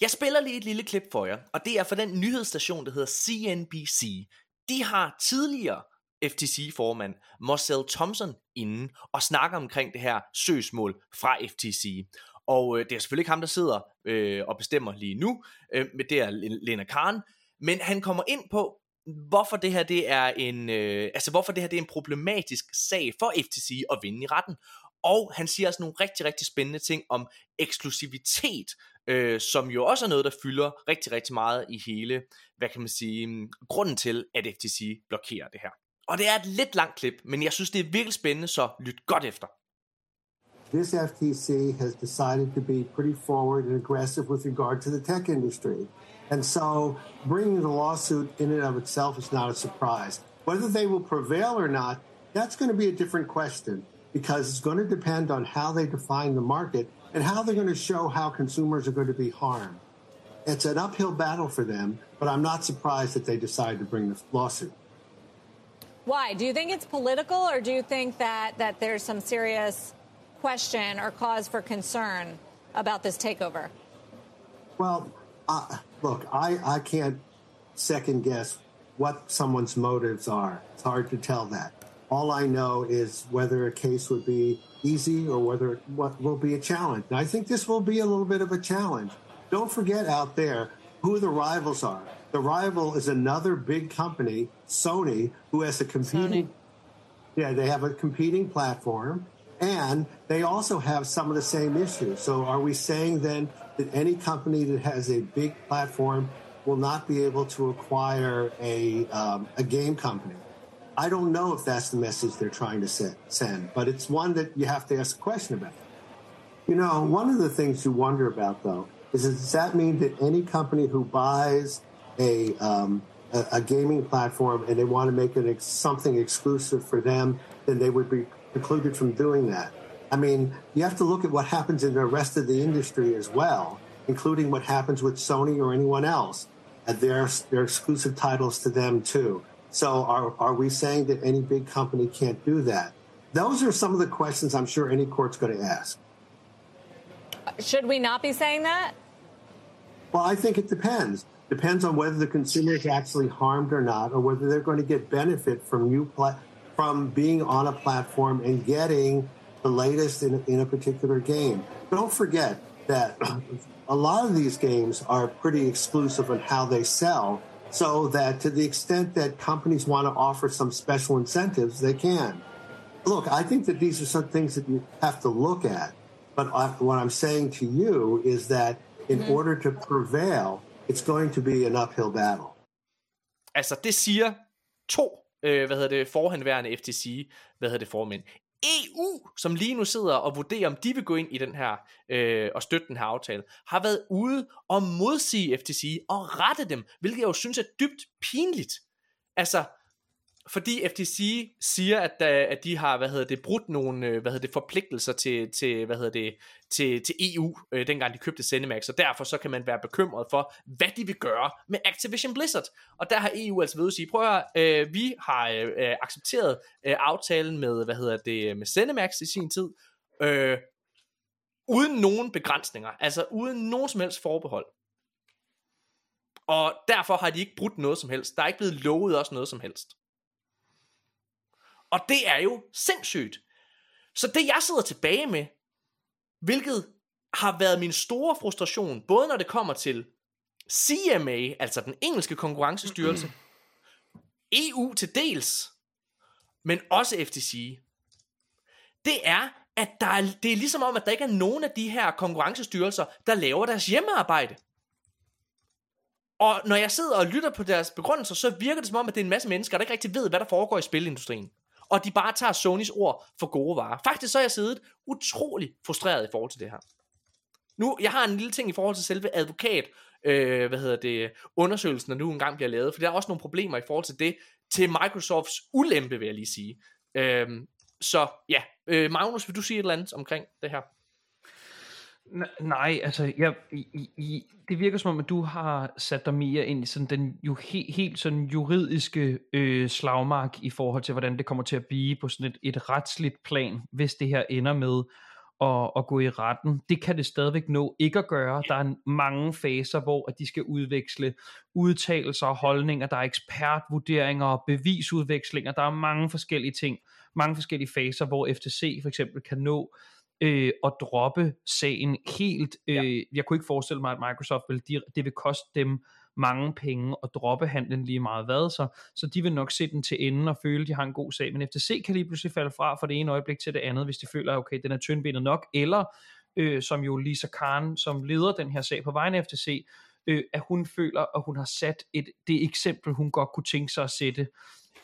Jeg spiller lige et lille klip for jer, og det er fra den nyhedsstation, der hedder CNBC. De har tidligere FTC-formand Marcel Thompson inden og snakker omkring det her søgsmål fra FTC. Og øh, det er selvfølgelig ikke ham, der sidder øh, og bestemmer lige nu, øh, men det er Lena Khan. Men han kommer ind på, hvorfor det her det er en øh, altså hvorfor det her det er en problematisk sag for FTC at vinde i retten. Og han siger også nogle rigtig, rigtig spændende ting om eksklusivitet, øh, som jo også er noget, der fylder rigtig, rigtig meget i hele, hvad kan man sige, mm, grunden til, at FTC blokerer det her. Og det er et lidt langt klip, men jeg synes, det er virkelig spændende, så lyt godt efter. This FTC has decided to be pretty forward and aggressive with regard to the tech industry. And so bringing the lawsuit in and of itself is not a surprise. Whether they will prevail or not, that's going to be a different question because it's going to depend on how they define the market and how they're going to show how consumers are going to be harmed. It's an uphill battle for them, but I'm not surprised that they decided to bring the lawsuit. Why? Do you think it's political or do you think that, that there's some serious question or cause for concern about this takeover? Well, uh, look, I, I can't second guess what someone's motives are. It's hard to tell that. All I know is whether a case would be easy or whether what will be a challenge. And I think this will be a little bit of a challenge. Don't forget out there who the rivals are. The rival is another big company, Sony, who has a competing Sony. Yeah, they have a competing platform, and they also have some of the same issues. So, are we saying then that any company that has a big platform will not be able to acquire a um, a game company? I don't know if that's the message they're trying to se- send, but it's one that you have to ask a question about. You know, one of the things you wonder about, though, is does that mean that any company who buys a um, a, a gaming platform and they want to make it ex- something exclusive for them, then they would be precluded from doing that? I mean, you have to look at what happens in the rest of the industry as well, including what happens with Sony or anyone else. And their their exclusive titles to them too. So, are are we saying that any big company can't do that? Those are some of the questions I'm sure any court's going to ask. Should we not be saying that? Well, I think it depends. Depends on whether the consumer is actually harmed or not, or whether they're going to get benefit from you pla- from being on a platform and getting the latest in, in a particular game. Don't forget that (clears throat) a lot of these games are pretty exclusive on how they sell, so that to the extent that companies want to offer some special incentives, they can. Look, I think that these are some things that you have to look at. But I, what I'm saying to you is that in mm-hmm. order to prevail, it's going to be an uphill battle. Altså, det siger to, øh, hvad hedder det, forhenværende FTC, hvad hedder det, formænd. EU, som lige nu sidder og vurderer, om de vil gå ind i den her, øh, og støtte den her aftale, har været ude og modsige FTC og rette dem, hvilket jeg jo synes er dybt pinligt. Altså, fordi FTC siger, at, øh, at de har, hvad hedder det, brudt nogle, øh, hvad hedder det, forpligtelser til, til, hvad hedder det, til, til EU, øh, dengang de købte Cinemax, og derfor så kan man være bekymret for, hvad de vil gøre med Activision Blizzard. Og der har EU altså ved at sige, prøv at høre, øh, vi har øh, øh, accepteret øh, aftalen med, hvad hedder det, øh, med Cinemax i sin tid, øh, uden nogen begrænsninger, altså uden nogen som helst forbehold. Og derfor har de ikke brudt noget som helst. Der er ikke blevet lovet også noget som helst. Og det er jo sindssygt. Så det jeg sidder tilbage med, hvilket har været min store frustration, både når det kommer til CMA, altså den engelske konkurrencestyrelse, (clears throat) EU til dels, men også FTC, det er, at der er, det er ligesom om, at der ikke er nogen af de her konkurrencestyrelser, der laver deres hjemmearbejde. Og når jeg sidder og lytter på deres begrundelser, så virker det som om, at det er en masse mennesker, der ikke rigtig ved, hvad der foregår i spilindustrien. Og de bare tager Sonys ord for gode varer. Faktisk så er jeg siddet utrolig frustreret i forhold til det her. Nu, jeg har en lille ting i forhold til selve advokat, øh, hvad hedder det, undersøgelsen, der nu engang bliver lavet, for der er også nogle problemer i forhold til det, til Microsofts ulempe, vil jeg lige sige. Øh, så ja, øh, Magnus, vil du sige et eller andet omkring det her? Nej, altså, jeg, i, i, det virker som om, at du har sat dig mere ind i sådan den jo he, helt sådan juridiske øh, slagmark i forhold til, hvordan det kommer til at blive på sådan et, et retsligt plan, hvis det her ender med at, at gå i retten. Det kan det stadigvæk nå ikke at gøre. Der er mange faser, hvor at de skal udveksle udtalelser og holdninger. Der er ekspertvurderinger og bevisudvekslinger. Der er mange forskellige ting, mange forskellige faser, hvor FTC for eksempel kan nå øh, at droppe sagen helt. Øh, ja. Jeg kunne ikke forestille mig, at Microsoft vil, det vil koste dem mange penge at droppe handlen lige meget hvad, så, så de vil nok se den til enden og føle, at de har en god sag. Men FTC kan lige pludselig falde fra fra det ene øjeblik til det andet, hvis de føler, at okay, den er tyndbenet nok, eller øh, som jo Lisa Khan, som leder den her sag på vegne af FTC, øh, at hun føler, at hun har sat et, det eksempel, hun godt kunne tænke sig at sætte.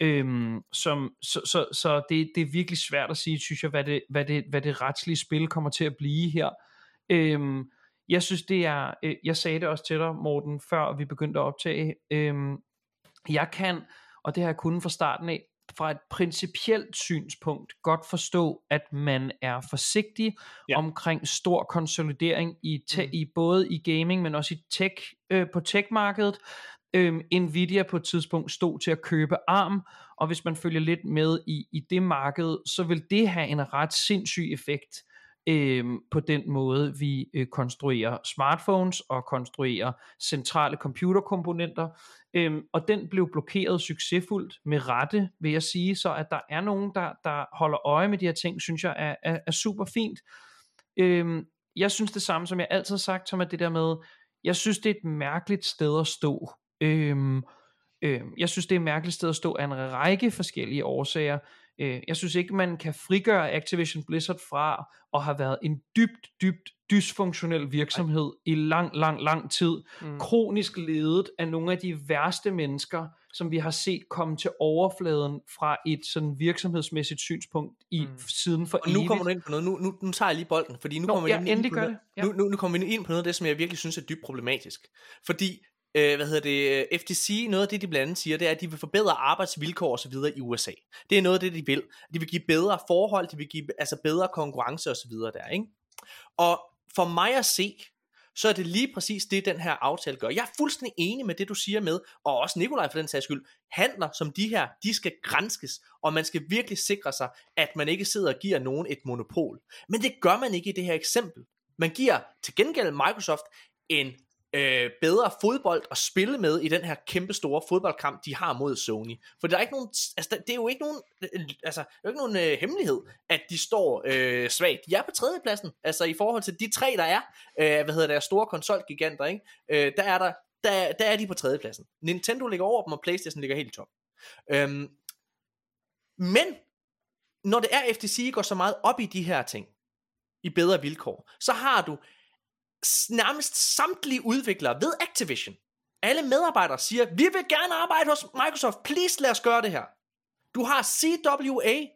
Øhm, som, så så, så det, det er virkelig svært at sige, synes jeg, hvad det, hvad, det, hvad det retslige spil kommer til at blive her. Øhm, jeg synes det er, øh, jeg sagde det også til dig, Morten, før vi begyndte at optage, øhm, jeg kan, og det har jeg kunnet fra starten af, fra et principielt synspunkt godt forstå, at man er forsigtig ja. omkring stor konsolidering i, te- mm. i både i gaming, men også i tech, øh, på tech-markedet. Øhm, Nvidia på et tidspunkt stod til at købe ARM, og hvis man følger lidt med i, i det marked, så vil det have en ret sindssyg effekt øhm, på den måde, vi øh, konstruerer smartphones og konstruerer centrale computerkomponenter. Øhm, og den blev blokeret succesfuldt med rette, vil jeg sige, så at der er nogen, der, der holder øje med de her ting, synes jeg er, er, er super fint. Øhm, jeg synes det samme, som jeg altid har sagt, som er det der med, jeg synes det er et mærkeligt sted at stå. Øhm, øhm, jeg synes det er et mærkeligt sted at stå af en række forskellige årsager. Øh, jeg synes ikke, man kan frigøre Activision Blizzard fra at have været en dybt, dybt dysfunktionel virksomhed i lang, lang, lang tid. Mm. Kronisk ledet af nogle af de værste mennesker, som vi har set komme til overfladen fra et sådan virksomhedsmæssigt synspunkt i mm. siden for Og nu evigt. kommer du ind på noget, nu, nu, nu tager jeg lige bolden, fordi nu Nå, kommer vi ja, ind, på noget, det, ja. nu, nu, nu kommer vi ind på noget af det, som jeg virkelig synes er dybt problematisk. Fordi, øh, hvad hedder det, øh, FTC, noget af det, de blandt andet siger, det er, at de vil forbedre arbejdsvilkår osv. i USA. Det er noget af det, de vil. De vil give bedre forhold, de vil give altså bedre konkurrence osv. der, ikke? Og for mig at se, så er det lige præcis det, den her aftale gør. Jeg er fuldstændig enig med det, du siger med, og også Nikolaj for den sags skyld, handler som de her, de skal grænskes, og man skal virkelig sikre sig, at man ikke sidder og giver nogen et monopol. Men det gør man ikke i det her eksempel. Man giver til gengæld Microsoft en øh, bedre fodbold at spille med i den her kæmpe store fodboldkamp, de har mod Sony. For der er ikke nogen, altså, der- det er jo ikke nogen, øh, altså, det er jo ikke nogen øh, hemmelighed, at de står øh, svagt. De er på tredjepladsen, altså i forhold til de tre, der er, øh, hvad hedder det, store konsolgiganter, ikke? Øh, der er der, der, der er de på tredjepladsen. Nintendo ligger over dem, og Playstation ligger helt i top. Øhm, men, når det er FTC går så meget op i de her ting, i bedre vilkår, så har du nærmest samtlige udviklere ved Activision. Alle medarbejdere siger, vi vil gerne arbejde hos Microsoft, please lad os gøre det her. Du har CWA,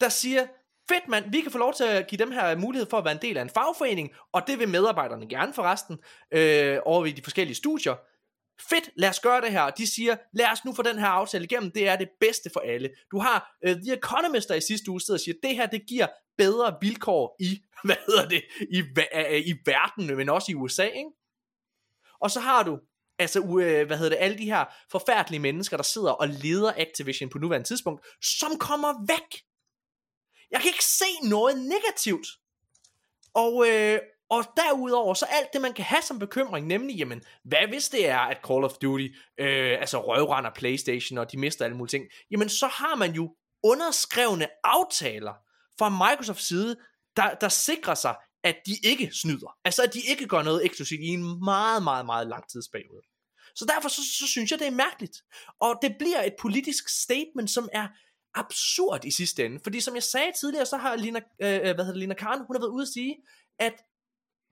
der siger, fedt mand, vi kan få lov til at give dem her mulighed for at være en del af en fagforening, og det vil medarbejderne gerne forresten, øh, over ved de forskellige studier. Fedt, lad os gøre det her. Og de siger, lad os nu få den her aftale igennem, det er det bedste for alle. Du har øh, The Economist, der i sidste uge sidder og siger, det her, det giver bedre vilkår i, (laughs) hvad hedder det, i, øh, i verden, men også i USA, ikke? Og så har du, altså, øh, hvad hedder det, alle de her forfærdelige mennesker, der sidder og leder Activision på nuværende tidspunkt, som kommer væk. Jeg kan ikke se noget negativt. Og, øh, og derudover, så alt det, man kan have som bekymring, nemlig, jamen, hvad hvis det er, at Call of Duty, øh, altså røvrender Playstation, og de mister alle mulige ting, jamen, så har man jo underskrevne aftaler fra Microsofts side, der, der sikrer sig, at de ikke snyder. Altså, at de ikke gør noget eksklusivt i en meget, meget, meget lang tidsperiode. Så derfor så, så synes jeg, det er mærkeligt. Og det bliver et politisk statement, som er absurd i sidste ende. Fordi som jeg sagde tidligere, så har Lina, øh, øh hvad hedder det, Lina Karen, hun har været ude at sige, at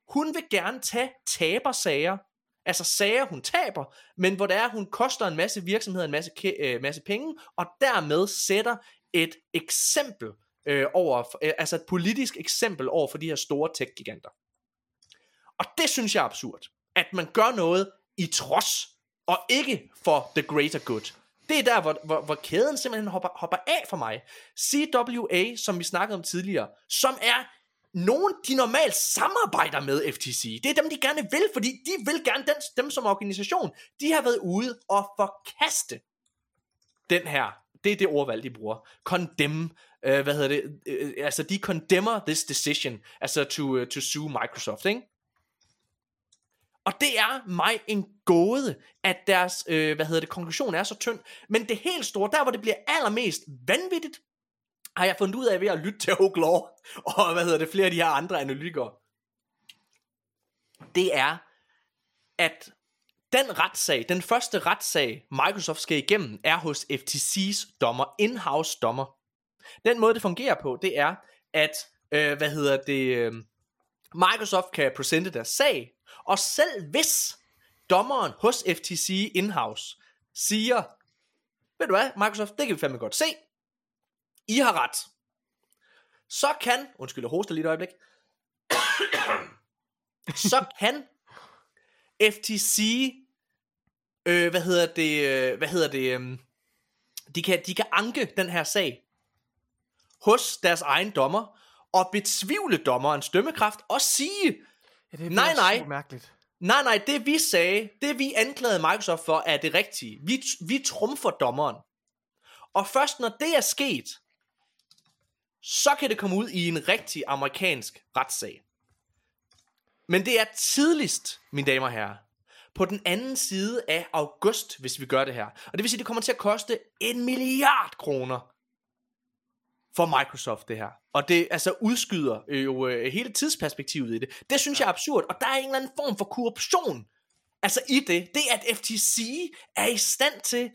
hun vil gerne tage tabersager, altså sager hun taber, men hvor det er, hun koster en masse virksomheder en masse, øh, masse penge, og dermed sætter et eksempel øh, over, øh, altså et politisk eksempel over for de her store tech-giganter. Og det synes jeg er absurd, at man gør noget i trods, og ikke for the greater good. Det er der, hvor, hvor, hvor kæden simpelthen hopper, hopper af for mig. CWA, som vi snakkede om tidligere, som er nogen, de normalt samarbejder med FTC. Det er dem, de gerne vil, fordi de vil gerne den, dem som organisation. De har været ude og forkaste den her. Det er det ordvalg, de bruger. Condemn. Øh, hvad hedder det? Øh, altså, de condemner this decision. Altså, to, uh, to sue Microsoft, ikke? Og det er mig en gåde, at deres, øh, hvad hedder det, konklusion er så tynd. Men det helt store, der hvor det bliver allermest vanvittigt, har jeg fundet ud af ved at lytte til Oak Law, (laughs) og hvad hedder det, flere af de her andre analytikere. Det er, at den retssag, den første retssag, Microsoft skal igennem, er hos FTC's dommer, in-house dommer. Den måde, det fungerer på, det er, at, øh, hvad hedder det, øh, Microsoft kan præsente deres sag, og selv hvis dommeren hos FTC in-house siger, ved du hvad, Microsoft, det kan vi fandme godt se, I har ret, så kan, undskyld, jeg hoster lige et øjeblik, (coughs) så kan FTC, øh, hvad hedder det, øh, hvad hedder det, øh, de kan, de kan anke den her sag hos deres egen dommer, og betvivle dommerens dømmekraft, og sige, Ja, det nej, nej, mærkeligt. nej, nej, det vi sagde, det vi anklagede Microsoft for, er det rigtige. Vi, vi trumfer dommeren. Og først når det er sket, så kan det komme ud i en rigtig amerikansk retssag. Men det er tidligst, mine damer og herrer, på den anden side af august, hvis vi gør det her. Og det vil sige, det kommer til at koste en milliard kroner for Microsoft det her. Og det altså udskyder øh, jo øh, hele tidsperspektivet i det. Det synes jeg er absurd, og der er en eller anden form for korruption altså i det. Det at FTC er i stand til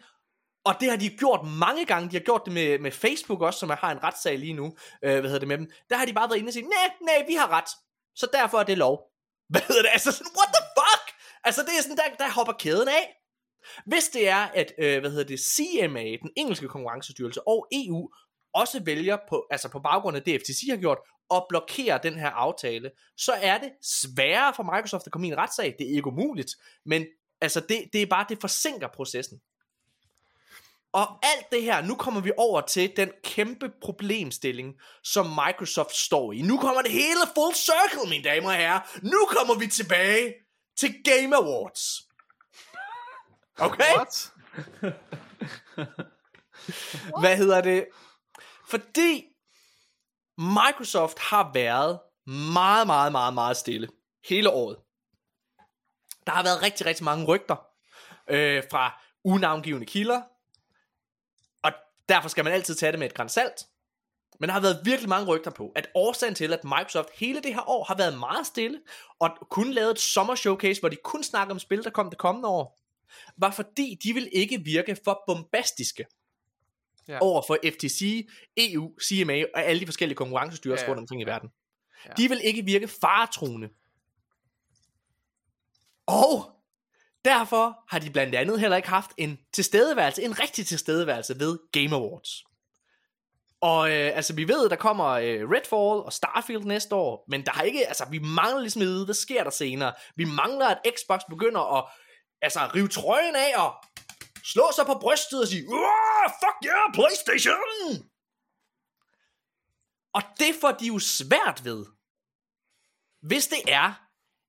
Og det har de gjort mange gange. De har gjort det med, med Facebook også, som har en retssag lige nu. Øh, hvad hedder det med dem? Der har de bare været inde og sige, nej, nej, vi har ret. Så derfor er det lov. (laughs) Hvad hedder det? Altså sådan, what the fuck? Altså det er sådan, der, der hopper kæden af. Hvis det er, at øh, hvad hedder det, CMA, den engelske konkurrencestyrelse, og EU også vælger på, altså på baggrund af det, FTC har gjort, at blokere den her aftale, så er det sværere for Microsoft at komme i en retssag. Det er ikke umuligt, men altså det, det er bare, det forsinker processen. Og alt det her, nu kommer vi over til den kæmpe problemstilling, som Microsoft står i. Nu kommer det hele full circle, mine damer og herrer. Nu kommer vi tilbage til Game Awards. Okay? What? Hvad hedder det? Fordi Microsoft har været meget, meget, meget, meget stille hele året. Der har været rigtig, rigtig mange rygter øh, fra unavngivende kilder, og derfor skal man altid tage det med et græns salt. Men der har været virkelig mange rygter på, at årsagen til, at Microsoft hele det her år har været meget stille, og kun lavet et sommer showcase, hvor de kun snakker om spil, der kom det kommende år, var fordi de vil ikke virke for bombastiske ja. over for FTC, EU, CMA og alle de forskellige konkurrencestyrelser ja. rundt omkring i verden. Ja. De vil ikke virke faretruende. Og derfor har de blandt andet heller ikke haft en tilstedeværelse, en rigtig tilstedeværelse ved Game Awards. Og øh, altså vi ved, der kommer øh, Redfall og Starfield næste år, men der har ikke, altså vi mangler ligesom at vide, hvad sker der senere. Vi mangler, at Xbox begynder at altså rive trøjen af og slå sig på brystet og sige, "Uah, fuck yeah, Playstation! Og det får de jo svært ved, hvis det er,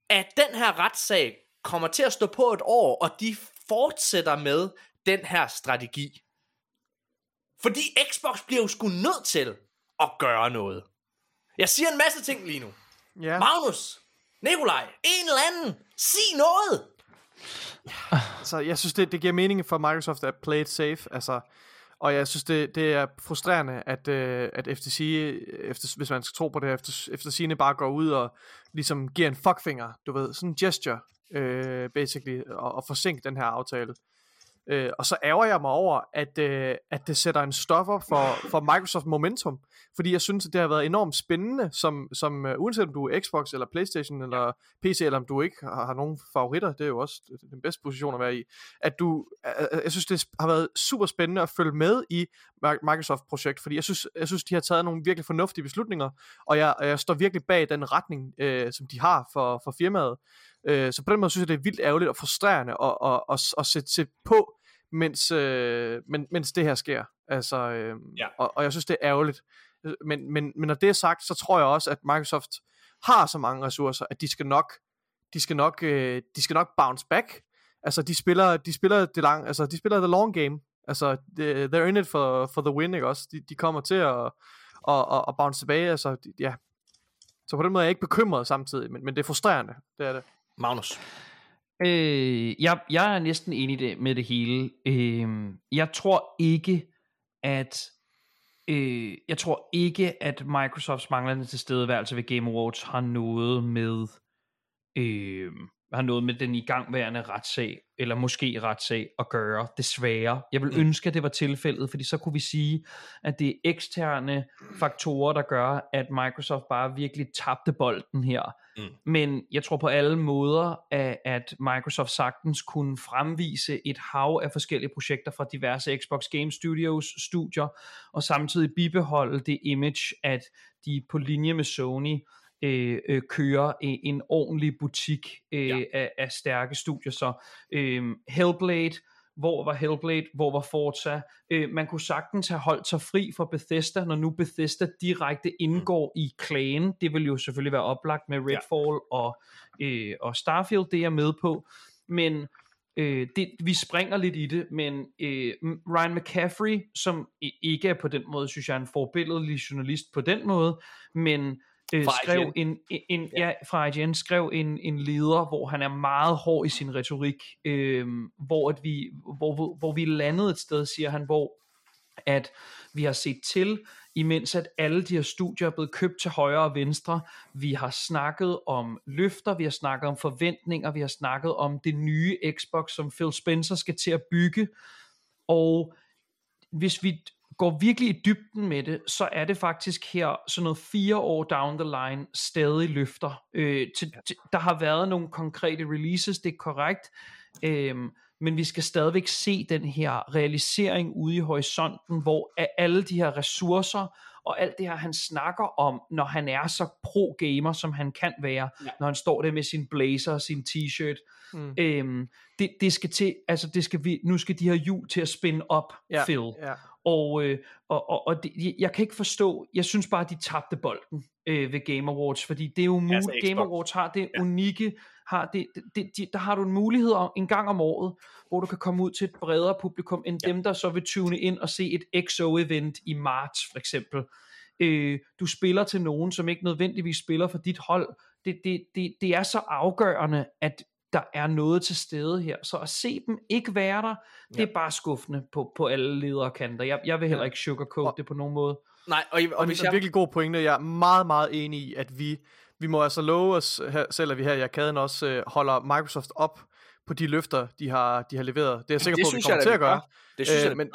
at den her retssag kommer til at stå på et år, og de fortsætter med den her strategi. Fordi Xbox bliver jo sgu nødt til at gøre noget. Jeg siger en masse ting lige nu. Ja. Magnus, Nikolaj, en eller anden, sig noget! Altså, jeg synes, det, det giver mening for Microsoft at play it safe. Altså, og jeg synes, det, det er frustrerende, at, øh, at FTC, øh, efter, hvis man skal tro på det, efter, efter sine bare går ud og ligesom giver en fuckfinger, du ved, sådan en gesture, øh, basically, og, og forsinke den her aftale. Øh, og så ærger jeg mig over, at, øh, at det sætter en stopper for, for Microsoft Momentum, fordi jeg synes, at det har været enormt spændende, som, som uh, uanset om du er Xbox eller Playstation eller PC, eller om du ikke har, har nogen favoritter, det er jo også den bedste position at være i, at du, uh, jeg synes, det har været super spændende at følge med i Microsoft-projekt, fordi jeg synes, jeg synes, de har taget nogle virkelig fornuftige beslutninger, og jeg, jeg står virkelig bag den retning, uh, som de har for, for firmaet. Uh, så på den måde synes jeg, det er vildt ærgerligt og frustrerende at, at, at, at sætte, sætte på, mens, øh, men, mens det her sker. Altså, øh, ja. og, og jeg synes, det er ærgerligt. Men, men, men når det er sagt, så tror jeg også, at Microsoft har så mange ressourcer, at de skal nok, de skal nok, øh, de skal nok bounce back. Altså, de spiller, de spiller det lang, altså, de spiller the long game. Altså, they're in it for, for the win, ikke også? De, de kommer til at, at, at, at bounce tilbage, altså, de, ja. Så på den måde er jeg ikke bekymret samtidig, men, men det er frustrerende, det er det. Magnus. Øh, jeg, jeg er næsten enig det, med det hele. Øh, jeg tror ikke, at øh, jeg tror ikke, at Microsofts manglende tilstedeværelse ved Game Awards har noget med øh, har noget med den igangværende retssag, eller måske retssag at gøre, desværre. Jeg vil mm. ønske, at det var tilfældet, fordi så kunne vi sige, at det er eksterne faktorer, der gør, at Microsoft bare virkelig tabte bolden her. Mm. Men jeg tror på alle måder, at, at Microsoft sagtens kunne fremvise et hav af forskellige projekter fra diverse Xbox Game Studios studier, og samtidig bibeholde det image, at de på linje med Sony øh, øh, kører en, en ordentlig butik øh, ja. af, af stærke studier. Så øh, Hellblade, hvor var Hellblade, hvor var Forza. Øh, man kunne sagtens have holdt sig fri for Bethesda, når nu Bethesda direkte indgår mm. i klagen. Det vil jo selvfølgelig være oplagt med Redfall ja. og, øh, og Starfield, det er jeg med på. Men øh, det, vi springer lidt i det, men øh, Ryan McCaffrey, som ikke er på den måde, synes jeg er en forbilledelig journalist på den måde, men øh, skrev en, en, en ja. ja, fra IGN skrev en, en leder, hvor han er meget hård i sin retorik, øh, hvor, at vi, hvor, hvor, hvor vi landede et sted, siger han, hvor at vi har set til, imens at alle de her studier er blevet købt til højre og venstre. Vi har snakket om løfter, vi har snakket om forventninger, vi har snakket om det nye Xbox, som Phil Spencer skal til at bygge. Og hvis vi går virkelig i dybden med det, så er det faktisk her sådan noget fire år down the line stadig løfter. Øh, til, til, der har været nogle konkrete releases, det er korrekt, øhm, men vi skal stadigvæk se den her realisering ude i horisonten, hvor alle de her ressourcer og alt det her, han snakker om, når han er så pro-gamer, som han kan være, ja. når han står der med sin blazer og sin t-shirt. Mm. Øhm, det, det skal til, altså det skal vi, nu skal de her hjul til at spænde op, Ja, Phil. ja. Og, øh, og, og, og det, jeg kan ikke forstå, jeg synes bare, at de tabte bolden øh, ved Game Awards, fordi det er jo muligt, Altså Game. Awards har det ja. unikke, har det, det, det, de, der har du en mulighed om, en gang om året, hvor du kan komme ud til et bredere publikum, end ja. dem, der så vil tune ind og se et XO-event i marts, for eksempel. Øh, du spiller til nogen, som ikke nødvendigvis spiller for dit hold. Det, det, det, det er så afgørende, at der er noget til stede her. Så at se dem ikke være der, det er bare skuffende på, på alle lederkanter. Jeg, jeg vil heller ikke sugarcoat det på nogen måde. Nej, og, og Og hvis det er jeg... virkelig god pointe. Jeg er meget, meget enig i, at vi, vi må altså love os her, selv, at vi her i arkaden også øh, holder Microsoft op på de løfter, de har, de har leveret. Det er jeg sikker det på, at vi kommer jeg til at gøre. gør. Det synes jeg da, vi men.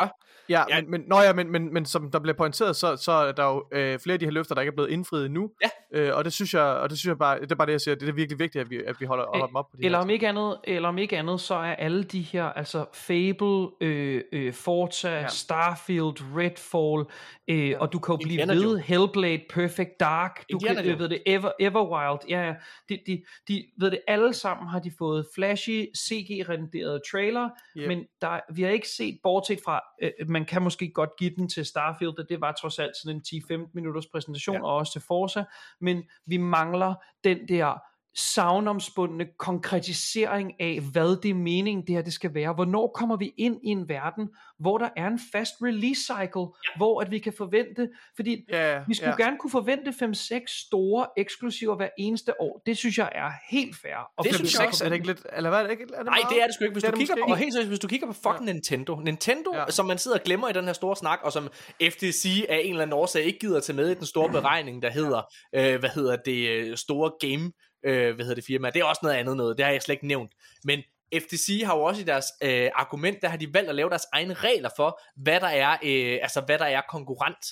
Ja, Ja. men, men, nå ja, men, men, men som der bliver pointeret, så, så er der jo øh, flere af de her løfter, der ikke er blevet indfriet endnu. Ja. Øh, og det synes jeg, og det synes jeg bare, det er bare det, jeg siger, det er virkelig vigtigt, at vi, at vi holder, holder dem op på de Eller her om ikke andet, eller om ikke andet, så er alle de her, altså Fable, øh, øh, Forza, ja. Starfield, Redfall, øh, ja. og du kan jo blive Indiana ved, Jones. Hellblade, Perfect Dark, du Indiana kan, øh, ved det, Ever, Everwild, ja, ja, de, de, de, ved det, alle sammen har de fået flashy, CG-renderede trailer, Yep. men der, vi har ikke set, bortset fra, øh, man kan måske godt give den til Starfield, og det var trods alt sådan en 10-15 minutters præsentation, Ja. og også til Forza, men vi mangler den der savnomspundne konkretisering af, hvad det er meningen, det her det skal være. Hvornår kommer vi ind i en verden, hvor der er en fast release cycle, ja. hvor at vi kan forvente, fordi Ja, vi skulle ja. gerne kunne forvente 5-6 store eksklusiver hver eneste år. Det synes jeg er helt fair. Og Det begynde synes at jeg Seks, er det ikke lidt, eller hvad er det ikke? Er det Nej, meget? det er det sgu ikke. Hvis Det du kigger på, og helt seriøst, hvis du kigger på fucking ja. Nintendo. Nintendo, ja. som man sidder og glemmer i den her store snak, og som FTC af en eller anden årsag ikke gider at tage med i den store beregning, der hedder, øh, hvad hedder det, øh, store game, øh, hvad hedder det firma. Det er også noget andet noget, det har jeg slet ikke nævnt. Men FTC har jo også i deres øh, argument, der har de valgt at lave deres egne regler for, hvad der er, øh, altså hvad der er konkurrent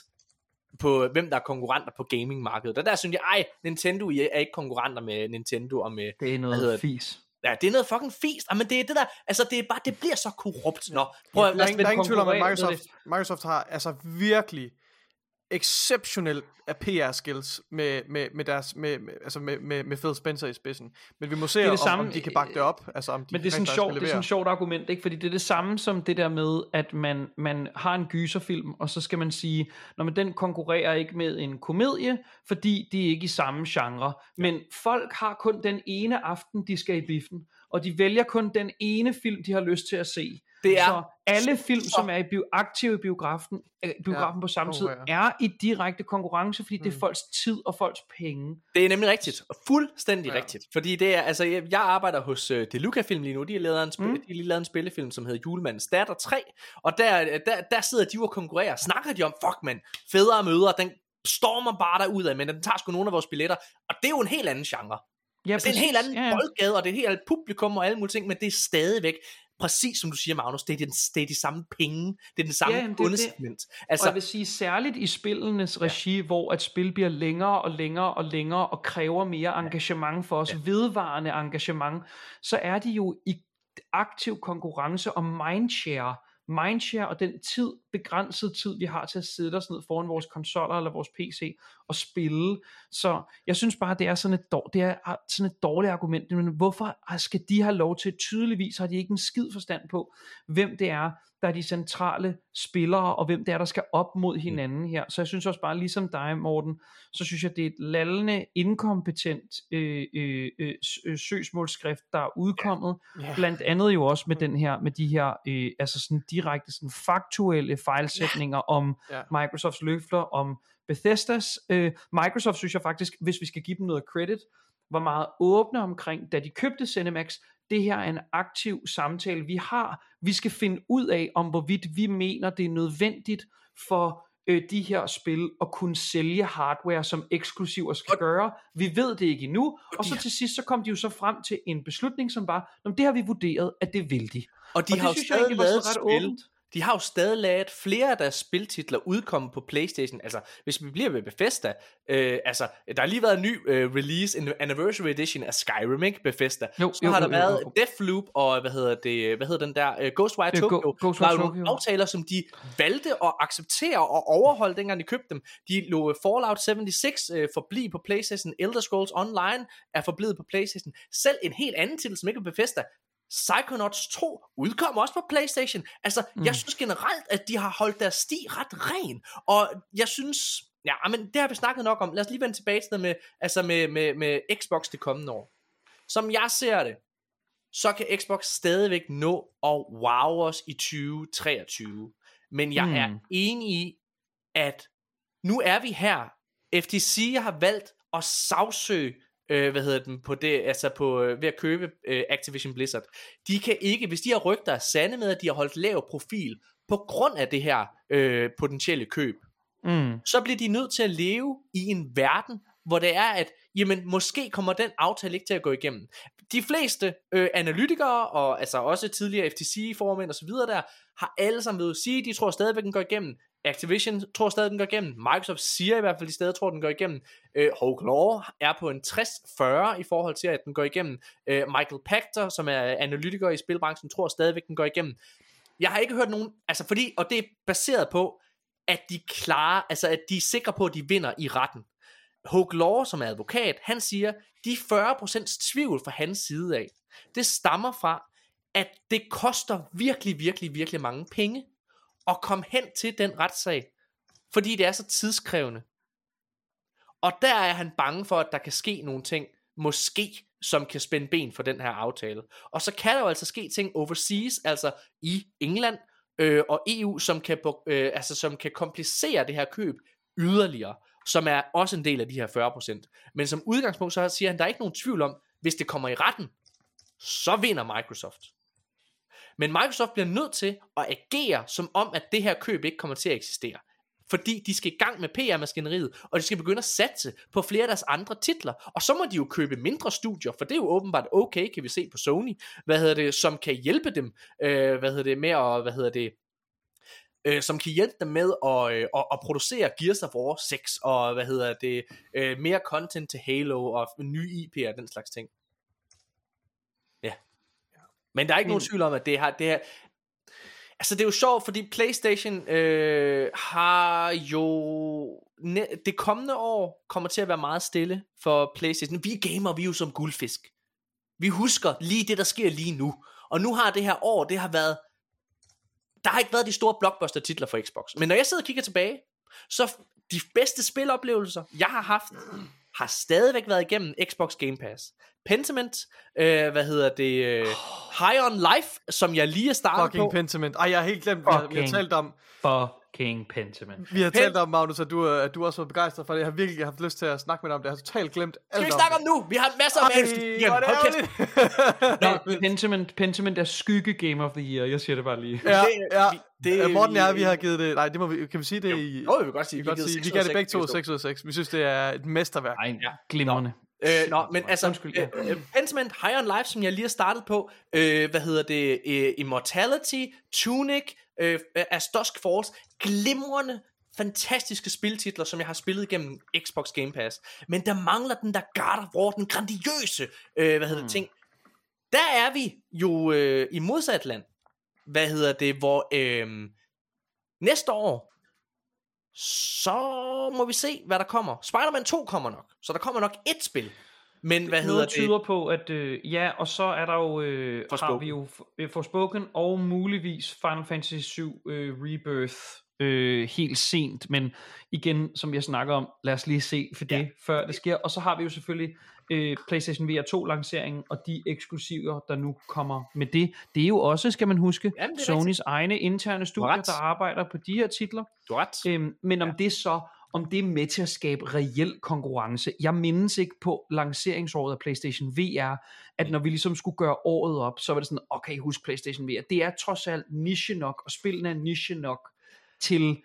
på, hvem der er konkurrenter på gamingmarkedet. Og der synes jeg, ej, Nintendo I er ikke konkurrenter med Nintendo og med, Det er hvad noget det? fis. Ja, det er noget fucking fis. Men det er det der, altså det er bare, det bliver så korrupt. Nå, prøv at, der, er ingen, der er ingen tvivl om, at Microsoft, Microsoft har altså virkelig exceptionel PR-skills med, med, med, deres, med, med, altså med, med, med Phil Spencer i spidsen. Men vi må se, Det er om, det samme- om de kan bakke det op. Altså, om de Men det er, sådan sjovt, det er sådan et sjovt argument, ikke? fordi det er det samme som det der med, at man, man har en gyserfilm, og så skal man sige, når man den konkurrerer ikke med en komedie, fordi de er ikke i samme genre. Men folk har kun den ene aften, de skal i biffen, og de vælger kun den ene film, de har lyst til at se. Det er så alle film, som er i bio, aktive i biografen, øh, biografen Ja, på samme tid, er i direkte konkurrence, fordi det er folks tid og folks penge. Det er nemlig rigtigt. Fuldstændig Ja. rigtigt. Fordi det er, altså, jeg, jeg arbejder hos uh, Deluca Film lige nu. De har lavet en, spil, Mm. mm. de har lige lavet en spillefilm, som hedder Julemandens Datter 3. Og der, der, der sidder de og konkurrerer. Snakker de om, fuck man, fædre møder, den stormer bare derud af, men den tager sgu nogle af vores billetter. Og det er jo en helt anden genre. Ja, altså, det er en helt anden ja, boldgade, og det er et helt andet publikum og alle mulige ting, men det er stadigvæk, præcis som du siger, Magnus, det er, den, det er de samme penge, det er den samme Ja, kunstment. Altså, og jeg vil sige særligt i spillenes regi, ja. hvor at spil bliver længere og længere og længere og kræver mere engagement for os, ja. vedvarende engagement, så er de jo i aktiv konkurrence om mindshare. Mindshare og den tid, begrænset tid, vi har til at sidde os ned foran vores konsoller eller vores PC og spille. Så jeg synes bare, det er sådan et, dår- det er sådan et dårligt argument. Men hvorfor ah, skal de have lov til? Tydeligvis har de ikke en skid forstand på, hvem det er, der er de centrale spillere, og hvem det er, der skal op mod hinanden her. Så jeg synes også bare, ligesom dig, Morten, så synes jeg, det er et lallende, inkompetent øh, øh, øh, øh, søgsmålsskrift, der er udkommet. Ja. Blandt andet jo også med den her, med de her, øh, altså sådan direkte sådan faktuelle fejlsætninger om Ja. Microsofts løfter, om Bethesdas. Øh, Microsoft synes jeg faktisk, hvis vi skal give dem noget credit, var meget åbne omkring, da de købte Cinemax, det her er en aktiv samtale, vi har. Vi skal finde ud af, om hvorvidt vi mener, det er nødvendigt for øh, de her spil at kunne sælge hardware, som eksklusiver skal gøre. Vi ved det ikke endnu. Og så til sidst, så kom de jo så frem til en beslutning, som var, "Nå, men det har vi vurderet, at det vil de. og de og har jo stadig lavet et spil, åbent. De har jo stadig lavet flere af deres spiltitler udkomme på Playstation. Altså, hvis vi bliver ved Bethesda, øh, altså, der har lige været en ny øh, release, en anniversary edition af Skyrim, ikke? Bethesda. Jo, Så jo, har der jo, jo, været jo. Deathloop og, hvad hedder det, hvad hedder den der, øh, Ghostwire Ja, Go- Tokyo. Ghostwire der er jo nogle Tokyo. aftaler, som de valgte at acceptere og overholde, dengang de købte dem. De lå Fallout 76 øh, forblive på Playstation. Elder Scrolls Online er forblivet på Playstation. Selv en helt anden titel, som ikke er Bethesda, Psychonauts 2 udkom også på Playstation. Altså, mm. jeg synes generelt, at de har holdt deres sti ret ren. Og jeg synes, ja, men det har vi snakket nok om. Lad os lige vende tilbage til det med, altså med, med, med Xbox det kommende år. Som jeg ser det, så kan Xbox stadigvæk nå at wow os i 2023. Men jeg Mm. mm. er enig i, at nu er vi her. FTC har valgt at sagsøge øh, hvad hedder den, på det, altså på, øh, ved at købe øh, Activision Blizzard. De kan ikke, hvis de har rygter er sande med, at de har holdt lav profil på grund af det her øh, potentielle køb, Mm. så bliver de nødt til at leve i en verden, hvor det er, at jamen, måske kommer den aftale ikke til at gå igennem. De fleste øh, analytikere, og altså også tidligere FTC-formænd videre der, har alle sammen ved at sige, de tror stadigvæk, den går igennem. Activision tror stadig, den går igennem. Microsoft siger i hvert fald, de stadig tror, den går igennem. Øh, Hulk Law er på en 60-40 i forhold til, at den går igennem. Øh, Michael Pachter, som er analytiker i spilbranchen, tror stadigvæk, den går igennem. Jeg har ikke hørt nogen, altså fordi, og det er baseret på, at de klarer, altså at de er sikre på, at de vinder i retten. Hulk Law, som er advokat, han siger, de 40% tvivl fra hans side af, det stammer fra, at det koster virkelig, virkelig, virkelig mange penge at komme hen til den retssag, fordi det er så tidskrævende. Og der er han bange for, at der kan ske nogle ting, måske, som kan spænde ben for den her aftale. Og så kan der jo altså ske ting overseas, altså i England øh, og EU, som kan, øh, altså, som kan komplicere det her køb yderligere, som er også en del af de her 40%. Men som udgangspunkt, så siger han, der er ikke nogen tvivl om, hvis det kommer i retten, så vinder Microsoft. Men Microsoft bliver nødt til at agere som om, at det her køb ikke kommer til at eksistere. Fordi de skal i gang med PR-maskineriet, og de skal begynde at satse på flere af deres andre titler. Og så må de jo købe mindre studier, for det er jo åbenbart okay, kan vi se på Sony, hvad hedder det, som kan hjælpe dem, øh, hvad hedder det, med at, hvad hedder det, øh, som kan hjælpe dem med at, øh, at, at producere Gears of War 6, og hvad hedder det, øh, mere content til Halo, og nye IP'er og den slags ting. Men der er ikke nogen tvivl om, at det har, det her, Altså det er jo sjovt, fordi PlayStation øh, har jo ne- det kommende år kommer til at være meget stille for PlayStation. Vi gamer, vi er jo som guldfisk. Vi husker lige det, der sker lige nu. Og nu har det her år, det har været... Der har ikke været de store blockbuster titler for Xbox. Men når jeg sidder og kigger tilbage, så de bedste spiloplevelser, jeg har haft, har stadigvæk været igennem Xbox Game Pass. Pentiment, øh, hvad hedder det, øh, High on Life, som jeg lige er startet Fucking på. Pentiment. Ej, jeg har helt glemt, vi har, vi har talt om, Fucking Pentiment. vi har Pen- talt om, Magnus, at du, at du også var begejstret for det. Jeg har virkelig haft lyst til at snakke med dig om det. Jeg har totalt glemt alt Skal vi snakke om nu? Vi har masser af Ej, er. Nå, (laughs) Pentiment, Pentiment er skygge Game of the Year. Jeg siger det bare lige. Ja, Det- ja. det- Det, Morten og jeg, vi har givet det... Nej, det må vi, kan vi sige det i... Jo, vi vil godt sige, vi, kan givet sige, vi gav det begge to begge 6 ud af 6. Vi synes, det er et mesterværk. Ej, ja. glimrende. Øh, nå, men altså, Undskyld, ja. øh, øh, Pentiment High on Life, som jeg lige har startet på, øh, hvad hedder det, øh, Immortality, Tunic, øh, As Dusk Falls, glimrende, fantastiske spiltitler, som jeg har spillet gennem Xbox Game Pass. Men der mangler den der God of War, den grandiøse, øh, hvad hedder det, ting. Der er vi jo øh, i modsat land, hvad hedder det, hvor øh, næste år, så må vi se, hvad der kommer. Spider-Man 2 kommer nok, så der kommer nok et spil. Men hvad hedder Noget det? tyder på, at øh, ja, og så er der jo, øh, har Forspoken. vi jo øh, Forspoken og muligvis Final Fantasy 7 øh, Rebirth øh, helt sent, men igen, som jeg snakker om, lad os lige se for det, ja. før det sker. Og så har vi jo selvfølgelig øh, PlayStation VR 2 lanceringen og de eksklusiver, der nu kommer med det. Det er jo også, skal man huske, Jamen, Sonys egne interne studier, der arbejder på de her titler. Du har ret. Øhm, men om ja. det så, om det er med til at skabe reel konkurrence. Jeg mindes ikke på lanceringsåret af PlayStation VR, at når vi ligesom skulle gøre året op, så var det sådan, okay, husk PlayStation VR. Det er trods alt niche nok, og spillene er niche nok til,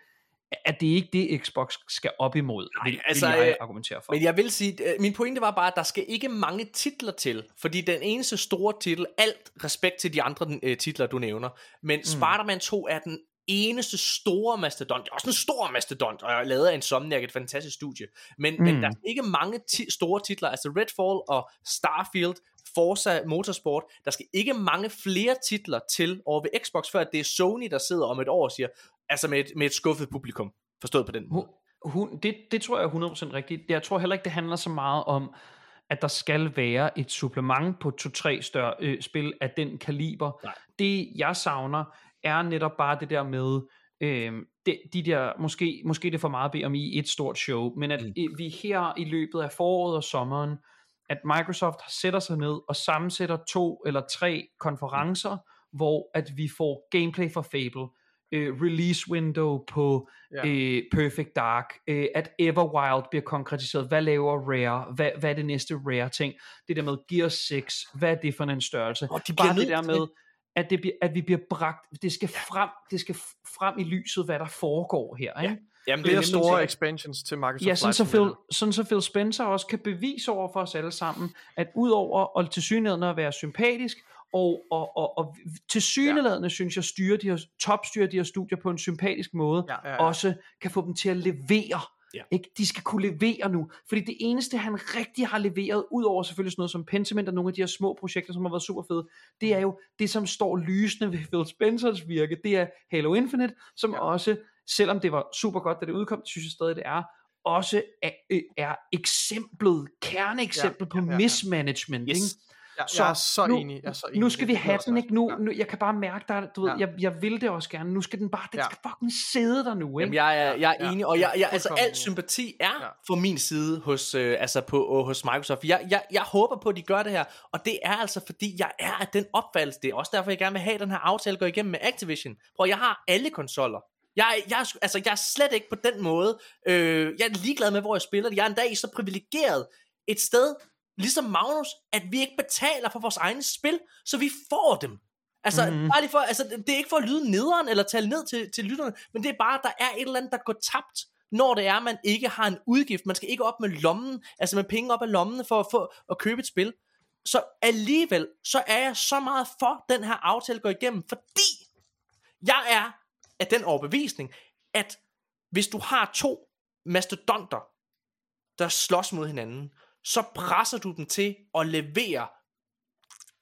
at det ikke det, Xbox skal op imod, Nej, vil, altså, vil jeg øh, argumentere for. Men jeg vil sige, øh, min pointe var bare, at der skal ikke mange titler til, fordi den eneste store titel, alt respekt til de andre øh, titler, du nævner, men mm. Spider-Man 2 er den eneste store mastodont. Det er også en stor mastodont, og jeg har lavet af Insomniac et fantastisk studie. Men, mm. men der er ikke mange ti- store titler. Altså Redfall og Starfield, Forza Motorsport. Der skal ikke mange flere titler til over ved Xbox, før det er Sony, der sidder om et år og siger, altså med et, med et skuffet publikum. Forstået på den måde. Hun, det, det tror jeg er 100% rigtigt. Jeg tror heller ikke, det handler så meget om, at der skal være et supplement på to-tre større øh, spil af den kaliber. Nej. Det, jeg savner, er netop bare det der med, øh, de, de der, måske, måske det er for meget at bede om i et stort show, men at mm. vi her i løbet af foråret og sommeren, at Microsoft sætter sig ned og sammensætter to eller tre konferencer, mm. hvor at vi får gameplay for Fable, øh, release window på Ja. øh, Perfect Dark, øh, at Everwild bliver konkretiseret, hvad laver Rare, hvad, hvad er det næste Rare ting, det der med Gear 6, hvad er det for en størrelse, Og de bare det der med, at, det bliver, at vi bliver bragt, det skal frem, det skal frem i lyset, hvad der foregår her, ikke? Jamen, Flere nemlig store expansions til Microsoft Ja, sådan så, Phil, sådan så Phil Spencer også kan bevise over for os alle sammen, at udover at til synligheden at være sympatisk, og, og, og, og til synligheden, ja. synes jeg, styre de her, topstyre de her studier på en sympatisk måde, Ja, ja, ja. også kan få dem til at levere. Ja. Ikke? De skal kunne levere nu. Fordi det eneste, han rigtig har leveret, udover selvfølgelig sådan noget som Pentiment og nogle af de her små projekter, som har været super fede, det er jo det, som står lysende ved Phil Spencers virke. Det er Halo Infinite, som ja. også, selvom det var super godt, da det udkom, synes jeg stadig, det er, også er, øh, er eksemplet, kerneeksemplet ja, på mismanagement. Yes. Ikke? Ja, jeg er så nu, enig, jeg er så enig. Nu skal vi have den, ikke? Nu, nu, jeg kan bare mærke, der, du ved, Ja. jeg, jeg vil det også gerne. Nu skal den bare, den Ja. skal fucking sidde der nu, ikke? Jamen, jeg er, jeg er Ja, enig, og jeg, jeg, altså al sympati er Ja. for min side hos, øh, altså på, øh, hos Microsoft. Jeg, jeg, jeg håber på, at de gør det her, og det er altså fordi, jeg er af den opfattelse. Det er også derfor, jeg gerne vil have den her aftale gå igennem med Activision. Prøv, jeg har alle konsoller. Jeg, er- jeg, altså, jeg er slet ikke på den måde. Øh, jeg er ligeglad med, hvor jeg spiller det. Jeg er endda i så privilegeret et sted, ligesom Magnus, at vi ikke betaler for vores egne spil, så vi får dem. Altså, Mhm. mm. bare lige for, altså, det er ikke for at lyde nederen, eller tale ned til, til lytterne, men det er bare, der er et eller andet, der går tabt, når det er, man ikke har en udgift. Man skal ikke op med lommen, altså med penge op af lommen for at, få, at købe et spil. Så alligevel, så er jeg så meget for, den her aftale går igennem, fordi jeg er af den overbevisning, at hvis du har to mastodonter, der slås mod hinanden, så presser du dem til at levere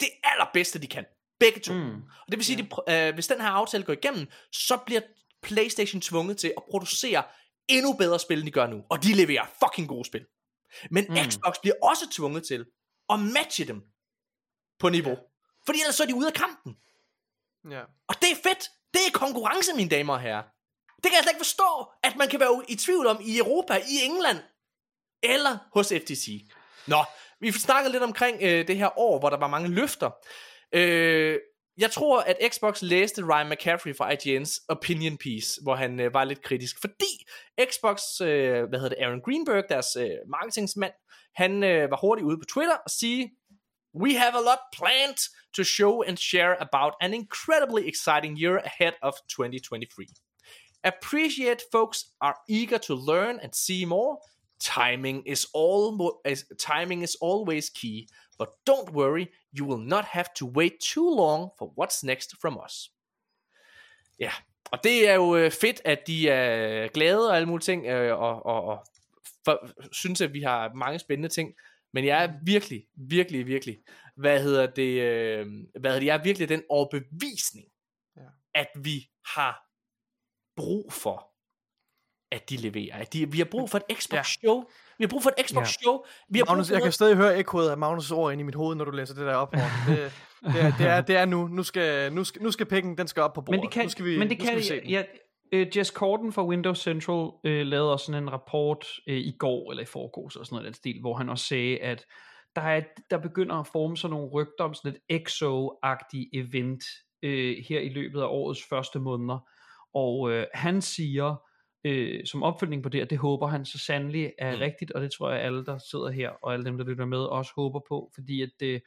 det allerbedste, de kan. Begge to. Mm. Og det vil sige, at øh, hvis den her aftale går igennem, så bliver PlayStation tvunget til at producere endnu bedre spil, end de gør nu. Og de leverer fucking gode spil. Men mm. Xbox bliver også tvunget til at matche dem på niveau. Fordi ellers så er de ude af kampen. Ja. Og det er fedt. Det er konkurrence, mine damer og herrer. Det kan jeg slet ikke forstå, at man kan være i tvivl om i Europa, i England, eller hos FTC. Nå, vi snakkede lidt omkring øh, det her år, hvor der var mange løfter. Øh, jeg tror, at Xbox læste Ryan McCaffrey fra IGN's opinion piece, hvor han øh, var lidt kritisk, fordi Xbox, øh, hvad hedder det, Aaron Greenberg, deres øh, marketingsmand, han øh, var hurtigt ude på Twitter og sige, We have a lot planned to show and share about an incredibly exciting year ahead of 2023. Appreciate folks are eager to learn and see more. Timing is all timing is always key, but don't worry, you will not have to wait too long for what's next from us. Ja, og det er jo øh, fedt, at de er glade og alle mulige ting, øh, og, og, og for, synes, at vi har mange spændende ting. Men jeg er virkelig, virkelig, virkelig, hvad hedder det, øh, hvad hedder det, jeg er virkelig den overbevisning, Ja. at vi har brug for, at de leverer. At de, vi har brug for et Xbox Ja. show. Vi har brug for et Xbox Ja. show. Vi har brug Magnus, for jeg kan stadig høre ekkoet af Magnus' ord inde i mit hoved, når du læser det der op. Det, det, er, det, er, det er nu. Nu skal, nu skal, nu skal pikken, den skal op på bordet. Men det kan, nu skal vi, men det kan vi se den. ja, uh, Jess Corden fra Windows Central uh, lavede også sådan en rapport uh, i går, eller i forgårs, eller sådan noget i den stil, hvor han også sagde, at der, er, der begynder at forme sig nogle rygter om sådan et EXO-agtigt event uh, her i løbet af årets første måneder. Og uh, han siger, øh, som opfølgning på det, og det håber han så sandelig er Mm. rigtigt, og det tror jeg alle, der sidder her, og alle dem, der lytter med, også håber på, fordi at øh,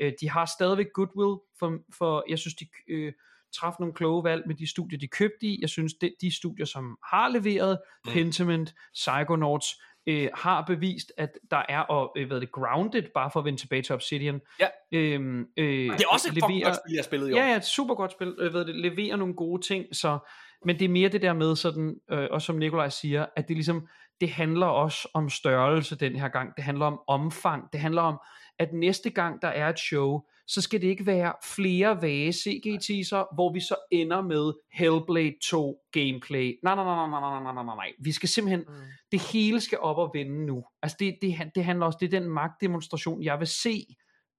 øh, de har stadigvæk goodwill, for, for jeg synes, de øh, træffede nogle kloge valg med de studier, de købte i. Jeg synes, det, de studier, som har leveret, Mm. Pentiment, Psychonauts, øh, har bevist, at der er, og øh, hvad det, Grounded, bare for at vende tilbage til Obsidian. Ja. Øhm, øh, Det er også et fucking godt spil, jeg har spillet i år. Ja, ja, et super godt spil. Øh, ved det, leverer nogle gode ting, så men det er mere det der med sådan, øh, og som Nikolaj siger, at det ligesom, det handler også om størrelse den her gang, det handler om omfang, det handler om, at næste gang der er et show, så skal det ikke være flere vage CG-teaser, hvor vi så ender med Hellblade 2 gameplay. Nej, nej, nej, nej, nej, nej, nej, nej, nej. Vi skal simpelthen, mm. det hele skal op og vende nu. Altså det, det, det handler også, det er den magtdemonstration, jeg vil se,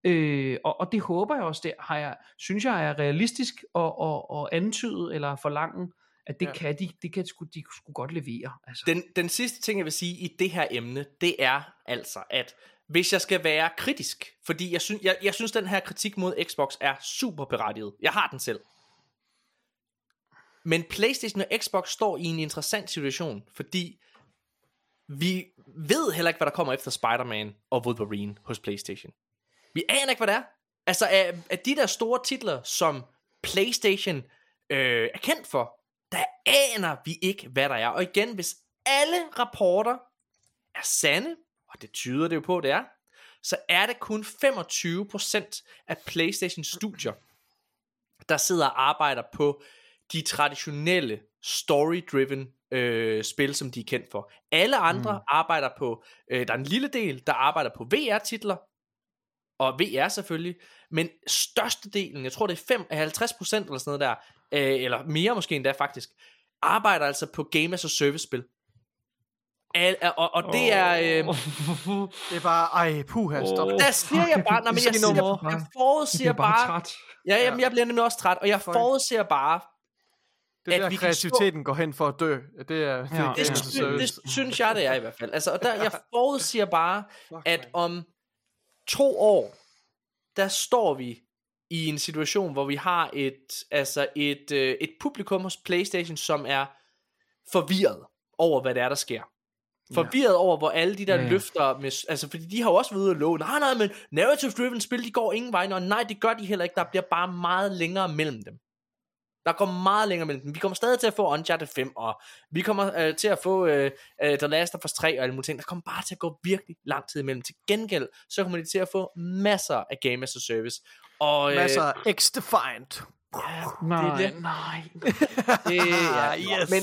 Øh, og, og det håber jeg også, det har jeg, synes jeg er realistisk og, og, og antydet eller forlangen, at det Ja. kan de, det kan sgu, de skulle godt levere. Altså. Den, den sidste ting, jeg vil sige i det her emne, det er altså, at hvis jeg skal være kritisk, fordi jeg synes, jeg, jeg synes den her kritik mod Xbox er super berettiget. Jeg har den selv. Men PlayStation og Xbox står i en interessant situation, fordi vi ved heller ikke, hvad der kommer efter Spider-Man og Wolverine hos PlayStation. Vi aner ikke, hvad det er. Altså, af, af de der store titler, som PlayStation øh, er kendt for, der aner vi ikke, hvad der er. Og igen, hvis alle rapporter er sande, og det tyder det jo på, det er, så er det kun 25% af PlayStation studier, der sidder og arbejder på de traditionelle story-driven øh, spil, som de er kendt for. Alle andre mm. arbejder på, øh, der er en lille del, der arbejder på VR-titler, og VR selvfølgelig, men størstedelen, jeg tror det er 5, 50 procent eller sådan noget der, øh, eller mere måske endda faktisk, arbejder altså på Game as a Service spil. Al, og, og det er... Øh, Det er bare, ej, puha, stop. og der siger jeg bare, nej, men jeg, siger, jeg forudsiger bare, træt. ja, jamen, jeg bliver nemlig også træt, og jeg forudser bare, Det er at der kreativiteten går hen for at dø. Det er, det, Ja. Det, as a sy- det synes jeg, det er i hvert fald. Altså, og der, jeg forudsiger bare, at om to år, der står vi i en situation, hvor vi har et, altså et, øh, et publikum hos PlayStation, som er forvirret over, hvad det er, der sker. Forvirret over, hvor alle de der Ja, ja. løfter, med, altså fordi de har jo også været ude og love, nej, nej, men narrative driven spil, de går ingen vej, og nej, det gør de heller ikke, der bliver bare meget længere mellem dem. Der går meget længere mellem dem. Vi kommer stadig til at få Uncharted 5, og vi kommer øh, til at få øh, øh, The Last of Us 3 og alle mulige ting. Der kommer bare til at gå virkelig lang tid imellem. Til gengæld, så kommer de til at få masser af Game as a Service. Og, øh, Masser af Nej, det er det. nej. det, ja, Yes. Men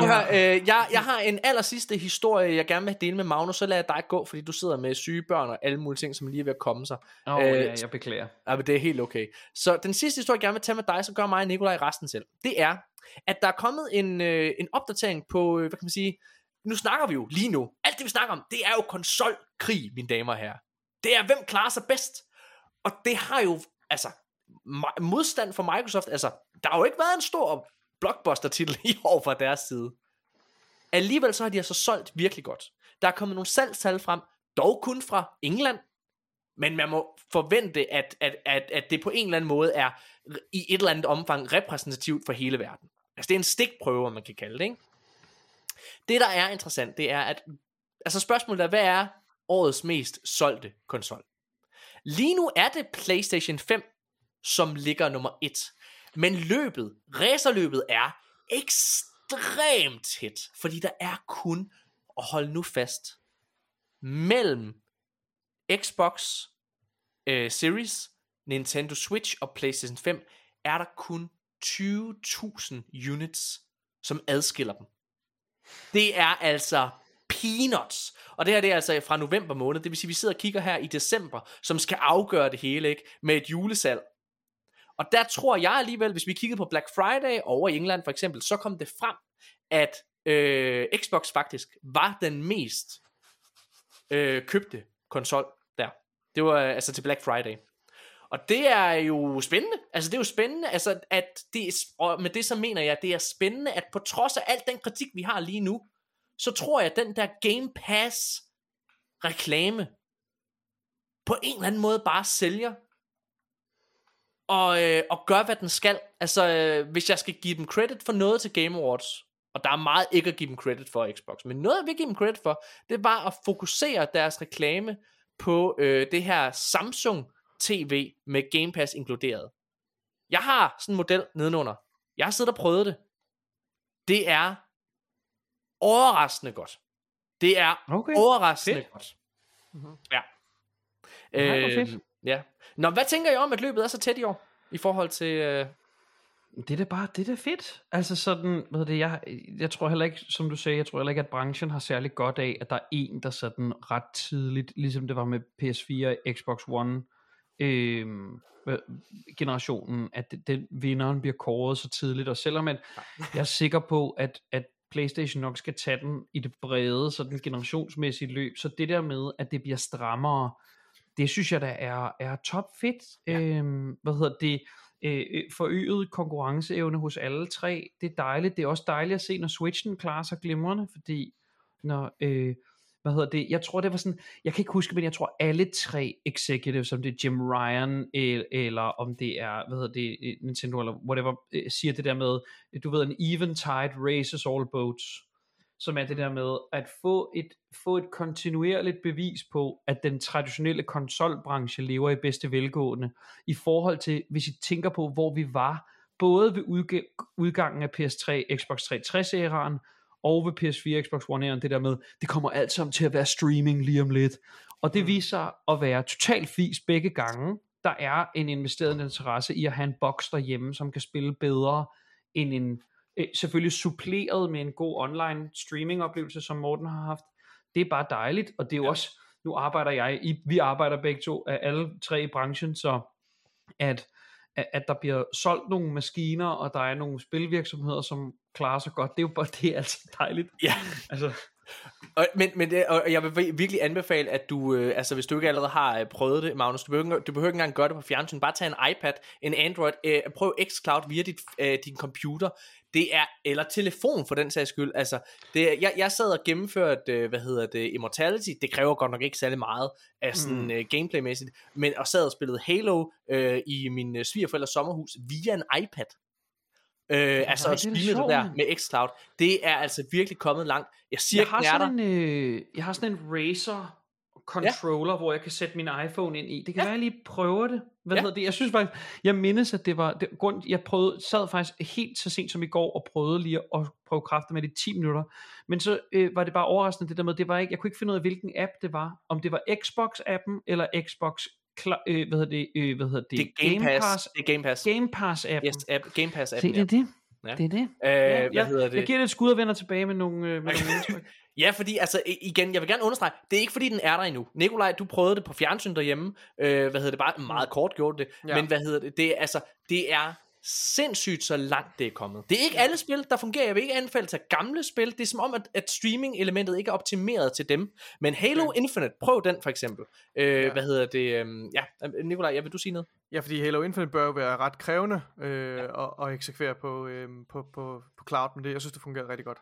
nu her, øh, jeg, jeg har en aller sidste historie, jeg gerne vil dele med Magnus, så lader jeg dig gå, fordi du sidder med syge børn og alle mulige ting, som lige er ved at komme sig. Åh, oh, Øh, ja, jeg beklager. Ja, men det er helt okay. Så den sidste historie, jeg gerne vil tage med dig, så gør mig og Nikolaj resten selv. Det er, at der er kommet en, øh, en opdatering på, øh, hvad kan man sige, nu snakker vi jo lige nu, alt det vi snakker om, det er jo konsolkrig, mine damer og herrer. Det er, hvem klarer sig bedst. Og det har jo, altså, modstand for Microsoft, altså, der har jo ikke været en stor blockbuster-titel (laughs) i år fra deres side. Alligevel så har de altså solgt virkelig godt. Der er kommet nogle salgstal frem, dog kun fra England, men man må forvente, at, at, at, at det på en eller anden måde er i et eller andet omfang repræsentativt for hele verden. Altså det er en stikprøve, om man kan kalde det, ikke? Det, der er interessant, det er, at altså spørgsmålet er, hvad er årets mest solgte konsol? Lige nu er det PlayStation 5, som ligger nummer 1. Men løbet, racerløbet er ekstremt tæt, fordi der er kun, og hold nu fast, mellem Xbox øh, Series, Nintendo Switch og PlayStation 5, er der kun 20.000 units, som adskiller dem. Det er altså peanuts. Og det her det er altså fra november måned, det vil sige, vi sidder og kigger her i december, som skal afgøre det hele, ikke? Med et julesalg. Og der tror jeg alligevel, hvis vi kiggede på Black Friday over i England for eksempel, så kom det frem, at øh, Xbox faktisk var den mest øh, købte konsol der. Det var altså til Black Friday. Og det er jo spændende. Altså det er jo spændende, altså at det og med det så mener jeg, at det er spændende, at på trods af al den kritik, vi har lige nu, så tror jeg, at den der Game Pass reklame på en eller anden måde bare sælger og, øh, og gør, hvad den skal. Altså, øh, hvis jeg skal give dem credit for noget til Game Awards, og der er meget ikke at give dem credit for Xbox, men noget, jeg vil give dem credit for, det bare at fokusere deres reklame på øh, det her Samsung TV med Game Pass inkluderet. Jeg har sådan en model nedenunder. Jeg har siddet og prøvet det. Det er overraskende godt. Det er Okay, overraskende fedt. godt. Ja. Nej, Øh, ja. Nå, hvad tænker I om, at løbet er så tæt i år? I forhold til... Øh, det er da bare, det er da fedt. Altså sådan, ved det, jeg, jeg tror heller ikke, som du sagde, jeg tror heller ikke, at branchen har særlig godt af, at der er en, der sådan ret tidligt, ligesom det var med PS4 og Xbox One, øh, generationen, at den, den vinderen bliver kåret så tidligt, og selvom at, jeg er sikker på, at, at Playstation nok skal tage den i det brede, sådan generationsmæssige løb, så det der med, at det bliver strammere, det synes jeg da er, er top fedt. Ja. Øhm, hvad hedder det? Øh, øh, forøget konkurrenceevne hos alle tre. Det er dejligt. Det er også dejligt at se, når Switchen klarer sig glimrende, fordi når, øh, hvad hedder det, jeg tror det var sådan, jeg kan ikke huske, men jeg tror alle tre executives, om det er Jim Ryan, eller, om det er, hvad hedder det, Nintendo, eller whatever, øh, siger det der med, du ved, en even tide raises all boats, som er det der med at få et, få et kontinuerligt bevis på, at den traditionelle konsolbranche lever i bedste velgående, i forhold til, hvis I tænker på, hvor vi var, både ved udg- udgangen af PS3, Xbox 360-æraen, og ved PS4, Xbox One-æraen, det der med, det kommer alt sammen til at være streaming lige om lidt. Og det viser sig at være totalt fis begge gange. Der er en investeret interesse i at have en boks derhjemme, som kan spille bedre end en øh, selvfølgelig suppleret med en god online streaming oplevelse, som Morten har haft. Det er bare dejligt, og det er jo ja. også, nu arbejder jeg, i, vi arbejder begge to, af alle tre i branchen, så at, at, der bliver solgt nogle maskiner, og der er nogle spilvirksomheder, som klarer sig godt, det er jo bare, det er altså dejligt. Ja. Altså, Og, men, men det, og jeg vil virkelig anbefale, at du, øh, altså hvis du ikke allerede har øh, prøvet det, Magnus, du behøver, ikke- du behøver ikke engang gøre det på fjernsyn, bare tag en iPad, en Android, øh, prøv xCloud via dit, øh, din computer, det er, eller telefon for den sags skyld, altså, det, er- jeg, jeg sad og gennemførte, øh, hvad hedder det, Immortality, det kræver godt nok ikke særlig meget af sådan Mm. øh, gameplaymæssigt, men og sad og spillede Halo øh, i min øh, svigerforældres sommerhus via en iPad. Øh, altså at det streame det sjovt, der med xCloud, det er altså virkelig kommet langt. Jeg siger jeg har sådan en, øh, jeg har sådan en Razer controller, ja. hvor jeg kan sætte min iPhone ind i. Det kan ja. være, jeg lige prøver det. Hvad Ja. hedder det? Jeg synes faktisk, jeg mindes, at det var, det, grund, jeg prøvede, sad faktisk helt så sent som i går, og prøvede lige at prøve kræfter med det i 10 minutter. Men så øh, var det bare overraskende, det der med, det var ikke, jeg kunne ikke finde ud af, hvilken app det var. Om det var Xbox-appen, eller Xbox, kla- øh, hvad hedder det, øh, hvad hedder det? Det er Game Pass. Det er Game Pass. Game Pass-appen. Yes, app, Game Pass Se, appen. det er det. Ja. Det er det. Øh, ja, hvad jeg, hedder det? jeg giver det et skud og vender tilbage med nogle, øh, med nogle indtryk. (laughs) Ja, fordi altså igen, jeg vil gerne understrege, det er ikke fordi den er der endnu. Nikolaj, du prøvede det på fjernsyn derhjemme. Øh, hvad hedder det bare meget kort gjorde det. Ja. Men hvad hedder det? Det er altså det er sindssygt så langt det er kommet. Det er ikke alle spil, der fungerer. Jeg vil ikke anbefale til gamle spil. Det er som om, at, at streaming-elementet ikke er optimeret til dem. Men Halo Okay. Infinite, prøv den for eksempel. Øh, Ja. ja. Hvad hedder det? øhm, Ja, Nikolaj, ja, vil du sige noget? Ja, fordi Halo Infinite bør jo være ret krævende øh, at, at eksekvere på, øh, på, på, på cloud, men det, jeg synes, det fungerer rigtig godt.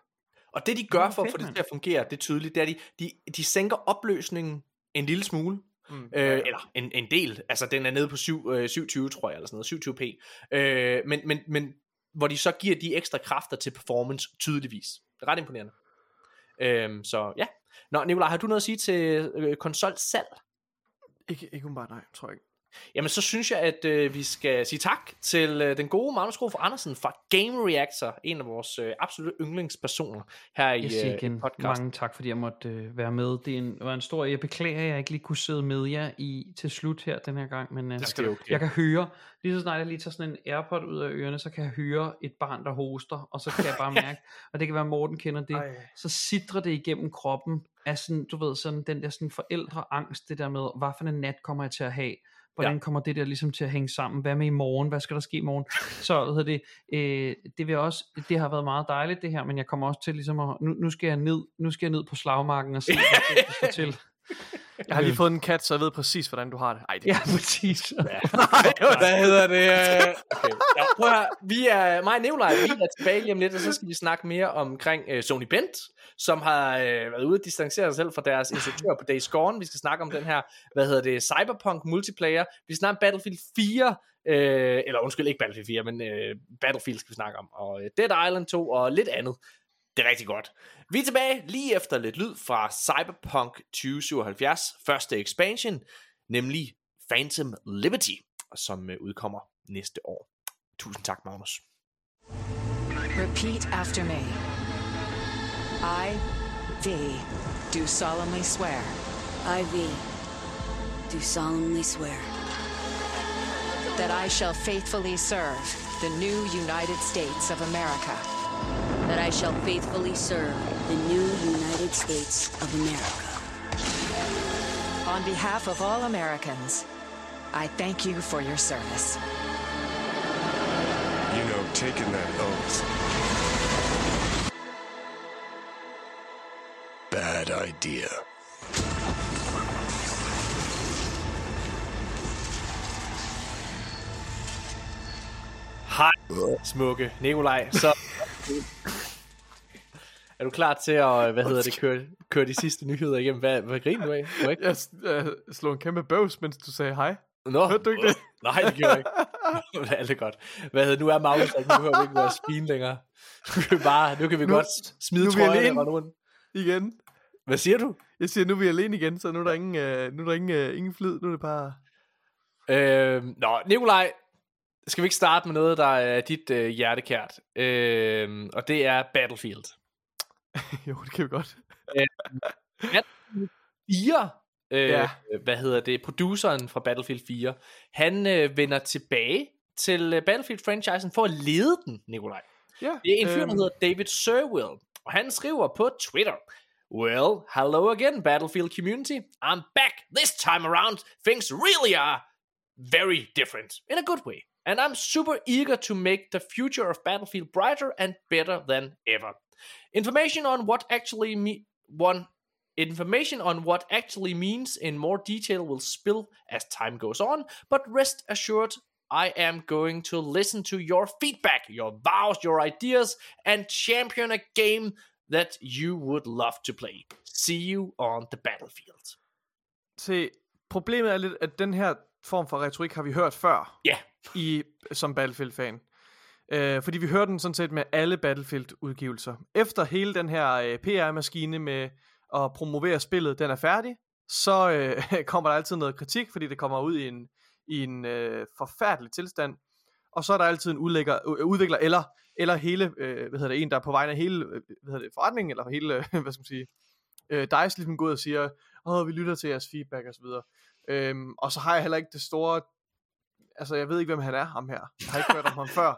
Og det de gør for at få det til at fungere, det er tydeligt, det er, de, de, de sænker opløsningen en lille smule. Mm. Øh, eller en, en del, altså den er nede på 7, øh, 720 tror jeg, eller sådan noget, 720p. Øh, men, men, men hvor de så giver de ekstra kræfter til performance tydeligvis. Det er ret imponerende. Øh, så ja. Nå, Nicolaj, har du noget at sige til øh, konsolsalg? Ikke, ikke umiddelbart, nej, tror jeg ikke. Jamen, så synes jeg, at øh, vi skal sige tak til øh, den gode Magnus Grof Andersen fra Game Reactor, en af vores øh, absolut yndlingspersoner her i Jeg siger øh, igen podcast. mange tak, fordi jeg måtte øh, være med. Det er en, var en stor... Jeg beklager, at jeg ikke lige kunne sidde med jer i til slut her den her gang, men øh, Det skal okay. jeg kan høre, lige så snart jeg lige tager sådan en Airpod ud af ørerne, så kan jeg høre et barn, der hoster, og så kan jeg bare (laughs) mærke, og det kan være, Morten kender det, Ej. så sidder det igennem kroppen af sådan, du ved, sådan den der sådan forældreangst, det der med, hvad for en nat kommer jeg til at have? Hvordan Ja. kommer det der ligesom til at hænge sammen? Hvad med i morgen? Hvad skal der ske i morgen? Så hvad det, øh, det vil også, det har været meget dejligt det her, men jeg kommer også til ligesom at, nu, nu skal jeg ned, nu skal jeg ned på slagmarken og se, hvad (laughs) det står til. Jeg har lige fået en kat, så jeg ved præcis, hvordan du har det. Ej, det Ja, præcis. (laughs) (laughs) Hvad hedder det? øh, (laughs) Okay. Ja, prøv at høre. Vi er, mig og Nikolaj, vi er tilbage lige om lidt, og så skal vi snakke mere omkring uh, Sony Bent, som har uh, været ude at distancere sig selv fra deres instruktør på Days Gone. Vi skal snakke om den her, hvad hedder det, Cyberpunk multiplayer. Vi skal snakke om Battlefield 4, øh, eller undskyld, ikke Battlefield 4, men øh, Battlefield skal vi snakke om, og øh, Dead Island 2 og lidt andet. Det er rigtig godt. Vi er tilbage lige efter lidt lyd fra Cyberpunk 2077, første expansion, nemlig Phantom Liberty, som øh, udkommer næste år. Tusind tak, Magnus. Repeat after me. I, V, do solemnly swear. I, V, do solemnly swear That I shall faithfully serve. the new United States of America. That I shall faithfully serve the new United States of America. On behalf of all Americans, I thank you for your service. You know, taking that oath. Bad idea. Hej, smukke Nikolaj. Så (laughs) er du klar til at, hvad hedder det, køre, køre de sidste nyheder igennem? Hvad, hvad griner du af? Du ikke? Jeg uh, slog en kæmpe bøvs, mens du sagde hej. Nå, Hørte du ikke det? (laughs) Nej, det gjorde jeg ikke. (laughs) Det er alt godt. Hvad hedder nu er Magnus, ikke, nu hører vi ikke vores spin længere. Nu kan vi, bare, nu kan vi Nu- godt smide nu trøjen og rundt. Igen. Hvad siger du? Jeg siger, nu er vi alene igen, så nu er der ingen, uh, nu er der ingen, uh, ingen flid. Nu er det bare... Øhm, nå, Nikolaj, skal vi ikke starte med noget, der er dit øh, hjertekært? Øhm, og det er Battlefield. (laughs) jo, det kan vi godt. Øhm, Battlefield 4, øh, Ja. hvad hedder det, produceren fra Battlefield 4, han øh, vender tilbage til øh, Battlefield-franchisen for at lede den, Nikolaj. Ja, Det er en fyr, der øhm. hedder David Serwill, og han skriver på Twitter, Well, hello again, Battlefield community. I'm back. This time around, things really are very different in a good way. And I'm super eager to make the future of Battlefield brighter and better than ever. Information on what actually me one information on what actually means in more detail will spill as time goes on, but rest assured I am going to listen to your feedback, your vows, your ideas, and champion a game that you would love to play. See you on the battlefield. Se, problemet er lidt, at den her form for retorik har vi hørt før. Ja. I, som Battlefield-fan. Øh, fordi vi hører den sådan set med alle Battlefield-udgivelser. Efter hele den her øh, PR-maskine med at promovere spillet, den er færdig, så øh, (laughs) kommer der altid noget kritik, fordi det kommer ud i en, i en øh, forfærdelig tilstand. Og så er der altid en udlægger, øh, udvikler, eller, eller hele, øh, hvad hedder det, en, der er på vegne af hele øh, hvad hedder det, forretningen, eller hele, øh, (laughs) hvad skal man sige, øh, DICE ligesom går ud og siger, åh, vi lytter til jeres feedback og så videre. Øhm, og så har jeg heller ikke det store, altså jeg ved ikke, hvem han er, ham her. Jeg har ikke hørt om ham før.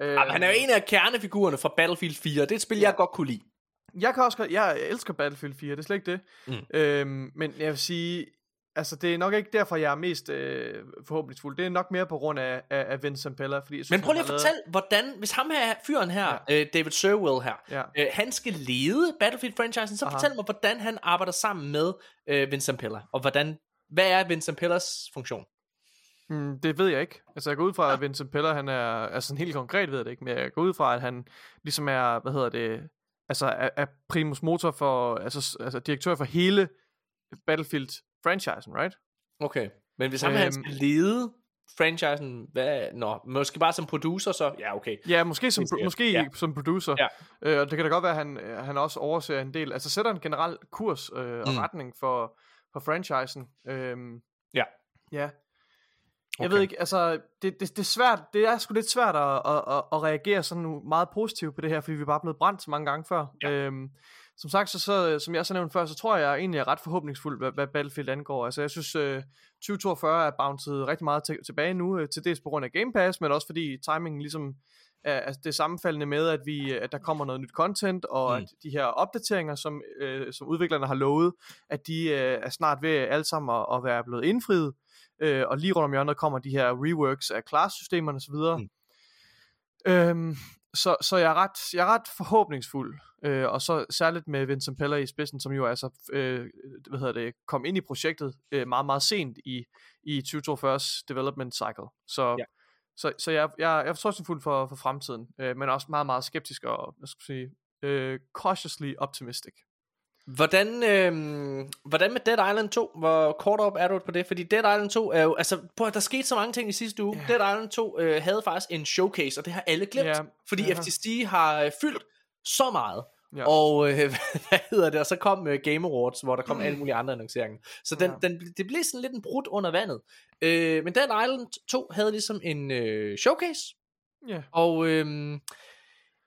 Øh, (laughs) Jamen, han er jo en af kernefigurerne fra Battlefield 4. Det er et spil, jeg godt kunne lide. Jeg kan også godt, jeg elsker Battlefield 4, det er slet ikke det. Mm. Øhm, men jeg vil sige, altså det er nok ikke derfor, jeg er mest øh, forhåbningsfuld. Det er nok mere på grund af, af, af Vincent Pella. Fordi jeg synes, Men prøv lige at har lavet- fortælle, hvordan, hvis ham her, fyren her, ja. øh, David Serwill her, Ja. øh, han skal lede Battlefield-franchisen, så Aha. fortæl mig, hvordan han arbejder sammen med øh, Vincent Pella, og hvordan, hvad er Vincent Pellas funktion? Mm, det ved jeg ikke. Altså jeg går ud fra, at Vincent Pella, han er, altså helt konkret ved jeg det ikke, men jeg går ud fra, at han ligesom er, hvad hedder det, altså er, er primus motor for, altså, altså direktør for hele Battlefield-franchisen, right? Okay, men hvis her Øhm. skal lede franchisen, hvad, nå, måske bare som producer, så, ja okay. Ja, måske som, måske Ja. som producer. Ja. Øh, og det kan da godt være, at han, øh, han også overser en del. Altså sætter en generel kurs øh, og Mm. retning for, for franchisen. Øhm, Ja. Ja. Jeg Okay. ved ikke, altså, det, det, det, er svært, det er sgu lidt svært at, at, at, at reagere sådan nu meget positivt på det her, fordi vi er bare blevet brændt så mange gange før. Ja. Øhm, som sagt, så, så, som jeg så nævnte før, så tror jeg egentlig er ret forhåbningsfuld, hvad, hvad Battlefield angår. Altså, jeg synes, øh, 2042 er bounced rigtig meget til, tilbage nu, øh, til dels på grund af Game Pass, men også fordi timingen ligesom er, altså, det er sammenfaldende med, at, vi, at der kommer noget nyt content, og Mm. at de her opdateringer, som, øh, som udviklerne har lovet, at de øh, er snart ved alle sammen at, at være blevet indfriet. Øh, og lige rundt om hjørnet kommer de her reworks af class-systemerne osv. Mm. Øhm, så, så jeg er ret, jeg er ret forhåbningsfuld, øh, og så særligt med Vincent Pella i spidsen, som jo altså, øh, hvad hedder det, kom ind i projektet øh, meget, meget sent i, i 2042's development cycle. Så, Ja. så, så jeg, jeg, jeg er fortrøstningsfuld for, for fremtiden, øh, men også meget, meget skeptisk og, hvad skal jeg sige, øh, cautiously optimistic. Hvordan, øh, hvordan med Dead Island 2? Hvor kort op er du på det? Fordi Dead Island 2 er jo, altså, prøv, der skete så mange ting i sidste uge. Yeah. Dead Island 2 øh, havde faktisk en showcase, og det har alle glemt. Ja, fordi ja. FTC har øh, fyldt så meget. Ja. Og øh, (laughs) hvad hedder det? Og så kom øh, Game Awards, hvor der kom alle mulige andre annonceringer. Så den, Ja. den, det blev sådan lidt en brud under vandet. Øh, men Dead Island 2 havde ligesom en øh, showcase. Ja. Og øh,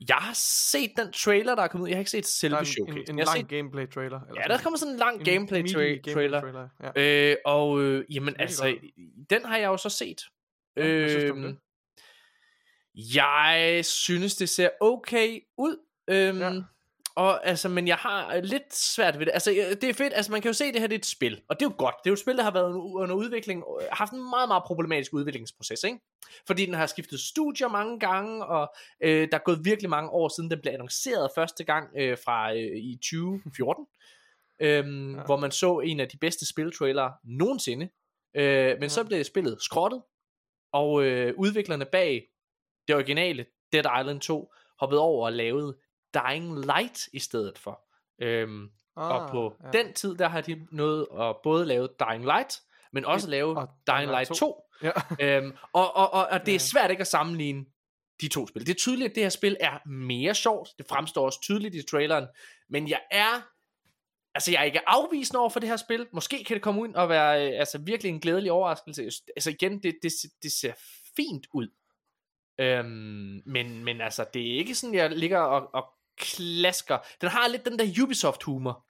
jeg har set den trailer, der er kommet ud. Jeg har ikke set selve Der en, showcase. en, en lang set gameplay trailer. Eller Ja, der kommer sådan en lang En gameplay tra- gameplay trailer. trailer, ja. Øh, og øh, jamen altså, godt. den har jeg jo så set. Ja, hvad synes du om det? Jeg synes, det ser okay ud. Øhm, ja. Og altså, men jeg har lidt svært ved det. Altså, øh, det er fedt. Altså, man kan jo se, at det her det er et spil. Og det er jo godt. Det er jo et spil, der har været under udvikling. og har haft en meget, meget problematisk udviklingsproces, ikke? Fordi den har skiftet studier mange gange, og øh, der er gået virkelig mange år siden, den blev annonceret første gang øh, fra øh, i 2014. (laughs) øhm, ja. Hvor man så en af de bedste spiltrailere nogensinde. Øh, men ja. så blev spillet skrottet. Og øh, udviklerne bag det originale Dead Island 2 hoppede over og lavede Dying Light i stedet for. Øhm, ah, og på ja. den tid, der har de nået at både lave Dying Light, men også lave og Dying Light 2. 2. Ja. øhm, og, og, og, og det er svært ikke at sammenligne de to spil. Det er tydeligt, at det her spil er mere sjovt. Det fremstår også tydeligt i traileren. Men jeg er Altså, jeg er ikke afvisende over for det her spil. Måske kan det komme ud og være øh, altså, virkelig en glædelig overraskelse. Altså igen, det, det, det ser fint ud. Øhm, men, men altså, det er ikke sådan, jeg ligger og, og klasker. Den har lidt den der Ubisoft-humor.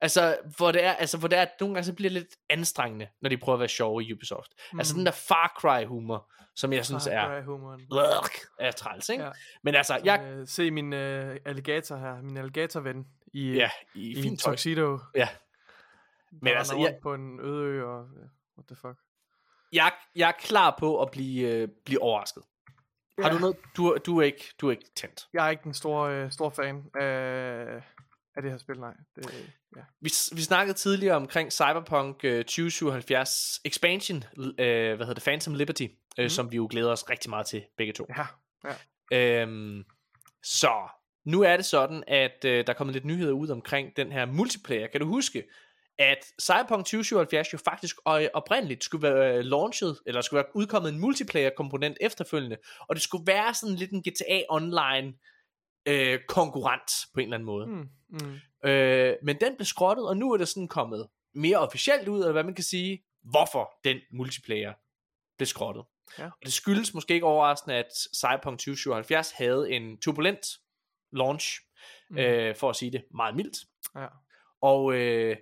Altså, hvor det er, altså, hvor det er, at nogle gange så bliver det lidt anstrengende, når de prøver at være sjove i Ubisoft. Mm. Altså den der Far Cry-humor, som jeg synes er, er træls, ikke? Ja. Men altså, jeg... Øh, se min øh, alligator her, min alligator-ven i, Ja, i i, en tuxedo. Ja. Men altså, altså, jeg, på en øde ø, og what the fuck. jeg, jeg er klar på at blive, øh, blive overrasket. Har Ja. du noget, du, du, er ikke, du er ikke tændt. Jeg er ikke den store, øh, store fan af, af det her spil, nej. Det, ja. Vi, vi snakkede tidligere omkring Cyberpunk øh, 2077 Expansion, øh, hvad hedder det, Phantom Liberty, øh, mm. som vi jo glæder os rigtig meget til begge to. Ja, ja. Øhm, så nu er det sådan, at øh, der er kommet lidt nyheder ud omkring den her multiplayer. Kan du huske, at Cyberpunk 2077 jo faktisk oprindeligt skulle være øh, launchet, eller skulle være udkommet en multiplayer komponent efterfølgende, og det skulle være sådan lidt en GTA Online øh, konkurrent på en eller anden måde. Mm, mm. Øh, men den blev skrottet, og nu er det sådan kommet mere officielt ud, eller hvad man kan sige, hvorfor den multiplayer blev skrottet. Ja. Og det skyldes måske ikke overraskende, at Cyberpunk 2077 havde en turbulent launch, mm. øh, for at sige det meget mildt. Ja. Og øh,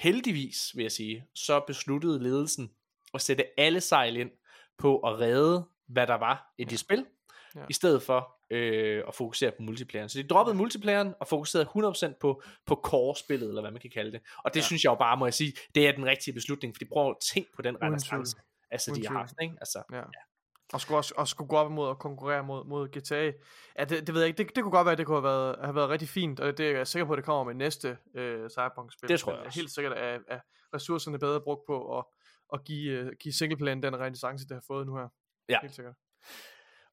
heldigvis, vil jeg sige, så besluttede ledelsen at sætte alle sejl ind på at redde, hvad der var i det spil, Ja. i stedet for øh, at fokusere på multiplayeren. Så de droppede multiplayeren og fokuserede 100% på, på core-spillet, eller hvad man kan kalde det. Og det Ja. ja. synes jeg jo bare, må jeg sige, det er den rigtige beslutning, fordi prøv at tænke på den renaissance, altså Uden de har haft, ikke? Altså, Ja. Og skulle også og skulle gå op imod og konkurrere mod, mod GTA. Ja, det, det ved jeg ikke. Det, det kunne godt være, at det kunne have været, have været rigtig fint. Og det er jeg sikker på, at det kommer med næste øh, Cyberpunk-spil. Det tror jeg også. Helt sikkert er, er ressourcerne bedre brugt på at, at give, øh, give singleplayen den renaissance, det har fået nu her. Ja. Helt sikkert.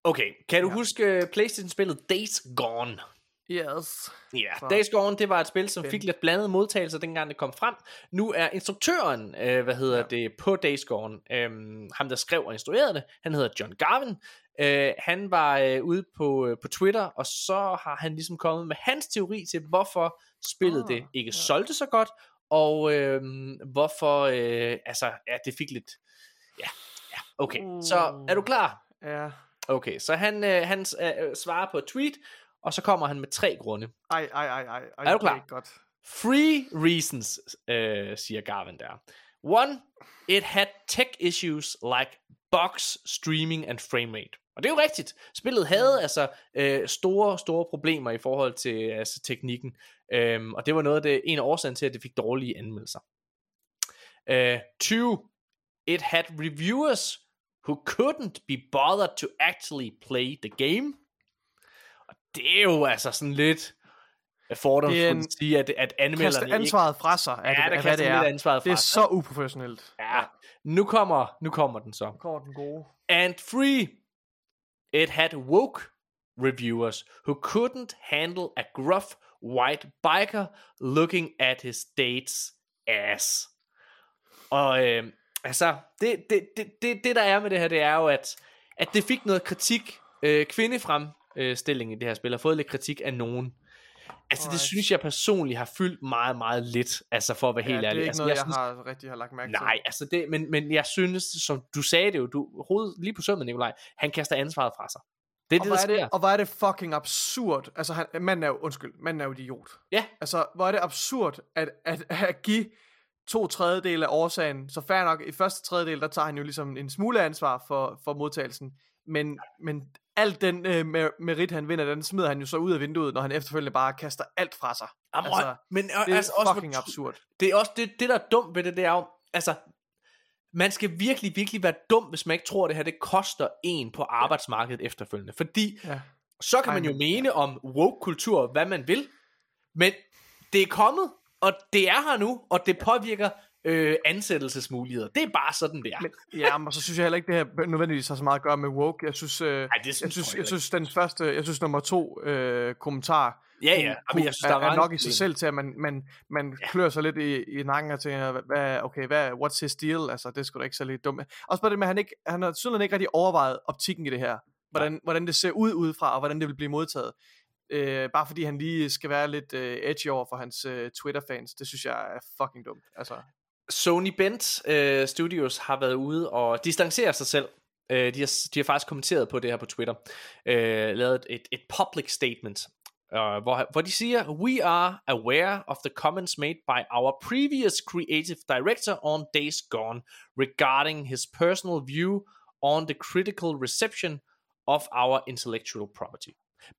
Okay, kan du ja. huske øh, Playstation-spillet Days Gone? Yes. Ja, Så- Days Gone, det var et spil, som fik lidt blandede modtagelser, dengang det kom frem. Nu er instruktøren, øh, hvad hedder ja. det, på Days Gone, øh, ham der skrev og instruerede det, han hedder John Garvin. Øh, han var øh, ude på, øh, på Twitter, og så har han ligesom kommet med hans teori til, hvorfor spillet Ah, det ikke ja. solgte så godt, og øh, hvorfor, øh, altså, ja, det fik lidt, ja, ja, okay. Så er du klar? Ja. Okay, så han, øh, han øh, svarer på et tweet, og så kommer han med tre grunde. Ej, ej, ej, ej. ej Er du det er klar? godt. Three reasons, øh, siger Garvin der. One, it had tech issues like box streaming and frame rate. Og det er jo rigtigt. Spillet havde altså øh, store, store problemer i forhold til altså, teknikken. Øhm, og det var noget af det, en af årsagen til, at det fik dårlige anmeldelser. Uh, two, it had reviewers who couldn't be bothered to actually play the game. Det er jo altså sådan lidt fordomsfuldt at sige, at, at anmelderne Kaste ansvaret fra sig. Ja, af der hvad det lidt er. ansvaret Det er fra så uprofessionelt. Ja, nu kommer, nu kommer den så. Nu kommer den gode. And three, it had woke reviewers who couldn't handle a gruff white biker looking at his date's ass. Og øh, altså, det, det, det, det, det der er med det her, det er jo, at, at det fik noget kritik, øh, kvindefremstilling i det her spil, har fået lidt kritik af nogen. Altså, det Alright. synes jeg personligt har fyldt meget, meget lidt, altså for at være Ja, helt det er ærlig. ikke altså, noget, jeg, synes, har rigtig har lagt mærke til. Nej, altså det, men, men jeg synes, som du sagde det jo, du hovedet lige på sømmet, Nikolaj, han kaster ansvaret fra sig. Det er og det, hvor der er det, og hvor er det fucking absurd. Altså, han, manden er jo, undskyld, manden er jo idiot. Ja. Altså, hvor er det absurd, at, at, at give to tredjedele af årsagen. Så fair nok, i første tredjedel, der tager han jo ligesom en smule ansvar for, for modtagelsen. Men, men alt den øh, mer- merit, han vinder, den smider han jo så ud af vinduet, når han efterfølgende bare kaster alt fra sig. Jamen, altså, men det er altså, også, fucking absurd. Det er også det, det, der er dumt ved det, det er jo, altså, man skal virkelig, virkelig være dum, hvis man ikke tror, at det her det koster en på arbejdsmarkedet efterfølgende. Fordi Ja. så kan man jo mene om woke-kultur, hvad man vil, men det er kommet, og det er her nu, og det påvirker øh, ansættelsesmuligheder. Det er bare sådan, det er. Men, Ja, men så synes jeg heller ikke, det her nødvendigvis har så meget at gøre med woke. Jeg synes, øh, det synes jeg, synes, jeg jeg synes, den første, jeg synes nummer to øh, kommentar, Ja, ja. Jamen, jeg synes, er, der er er nok i sig selv til, at man, man, man ja. klør sig lidt i, i nakken og tænker, hvad, okay, hvad, what's his deal? Altså, det er sgu da ikke så lidt dumt. Også bare det med, at han, ikke, han har tydeligvis ikke rigtig overvejet optikken i det her. Hvordan, hvordan det ser ud udefra, og hvordan det vil blive modtaget. Øh, bare fordi han lige skal være lidt øh, edgy over for hans øh, Twitter-fans. Det synes jeg er fucking dumt. Altså, Sony Bent øh, Studios har været ude og distancere sig selv. Øh, de, har, de har faktisk kommenteret på det her på Twitter. Øh, lavet et, et public statement, øh, hvor, hvor de siger, We are aware of the comments made by our previous creative director on Days Gone regarding his personal view on the critical reception of our intellectual property.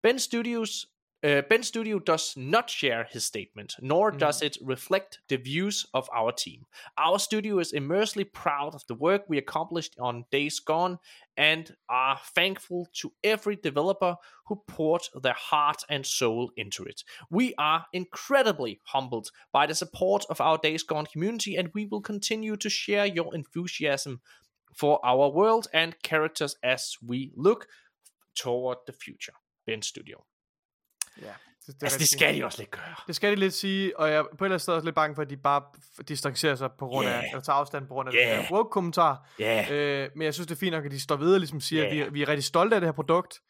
Ben Studios Uh, ben Studio does not share his statement, nor does it reflect the views of our team. Our studio is immensely proud of the work we accomplished on Days Gone and are thankful to every developer who poured their heart and soul into it. We are incredibly humbled by the support of our Days Gone community, and we will continue to share your enthusiasm for our world and characters as we look toward the future. Ben Studio. Ja, det, Altså, det skal de også lidt gøre. Det skal de lidt sige, og jeg på et eller andet sted også lidt bange for, at de bare distancerer sig på grund af, Yeah. eller tager afstand på grund af Yeah. den her woke-kommentar. Yeah. Øh, men jeg synes, det er fint nok, at de står ved og ligesom siger, Yeah. at vi, vi er rigtig stolte af det her produkt.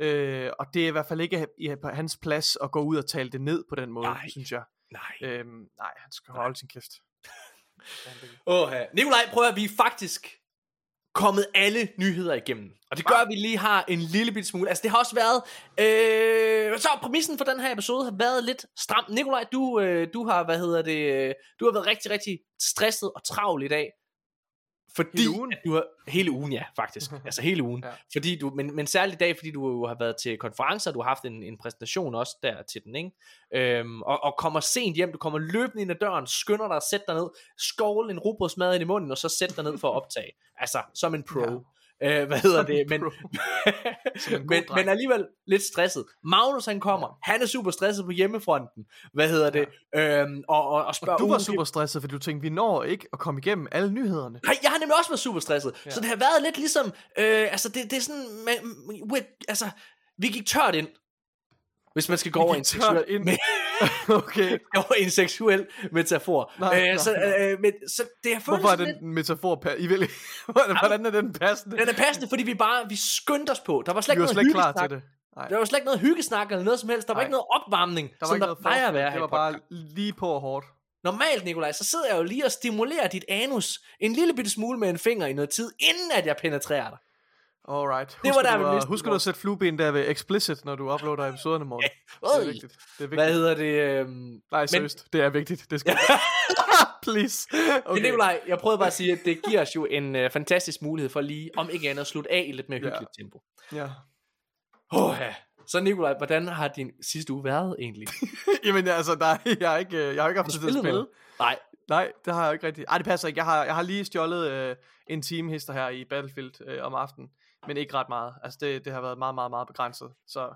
Øh, og det er i hvert fald ikke i, på hans plads at gå ud og tale det ned på den måde, Nej. synes jeg. Nej. Øhm, nej, han skal holde sin kæft. (laughs) Åh. Nikolaj, prøv at vi faktisk kommet alle nyheder igennem. Og det gør, at vi lige har en lille bitte smule. Altså, det har også været... Øh, så præmissen for den her episode har været lidt stram. Nikolaj, du, øh, du har, hvad hedder det... øh, Du har været rigtig, rigtig stresset og travl i dag. Fordi Hele ugen? Du har, hele ugen, ja, faktisk. altså hele ugen. Ja. Fordi du, men, men særligt i dag, fordi du jo har været til konferencer, du har haft en, en præsentation også der til den, ikke? Øhm, og, og kommer sent hjem, du kommer løbende ind ad døren, skynder dig at sætte dig ned, skåle en rugbrødsmad ind i munden, og så sætte dig ned for at optage. Altså, som en pro. Ja. Øh, hvad hedder det? Men, (laughs) men, men alligevel lidt stresset. Magnus han kommer, ja. han er super stresset på hjemmefronten. Hvad hedder det? Øhm, og, og, og spørger Du var super stresset, fordi du tænkte, vi når ikke at komme igennem alle nyhederne. Nej, jeg har nemlig også været super stresset. Ja. Så det har været lidt ligesom, øh, altså det, det er sådan, man, we, altså, vi gik tørt ind. Hvis man skal gå over en seksuel, ind. med, (laughs) okay. (laughs) over en seksuel metafor. Nej, øh, nej, så, øh, men, så det føltes Hvorfor er den metafor... Pa- I vil... (laughs) hvordan, er den passende? lidt, den er passende, fordi vi bare, vi skyndte os på. Der var slet ikke noget slet klar til det. Nej. Der var slet ikke noget hyggesnak eller noget som helst. Der var Nej. ikke noget opvarmning, Der var som ikke der plejer at være Det var bare lige på og hårdt. Normalt, Nikolaj, så sidder jeg jo lige og stimulerer dit anus en lille bitte smule med en finger i noget tid, inden at jeg penetrerer dig. Alright. Det var Husker der, du, at- Husker du at sætte flueben der ved explicit, når du uploader episoderne, morgen? det er vigtigt. Det er vigtigt. Hvad hedder det? Øhm, Nej, seriøst. Det er vigtigt. Det skal (laughs) Please. Okay. Men Nikolaj, jeg prøvede bare at sige, at det giver os jo en uh, fantastisk mulighed for lige, om ikke andet, at slutte af i lidt mere Ja. hyggeligt tempo. Ja. Oh, ja. Så Nikolaj, hvordan har din sidste uge været egentlig? (laughs) Jamen altså, der, er- jeg har ikke, jeg har ikke haft tid til at spille. noget? Nej. Nej, det har jeg ikke rigtigt. Ej, det passer ikke. Jeg har, jeg har lige stjålet øh, en time hister her i Battlefield øh, om aftenen. Men ikke ret meget. Altså, det, det har været meget, meget, meget begrænset. Så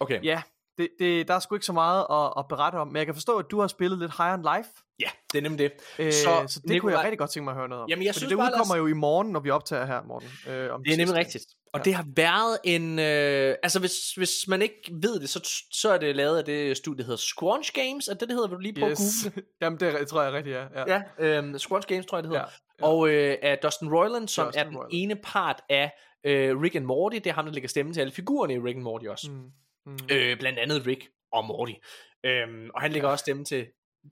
Okay. ja, det, det, der er sgu ikke så meget at, at berette om. Men jeg kan forstå, at du har spillet lidt High on Life. Ja, det er nemlig det. Øh, så, så det Nikolaj... kunne jeg rigtig godt tænke mig at høre noget om. Jamen, jeg Fordi synes det bare, os- udkommer jo i morgen, når vi optager her, Morten. Øh, om Det er nemlig rigtigt. Og det har været en... Øh, altså, hvis, hvis man ikke ved det, så, så er det lavet af det studie, der hedder Squanch Games. Er det, det hedder? Vil du lige prøve Yes. at google? (laughs) Jamen, det tror jeg rigtigt, ja. ja. Ja, øhm, Squanch Games tror jeg, det hedder. Ja, Ja, ja. Og øh, af Dustin Roiland, som Dustin er den Roiland. ene part af øh, Rick and Morty. Det er ham, der lægger stemme til alle figurerne i Rick and Morty også. Mm. Mm. Øh, blandt andet Rick og Morty. Øhm, og han lægger også stemme til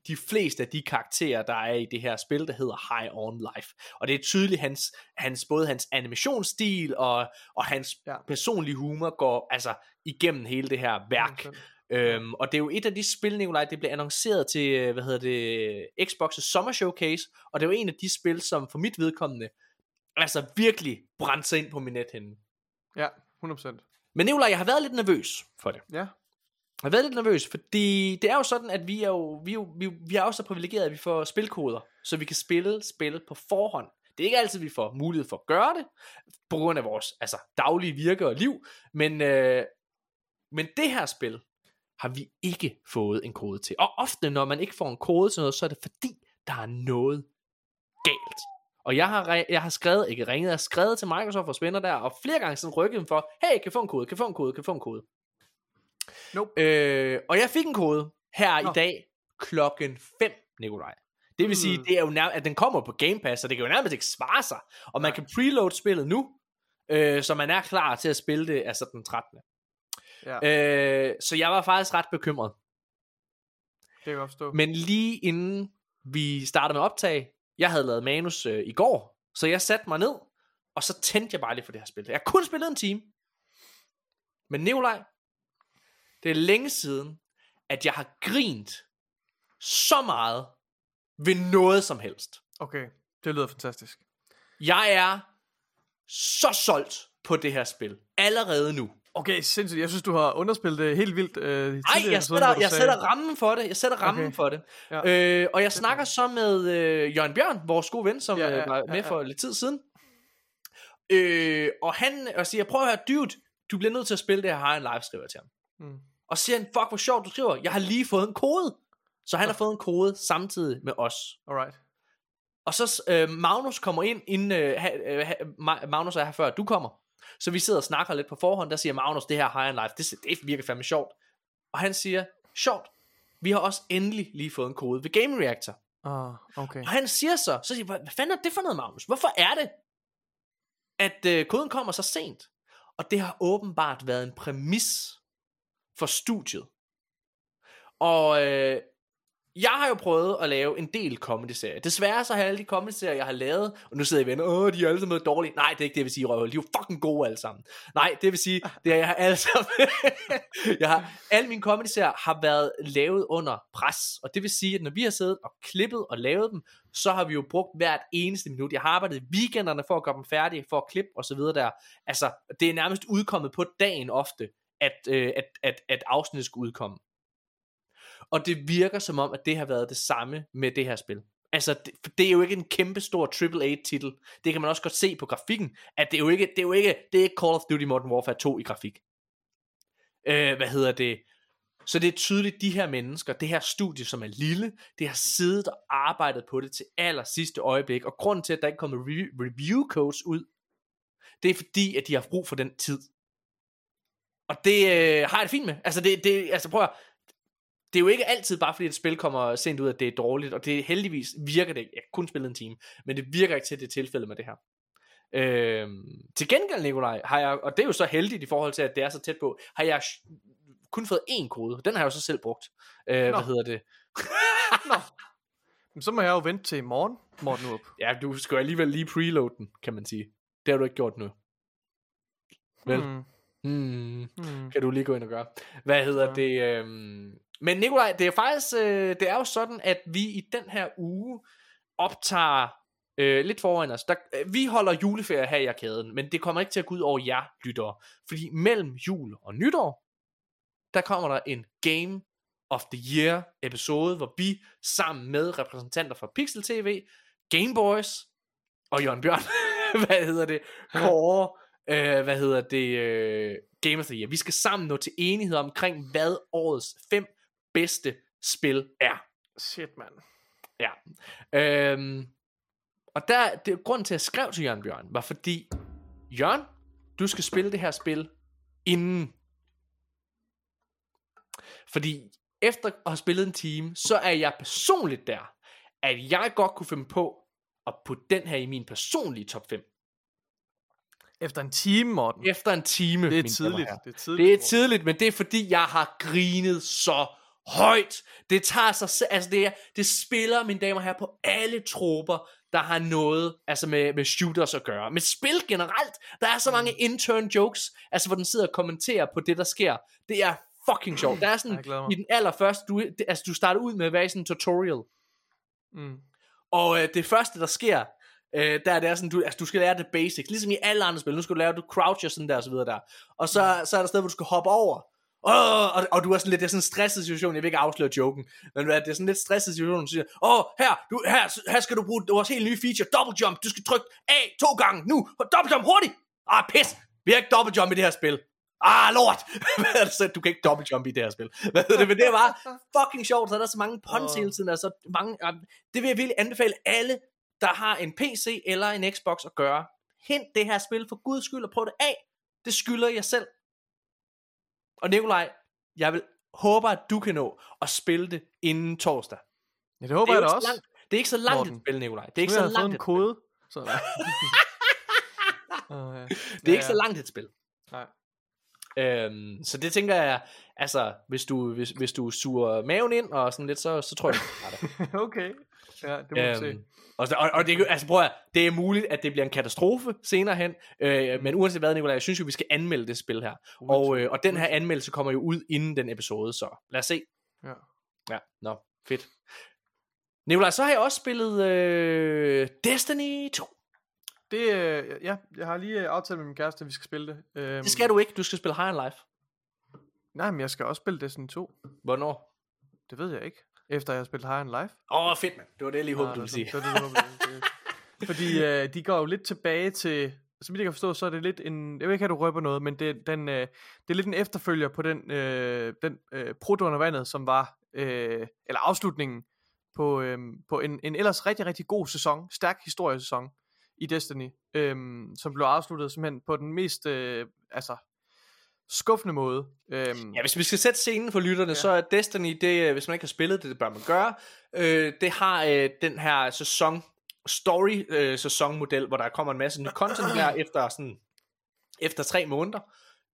de fleste af de karakterer, der er i det her spil, der hedder High on Life. Og det er tydeligt, hans, hans, både hans animationsstil og, og hans Ja. ja. personlige humor går altså igennem hele det her værk. Øhm, og det er jo et af de spil, Nikolaj, det blev annonceret til, øh, hvad hedder det, Xbox's Summer Showcase, og det er jo en af de spil, som for mit vedkommende, altså virkelig brændte sig ind på min nethænde. Ja, 100%. Men Nicolaj, jeg har været lidt nervøs for det. Ja. Jeg har været lidt nervøs, fordi det er jo sådan, at vi er jo, vi er jo, vi, vi er jo så privilegerede, at vi får spilkoder, så vi kan spille spil på forhånd. Det er ikke altid, vi får mulighed for at gøre det, på grund af vores altså, daglige virke og liv, men, øh, men det her spil har vi ikke fået en kode til. Og ofte, når man ikke får en kode til noget, så er det fordi, der er noget galt. Og jeg har, jeg har skrevet, ikke ringet, jeg har skrevet til Microsoft og spænder der, og flere gange sådan rykket dem for, hey, kan få en kode, kan få en kode, kan få en kode. Nope. Øh, og jeg fik en kode her Nå. i dag klokken 5, Nikolaj. Det vil sige, Mm. det er jo nærmest, at den kommer på Game Pass, så det kan jo nærmest ikke svare sig. Og man kan preload spillet nu, øh, så man er klar til at spille det altså den 13. Ja. Øh, så jeg var faktisk ret bekymret. Det kan jeg forstå. Men lige inden vi startede med optag, jeg havde lavet manus øh, i går, så jeg satte mig ned, og så tændte jeg bare lige for det her spil. Jeg har kun spillet en time. Men Nikolaj, det er længe siden, at jeg har grint så meget ved noget som helst. Okay, det lyder fantastisk. Jeg er så solgt på det her spil. Allerede nu. Okay, sindssygt. Jeg synes, du har underspillet det helt vildt. Øh, Nej, jeg sætter, jeg sagde- sætter rammen for det. Jeg sætter rammen Okay. for det. Ja. Øh, og jeg snakker så med øh, Jørgen Bjørn, vores gode ven, som Ja, ja, ja, ja, var ja, med ja. for lidt tid siden. Øh, og han og siger, prøv at høre, dude, du bliver nødt til at spille det her High Live, skriver jeg til ham. Mm. Og siger han, fuck hvor sjovt du skriver, jeg har lige fået en kode. Så han har fået en kode samtidig med os. Alright. Og så øh, Magnus kommer ind, inden øh, ha, øh, ha, Ma- Magnus er her før du kommer. Så vi sidder og snakker lidt på forhånd, der siger Magnus, det her High and Life, det, det virker fandme sjovt. Og han siger, sjovt, vi har også endelig lige fået en kode ved Game Reactor. Ah, okay. Og han siger så, så siger hvad fanden er det for noget, Magnus? Hvorfor er det, at øh, koden kommer så sent? Og det har åbenbart været en præmis for studiet. Og øh, jeg har jo prøvet at lave en del comedy-serier. Desværre så har alle de comedy-serier, jeg har lavet, og nu sidder jeg og venner, åh, de er alle sammen dårlige. Nej, det er ikke det, jeg vil sige, røvhul. De er jo fucking gode alle sammen. Nej, det vil sige, det er, jeg har alle sammen, (laughs) jeg har, alle mine comedy-serier har været lavet under pres. Og det vil sige, at når vi har siddet og klippet og lavet dem, så har vi jo brugt hvert eneste minut. Jeg har arbejdet i weekenderne for at gøre dem færdige, for at klippe og så videre der. Altså, det er nærmest udkommet på dagen ofte, at, øh, at, at, at afsnittet skulle udkomme. Og det virker som om, at det har været det samme med det her spil. Altså, det, det er jo ikke en kæmpe stor AAA-titel. Det kan man også godt se på grafikken, at det er jo ikke, det er jo ikke, det er ikke Call of Duty Modern Warfare 2 i grafik. Øh, hvad hedder det? Så det er tydeligt, de her mennesker, det her studie, som er lille, det har siddet og arbejdet på det til aller sidste øjeblik. Og grunden til, at der ikke kommer re- review codes ud, det er fordi, at de har brug for den tid. Og det øh, har jeg det fint med. Altså, det, det, altså prøv at, det er jo ikke altid bare fordi et spil kommer sent ud, at det er dårligt, og det heldigvis virker det ikke. Jeg kun spillet en time, men det virker ikke til, det tilfældet med det her. Øhm, til gengæld, Nikolaj, har jeg, og det er jo så heldigt i forhold til, at det er så tæt på, har jeg kun fået én kode. Den har jeg jo så selv brugt. Øh, hvad hedder det? (laughs) Men så må jeg jo vente til i morgen, Morten Urup. Ja, du skal jo alligevel lige preload den, kan man sige. Det har du ikke gjort nu. Vel? Hmm. Hmm. Hmm. Kan du lige gå ind og gøre. Hvad hedder ja. det? Øhm... Men Nikolaj, det er faktisk, øh, det er jo sådan, at vi i den her uge optager øh, lidt foran os. Der, øh, vi holder juleferie her i arkaden, men det kommer ikke til at gå ud over jer lyttere. Fordi mellem jul og nytår, der kommer der en Game of the Year episode, hvor vi sammen med repræsentanter fra Pixel TV, Game Boys og Jørgen Bjørn, (laughs) hvad hedder det, Kåre, øh, hvad hedder det, øh, Game of the Year. Vi skal sammen nå til enighed omkring, hvad årets fem bedste spil er. Shit, mand. Ja. Øhm, og der, det, grunden til, at jeg skrev til Jørgen Bjørn, var fordi, Jørgen, du skal spille det her spil inden. Fordi efter at have spillet en time, så er jeg personligt der, at jeg godt kunne finde på at putte den her i min personlige top 5. Efter en time, Morten. Efter en time. Det er tidligt. Det er tidligt, Det er tidligt, men det er fordi, jeg har grinet så højt. Det tager sig altså det, er, det spiller, mine damer og herrer, på alle troper, der har noget altså med, med shooters at gøre. Med spil generelt, der er så mange intern jokes, altså hvor den sidder og kommenterer på det, der sker. Det er fucking sjovt. Der er sådan, i den allerførste, du, det, altså du starter ud med at være i sådan en tutorial, Mm. og øh, det første, der sker, Øh, der er det er sådan, du, altså, du skal lære det basics, ligesom i alle andre spil. Nu skal du lære, du croucher sådan der og så videre der. Og så, så er der sted, hvor du skal hoppe over. Åh, og, og du er sådan lidt, det er sådan en stresset situation, jeg vil ikke afsløre joken, men det er sådan en lidt stresset situation, du siger, åh, her, du, her, her skal du bruge vores helt nye feature, double jump, du skal trykke A to gange, nu, double jump hurtigt, ah, pis, vi har ikke double jump i det her spil, ah, lort, (laughs) hvad så, du kan ikke double jump i det her spil, (laughs) hvad det, men det var fucking sjovt, så er der så mange puns hele tiden, altså mange, det vil jeg virkelig anbefale alle, der har en PC eller en Xbox at gøre, hent det her spil for guds skyld og prøv det af, det skylder jeg selv, og Nikolaj, jeg vil håber, at du kan nå at spille det inden torsdag. Ja, det håber det jeg da også. Langt, det er ikke så langt Morten. et spil, Nikolaj. Det er ikke så langt en et kode. Så. (laughs) Åh, ja. Det er ikke så langt et spil. Nej. Øhm, så det tænker jeg, altså, hvis du, hvis, hvis du suger maven ind og sådan lidt, så, så tror jeg, det. (laughs) okay. Ja, det må vi se. Øhm, og, og, og det, er altså prøv at, det er muligt, at det bliver en katastrofe senere hen, øh, men uanset hvad, Nicolaj, jeg synes jo, vi skal anmelde det spil her. Og, øh, og den her anmeldelse kommer jo ud inden den episode, så lad os se. Ja. Ja, nå, fedt. Nicolaj, så har jeg også spillet øh, Destiny 2. Det, øh, ja, jeg har lige øh, aftalt med min kæreste, at vi skal spille det. Øhm, Det skal du ikke, du skal spille High Life. Nej, men jeg skal også spille Destiny 2. Hvornår? Det ved jeg ikke. Efter jeg har spillet High on Life. Åh, oh, fedt, mand. Det var det, jeg lige håbede, du ville det sige. det det, det er- (laughs) Fordi øh, de går jo lidt tilbage til, som jeg kan forstå, så er det lidt en, jeg ved ikke, om du røber noget, men det, den, øh, det er lidt en efterfølger på den, øh, den øh, Proto under vandet, som var, øh, eller afslutningen på, øh, på en, en ellers rigtig, rigtig god sæson, stærk historiesæson i Destiny, øh, som blev afsluttet simpelthen på den mest, øh, altså, skuffende måde. Øh, Ja, hvis vi skal sætte scenen for lytterne, ja. så er Destiny, det, øh, hvis man ikke har spillet det, det bør man gøre. Øh, det har øh, den her sæson, story øh, sæsonmodel, hvor der kommer en masse ny content der (clears throat) efter sådan, efter tre måneder,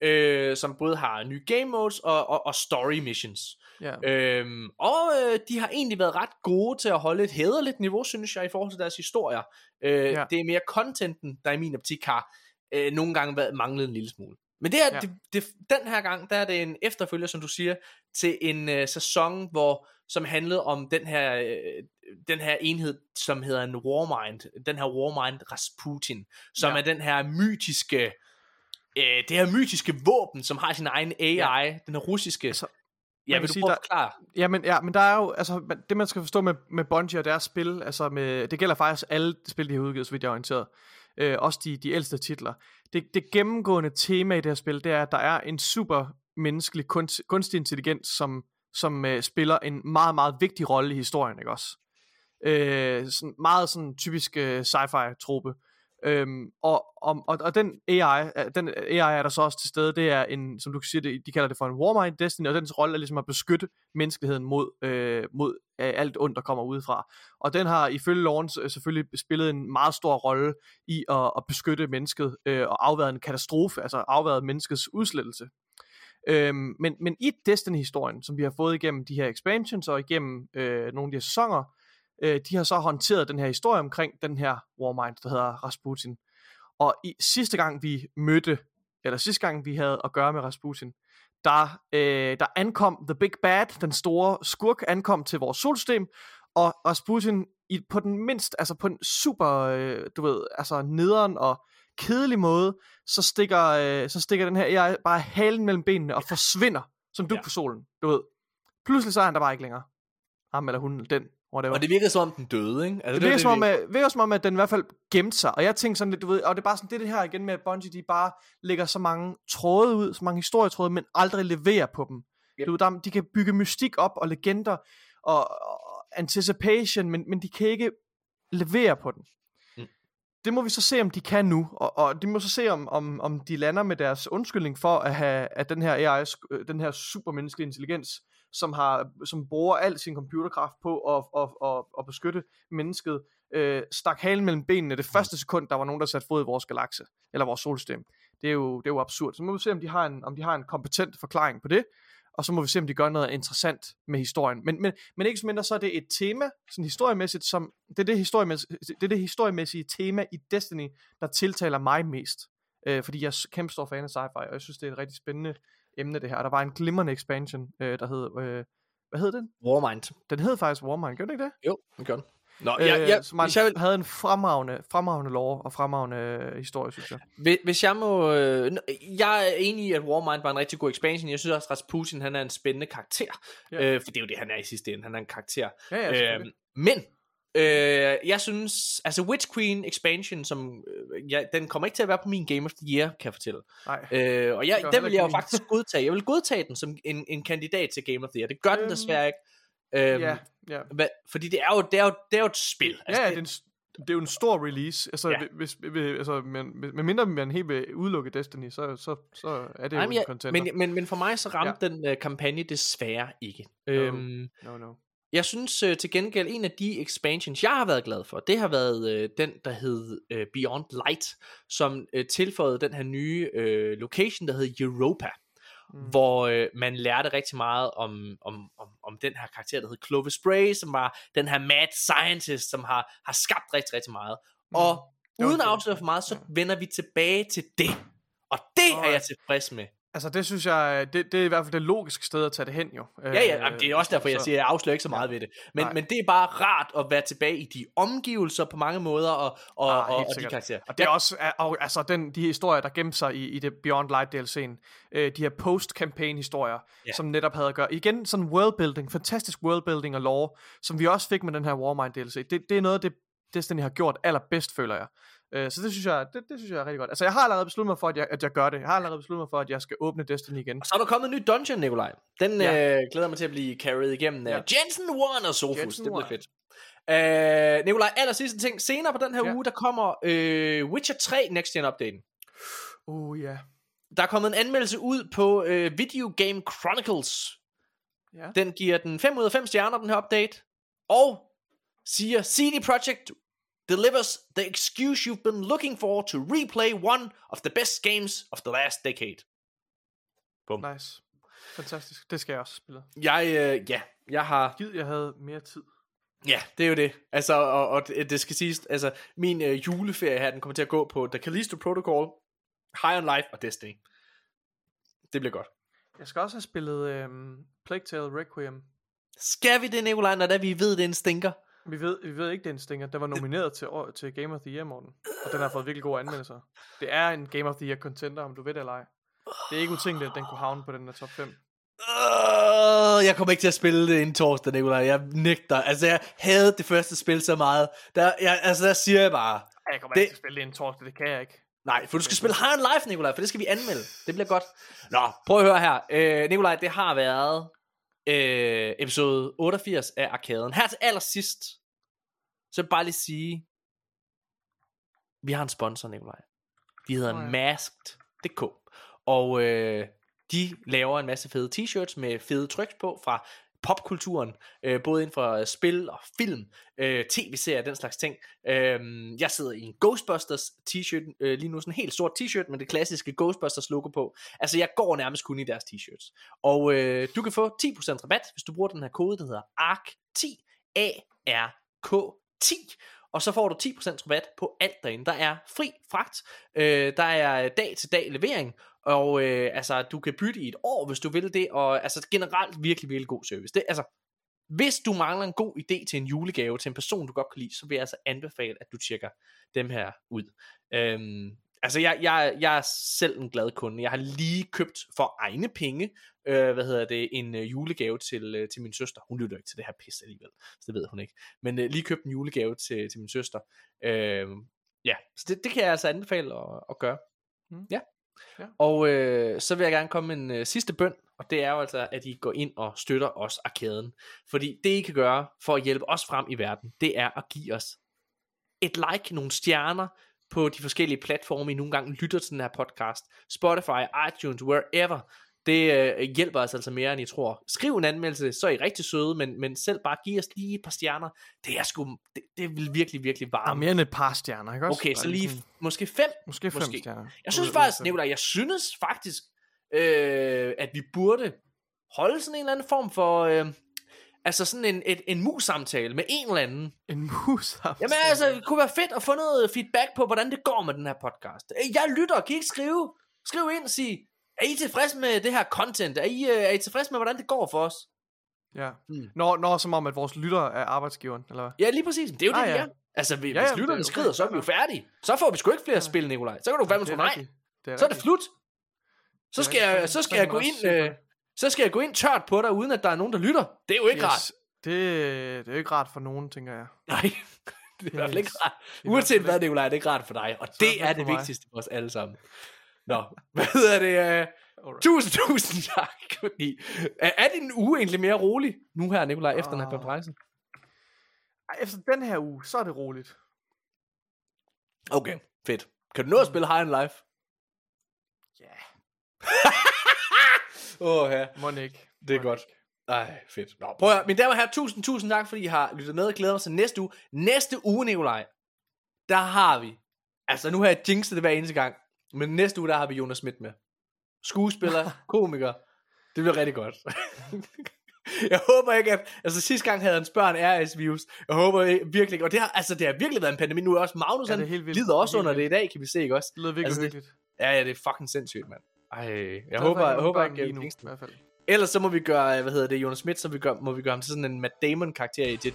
øh, som både har nye game modes og, og, og story missions. Ja. Øhm, og øh, de har egentlig været ret gode til at holde et hæderligt niveau, synes jeg, i forhold til deres historier. Øh, ja. Det er mere contenten, der i min optik har øh, nogle gange været manglet en lille smule. Men det er, Ja. det, det, den her gang, der er det en efterfølger, som du siger, til en øh, sæson, hvor som handlede om den her, øh, den her enhed, som hedder en Warmind. Den her Warmind Rasputin, som Ja. er den her mytiske, øh, det her mytiske våben, som har sin egen AI, ja. den her russiske. Altså, ja, vil du sige, prøve at der- forklare? Ja, men, ja, men der er jo, altså, det man skal forstå med, med Bungie og deres spil, altså med, det gælder faktisk alle spil, de har udgivet, så vidt jeg er orienteret, øh, også de, de ældste titler. Det, det gennemgående tema i det her spil, det er, at der er en super menneskelig kunst, kunstig intelligens, som, som øh, spiller en meget, meget vigtig rolle i historien, ikke også? Øh, sådan, meget sådan typisk øh, sci-fi-trope. Øhm, og, og, og, og den AI, øh, den AI er der så også til stede, det er en, som du kan sige, det, de kalder det for en Warmind Destiny, og dens rolle er ligesom at beskytte menneskeligheden mod, øh, mod øh, alt ondt, der kommer udefra. Og den har ifølge loven øh, selvfølgelig spillet en meget stor rolle i at, at beskytte mennesket øh, og afværet en katastrofe, altså afværet menneskets udslettelse. Øhm, men, men i Destiny-historien, som vi har fået igennem de her expansions og igennem øh, nogle af de her sæsoner, øh, de har så håndteret den her historie omkring den her Warmind, der hedder Rasputin. Og i sidste gang vi mødte, eller sidste gang vi havde at gøre med Rasputin, der, øh, der ankom The Big Bad, den store skurk, ankom til vores solsystem, og Rasputin i, på den mindst, altså på en super, øh, du ved, altså nederen og kedelig måde, så stikker, øh, så stikker den her AI bare halen mellem benene og forsvinder, som du ja. på solen, du ved. Pludselig så er han der bare ikke længere. Ham eller hun, den, whatever. Og det virker som om den døde, ikke? Altså, Det virker, som om, at, virker som om, at den i hvert fald gemte sig. Og jeg tænkte sådan lidt, du ved, og det er bare sådan, det, det her igen med, at Bungie, de bare lægger så mange tråde ud, så mange historietråde, men aldrig leverer på dem. Yep. Du ved, der, de kan bygge mystik op og legender og, og anticipation, men, men de kan ikke levere på den. Mm. Det må vi så se, om de kan nu, og, og de må så se, om, om, om de lander med deres undskyldning for at have at den her AI, øh, den her supermenneskelige intelligens, som har som bruger al sin computerkraft på at, at, at, at beskytte mennesket, øh, stak halen mellem benene det første sekund, der var nogen, der satte fod i vores galakse, eller vores solsystem. Det er jo, det er jo absurd. Så må vi se, om de, har en, om de har en kompetent forklaring på det, og så må vi se, om de gør noget interessant med historien. Men, men, men ikke så mindre, så er det et tema, sådan historiemæssigt, som, det er det, historiemæssige, det er det historiemæssige tema i Destiny, der tiltaler mig mest. Øh, fordi jeg er kæmpe stor fan af sci-fi, og jeg synes, det er et rigtig spændende emne, det her. Der var en glimrende expansion, øh, der hed, øh, hvad hed den? Warmind. Den hed faktisk Warmind, gør den ikke det? Jo, den gør den. Nå, ja, ja, som man hvis jeg vil- havde en fremragende, fremragende lore og fremragende øh, historie, synes jeg. Hvis, hvis jeg må... Øh, jeg er enig i, at Warmind var en rigtig god expansion. Jeg synes også, at Rasputin han er en spændende karakter. Ja. Øh, for det er jo det, han er i sidste ende. Han er en karakter. Ja, ja, selvfølgelig. men... Øh, jeg synes, altså Witch Queen expansion, som, øh, ja, den kommer ikke til at være på min Game of the Year, kan jeg fortælle. Nej. Øh, og jeg, den vil jeg jo faktisk godtage. Jeg vil godtage den som en, en kandidat til Game of the Year. Det gør den Øhm, desværre ikke. Øhm, ja, ja. Hvad, fordi det er, jo, det, er jo, det er jo et spil. Ja, ja, det er, en, det er jo en stor release. Altså, Ja. ja. hvis, hvis, altså men, med mindre man helt vil udelukke Destiny, så, så, så er det Nej, jo en jeg, contender. men, men, men for mig så ramte ja. den uh, kampagne desværre ikke. Øhm, no, no. Jeg synes uh, til gengæld, en af de expansions, jeg har været glad for, det har været uh, den, der hed uh, Beyond Light, som uh, tilføjede den her nye uh, location, der hed Europa. Mm. Hvor øh, man lærte rigtig meget om, om, om, om den her karakter, der hed Clovis Spray, som var den her mad scientist, som har, har skabt rigtig, rigtig meget. Mm. Og uden at afsløre for meget, så vender vi tilbage til det. Og det er jeg tilfreds med. Altså, det synes jeg, det, det er i hvert fald det logiske sted at tage det hen, jo. Ja, ja, jamen, det er også derfor, jeg siger, at jeg afslører ikke så meget ved det. Men, Nej. men det er bare rart at være tilbage i de omgivelser på mange måder, og, og, Ah, og, og de karakterer. Og det er også, er- og, altså den, de historier, der gemte sig i, i det Beyond Light DLC'en, øh, de her post-campaign historier, Ja. ja. som netop havde at gøre, igen sådan worldbuilding, fantastisk worldbuilding og lore, som vi også fik med den her Warmind DLC. Det, det er noget af det, Destiny har gjort allerbedst, føler jeg. Øh, så det synes jeg, det, det synes jeg er rigtig godt. Altså jeg har allerede besluttet mig for, at jeg, at jeg gør det. Jeg har allerede besluttet mig for, at jeg skal åbne Destiny igen. Så er der kommet en ny dungeon, Nikolaj. Den Ja. øh, glæder mig til at blive carried igennem. Ja. Jensen One og Sofus. Jensen det bliver fedt. Øh, Nikolaj, aller sidste ting. Senere på den her Ja. uge, der kommer øh, Witcher 3 Next Gen Updaten. Uh, ja. Der er kommet en anmeldelse ud på øh, Video Game Chronicles. Ja. Den giver den 5 ud af 5 stjerner, den her update. Og siger, CD Projekt delivers the excuse you've been looking for to replay one of the best games of the last decade. Bum. Nice. Fantastisk. Det skal jeg også spille. Jeg, øh, ja, jeg har... Gid, jeg havde mere tid. Ja, det er jo det. Altså, og, og det, skal siges, altså, min øh, juleferie her, den kommer til at gå på The Callisto Protocol, High on Life og Destiny. Det bliver godt. Jeg skal også have spillet øhm, Plague Tale Requiem. Skal vi det, Nikolaj, når da vi ved, det er en stinker? Vi ved, vi ved ikke, det er en stinger. Den var nomineret til, til Game of the Year, morgen. Og den har fået virkelig gode anmeldelser. Det er en Game of the Year contender, om du ved det eller ej. Det er ikke utænkeligt, at den kunne havne på den der top 5. Uh, jeg kommer ikke til at spille det inden torsdag, Nikolaj. Jeg nægter. Altså, jeg havde det første spil så meget. Der, jeg, altså, der siger jeg bare... Jeg kommer Det- ikke til at spille det en torsdag, det kan jeg ikke. Nej, for du skal spille High on Life, Nikolaj, for det skal vi anmelde. Det bliver godt. Nå, prøv at høre her. Øh, Nikolaj, det har været øh, episode 88 af Arkaden. Her til allersidst, så vil jeg bare lige sige, vi har en sponsor, Nikolaj. De hedder Nå ja. Masked.dk. Og øh, de laver en masse fede t-shirts med fede tryks på fra popkulturen, øh, både inden for øh, spil og film, øh, tv-serier, den slags ting. Øh, jeg sidder i en Ghostbusters t-shirt øh, lige nu, sådan en helt sort t-shirt med det klassiske Ghostbusters logo på. Altså jeg går nærmest kun i deres t-shirts. Og øh, du kan få 10% rabat, hvis du bruger den her kode, der hedder ARK10, A-R-K-10 og så får du 10% rabat på alt derinde. Der er fri fragt, øh, der er dag til dag levering, og øh, altså, du kan bytte i et år, hvis du vil det, og altså generelt virkelig, virkelig god service. Det, altså, hvis du mangler en god idé til en julegave til en person, du godt kan lide, så vil jeg altså anbefale, at du tjekker dem her ud. Øhm, altså, jeg, jeg, jeg er selv en glad kunde. Jeg har lige købt for egne penge, øh, hvad hedder det, en øh, julegave til, øh, til min søster. Hun lytter ikke til det her pis alligevel, så det ved hun ikke. Men øh, lige købt en julegave til, til min søster. Øh, ja, så det, det kan jeg altså anbefale at, at gøre. Mm. Ja. Ja. Og øh, så vil jeg gerne komme med en øh, sidste bøn, og det er jo altså, at I går ind og støtter os arkaden. Fordi det I kan gøre for at hjælpe os frem i verden, det er at give os et like, nogle stjerner på de forskellige platforme, I nogle gange lytter til den her podcast. Spotify, iTunes, wherever. Det øh, hjælper os altså mere, end I tror. Skriv en anmeldelse, så er I rigtig søde, men, men selv bare giv os lige et par stjerner. Det er sgu, det, det vil virkelig, virkelig Der er varme. mere end et par stjerner, ikke også? Okay, så lige sådan- måske fem. Måske fem måske. stjerner. Jeg synes faktisk, Nicolaj, jeg synes faktisk, øh, at vi burde holde sådan en eller anden form for, øh, altså sådan en, et, en mus-samtale med en eller anden. En mus Jamen altså, det kunne være fedt at få noget feedback på, hvordan det går med den her podcast. Jeg lytter, kan I ikke skrive? Skriv ind og sige, er I tilfredse med det her content? Er I, øh, er I tilfredse med, hvordan det går for os? Ja. Mm. Når, når som om, at vores lytter er arbejdsgiveren, eller hvad? Ja, lige præcis. Det er jo det, Ah, vi ja. er. Altså, hvis, Ja, ja, ja, hvis lytterne det er skrider, okay, så er vi jo færdige. Så får vi sgu ikke flere spil, Nikolaj. Så kan du fandme det er nej. Det er Så er det slut. Så skal jeg, så skal jeg gå ind, øh, så skal jeg gå ind tørt på dig, uden at der er nogen, der lytter. Det er jo ikke rart. Det, det er jo ikke rart for nogen, tænker jeg. Nej, (laughs) det er i hvert fald ikke rart. Det Uanset hvad, Nikolaj, det er ikke rart for dig. Og Så det det er det vigtigste for os alle sammen. Nå, (laughs) hvad hedder det? Uh, tusind, tusind tak. Fordi, er, er din uge egentlig mere rolig nu her, Nikolaj, efter den her Ah. konference? Efter den her uge, så er det roligt. Okay, fedt. Kan du nå at spille High and Life? Ja. (laughs) Åh, ja. Må ikke. Det er godt. Ej, fedt. Nå, prøv at høre, mine damer og herrer, tusind, tusind tak, fordi I har lyttet med og glæder mig til næste uge. Næste uge, Nikolaj, der har vi, altså nu har jeg jinxet det hver eneste gang, men næste uge, der har vi Jonas Schmidt med. Skuespiller, (laughs) komiker. Det bliver rigtig godt. (laughs) Jeg håber ikke, at... Altså sidste gang havde hans børn RS-virus. Jeg håber ikke- virkelig ikke... Og det har, altså, det har virkelig været en pandemi. Nu er også Magnus, Ja, det er helt vildt. lider også Det er under helt det i dag, kan vi se, ikke også? Det lyder virkelig altså, hyggeligt. Det, ja, ja, det er fucking sindssygt, mand. Ej, jeg Glad håber, jeg håber ikke, nu, i hvert fald. Ellers så må vi gøre, hvad hedder det, Jonas Schmidt, så vi gør, må vi gøre ham til sådan en Matt Damon karakter i det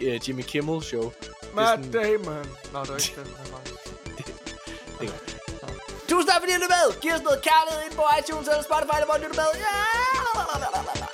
uh, Jimmy Kimmel show. Matt det Damon. Nå, det var ikke den. han var. (laughs) det er tak fordi I lyttede med. Giv os noget kærlighed ind på iTunes eller Spotify, eller hvor I lytter med. Ja!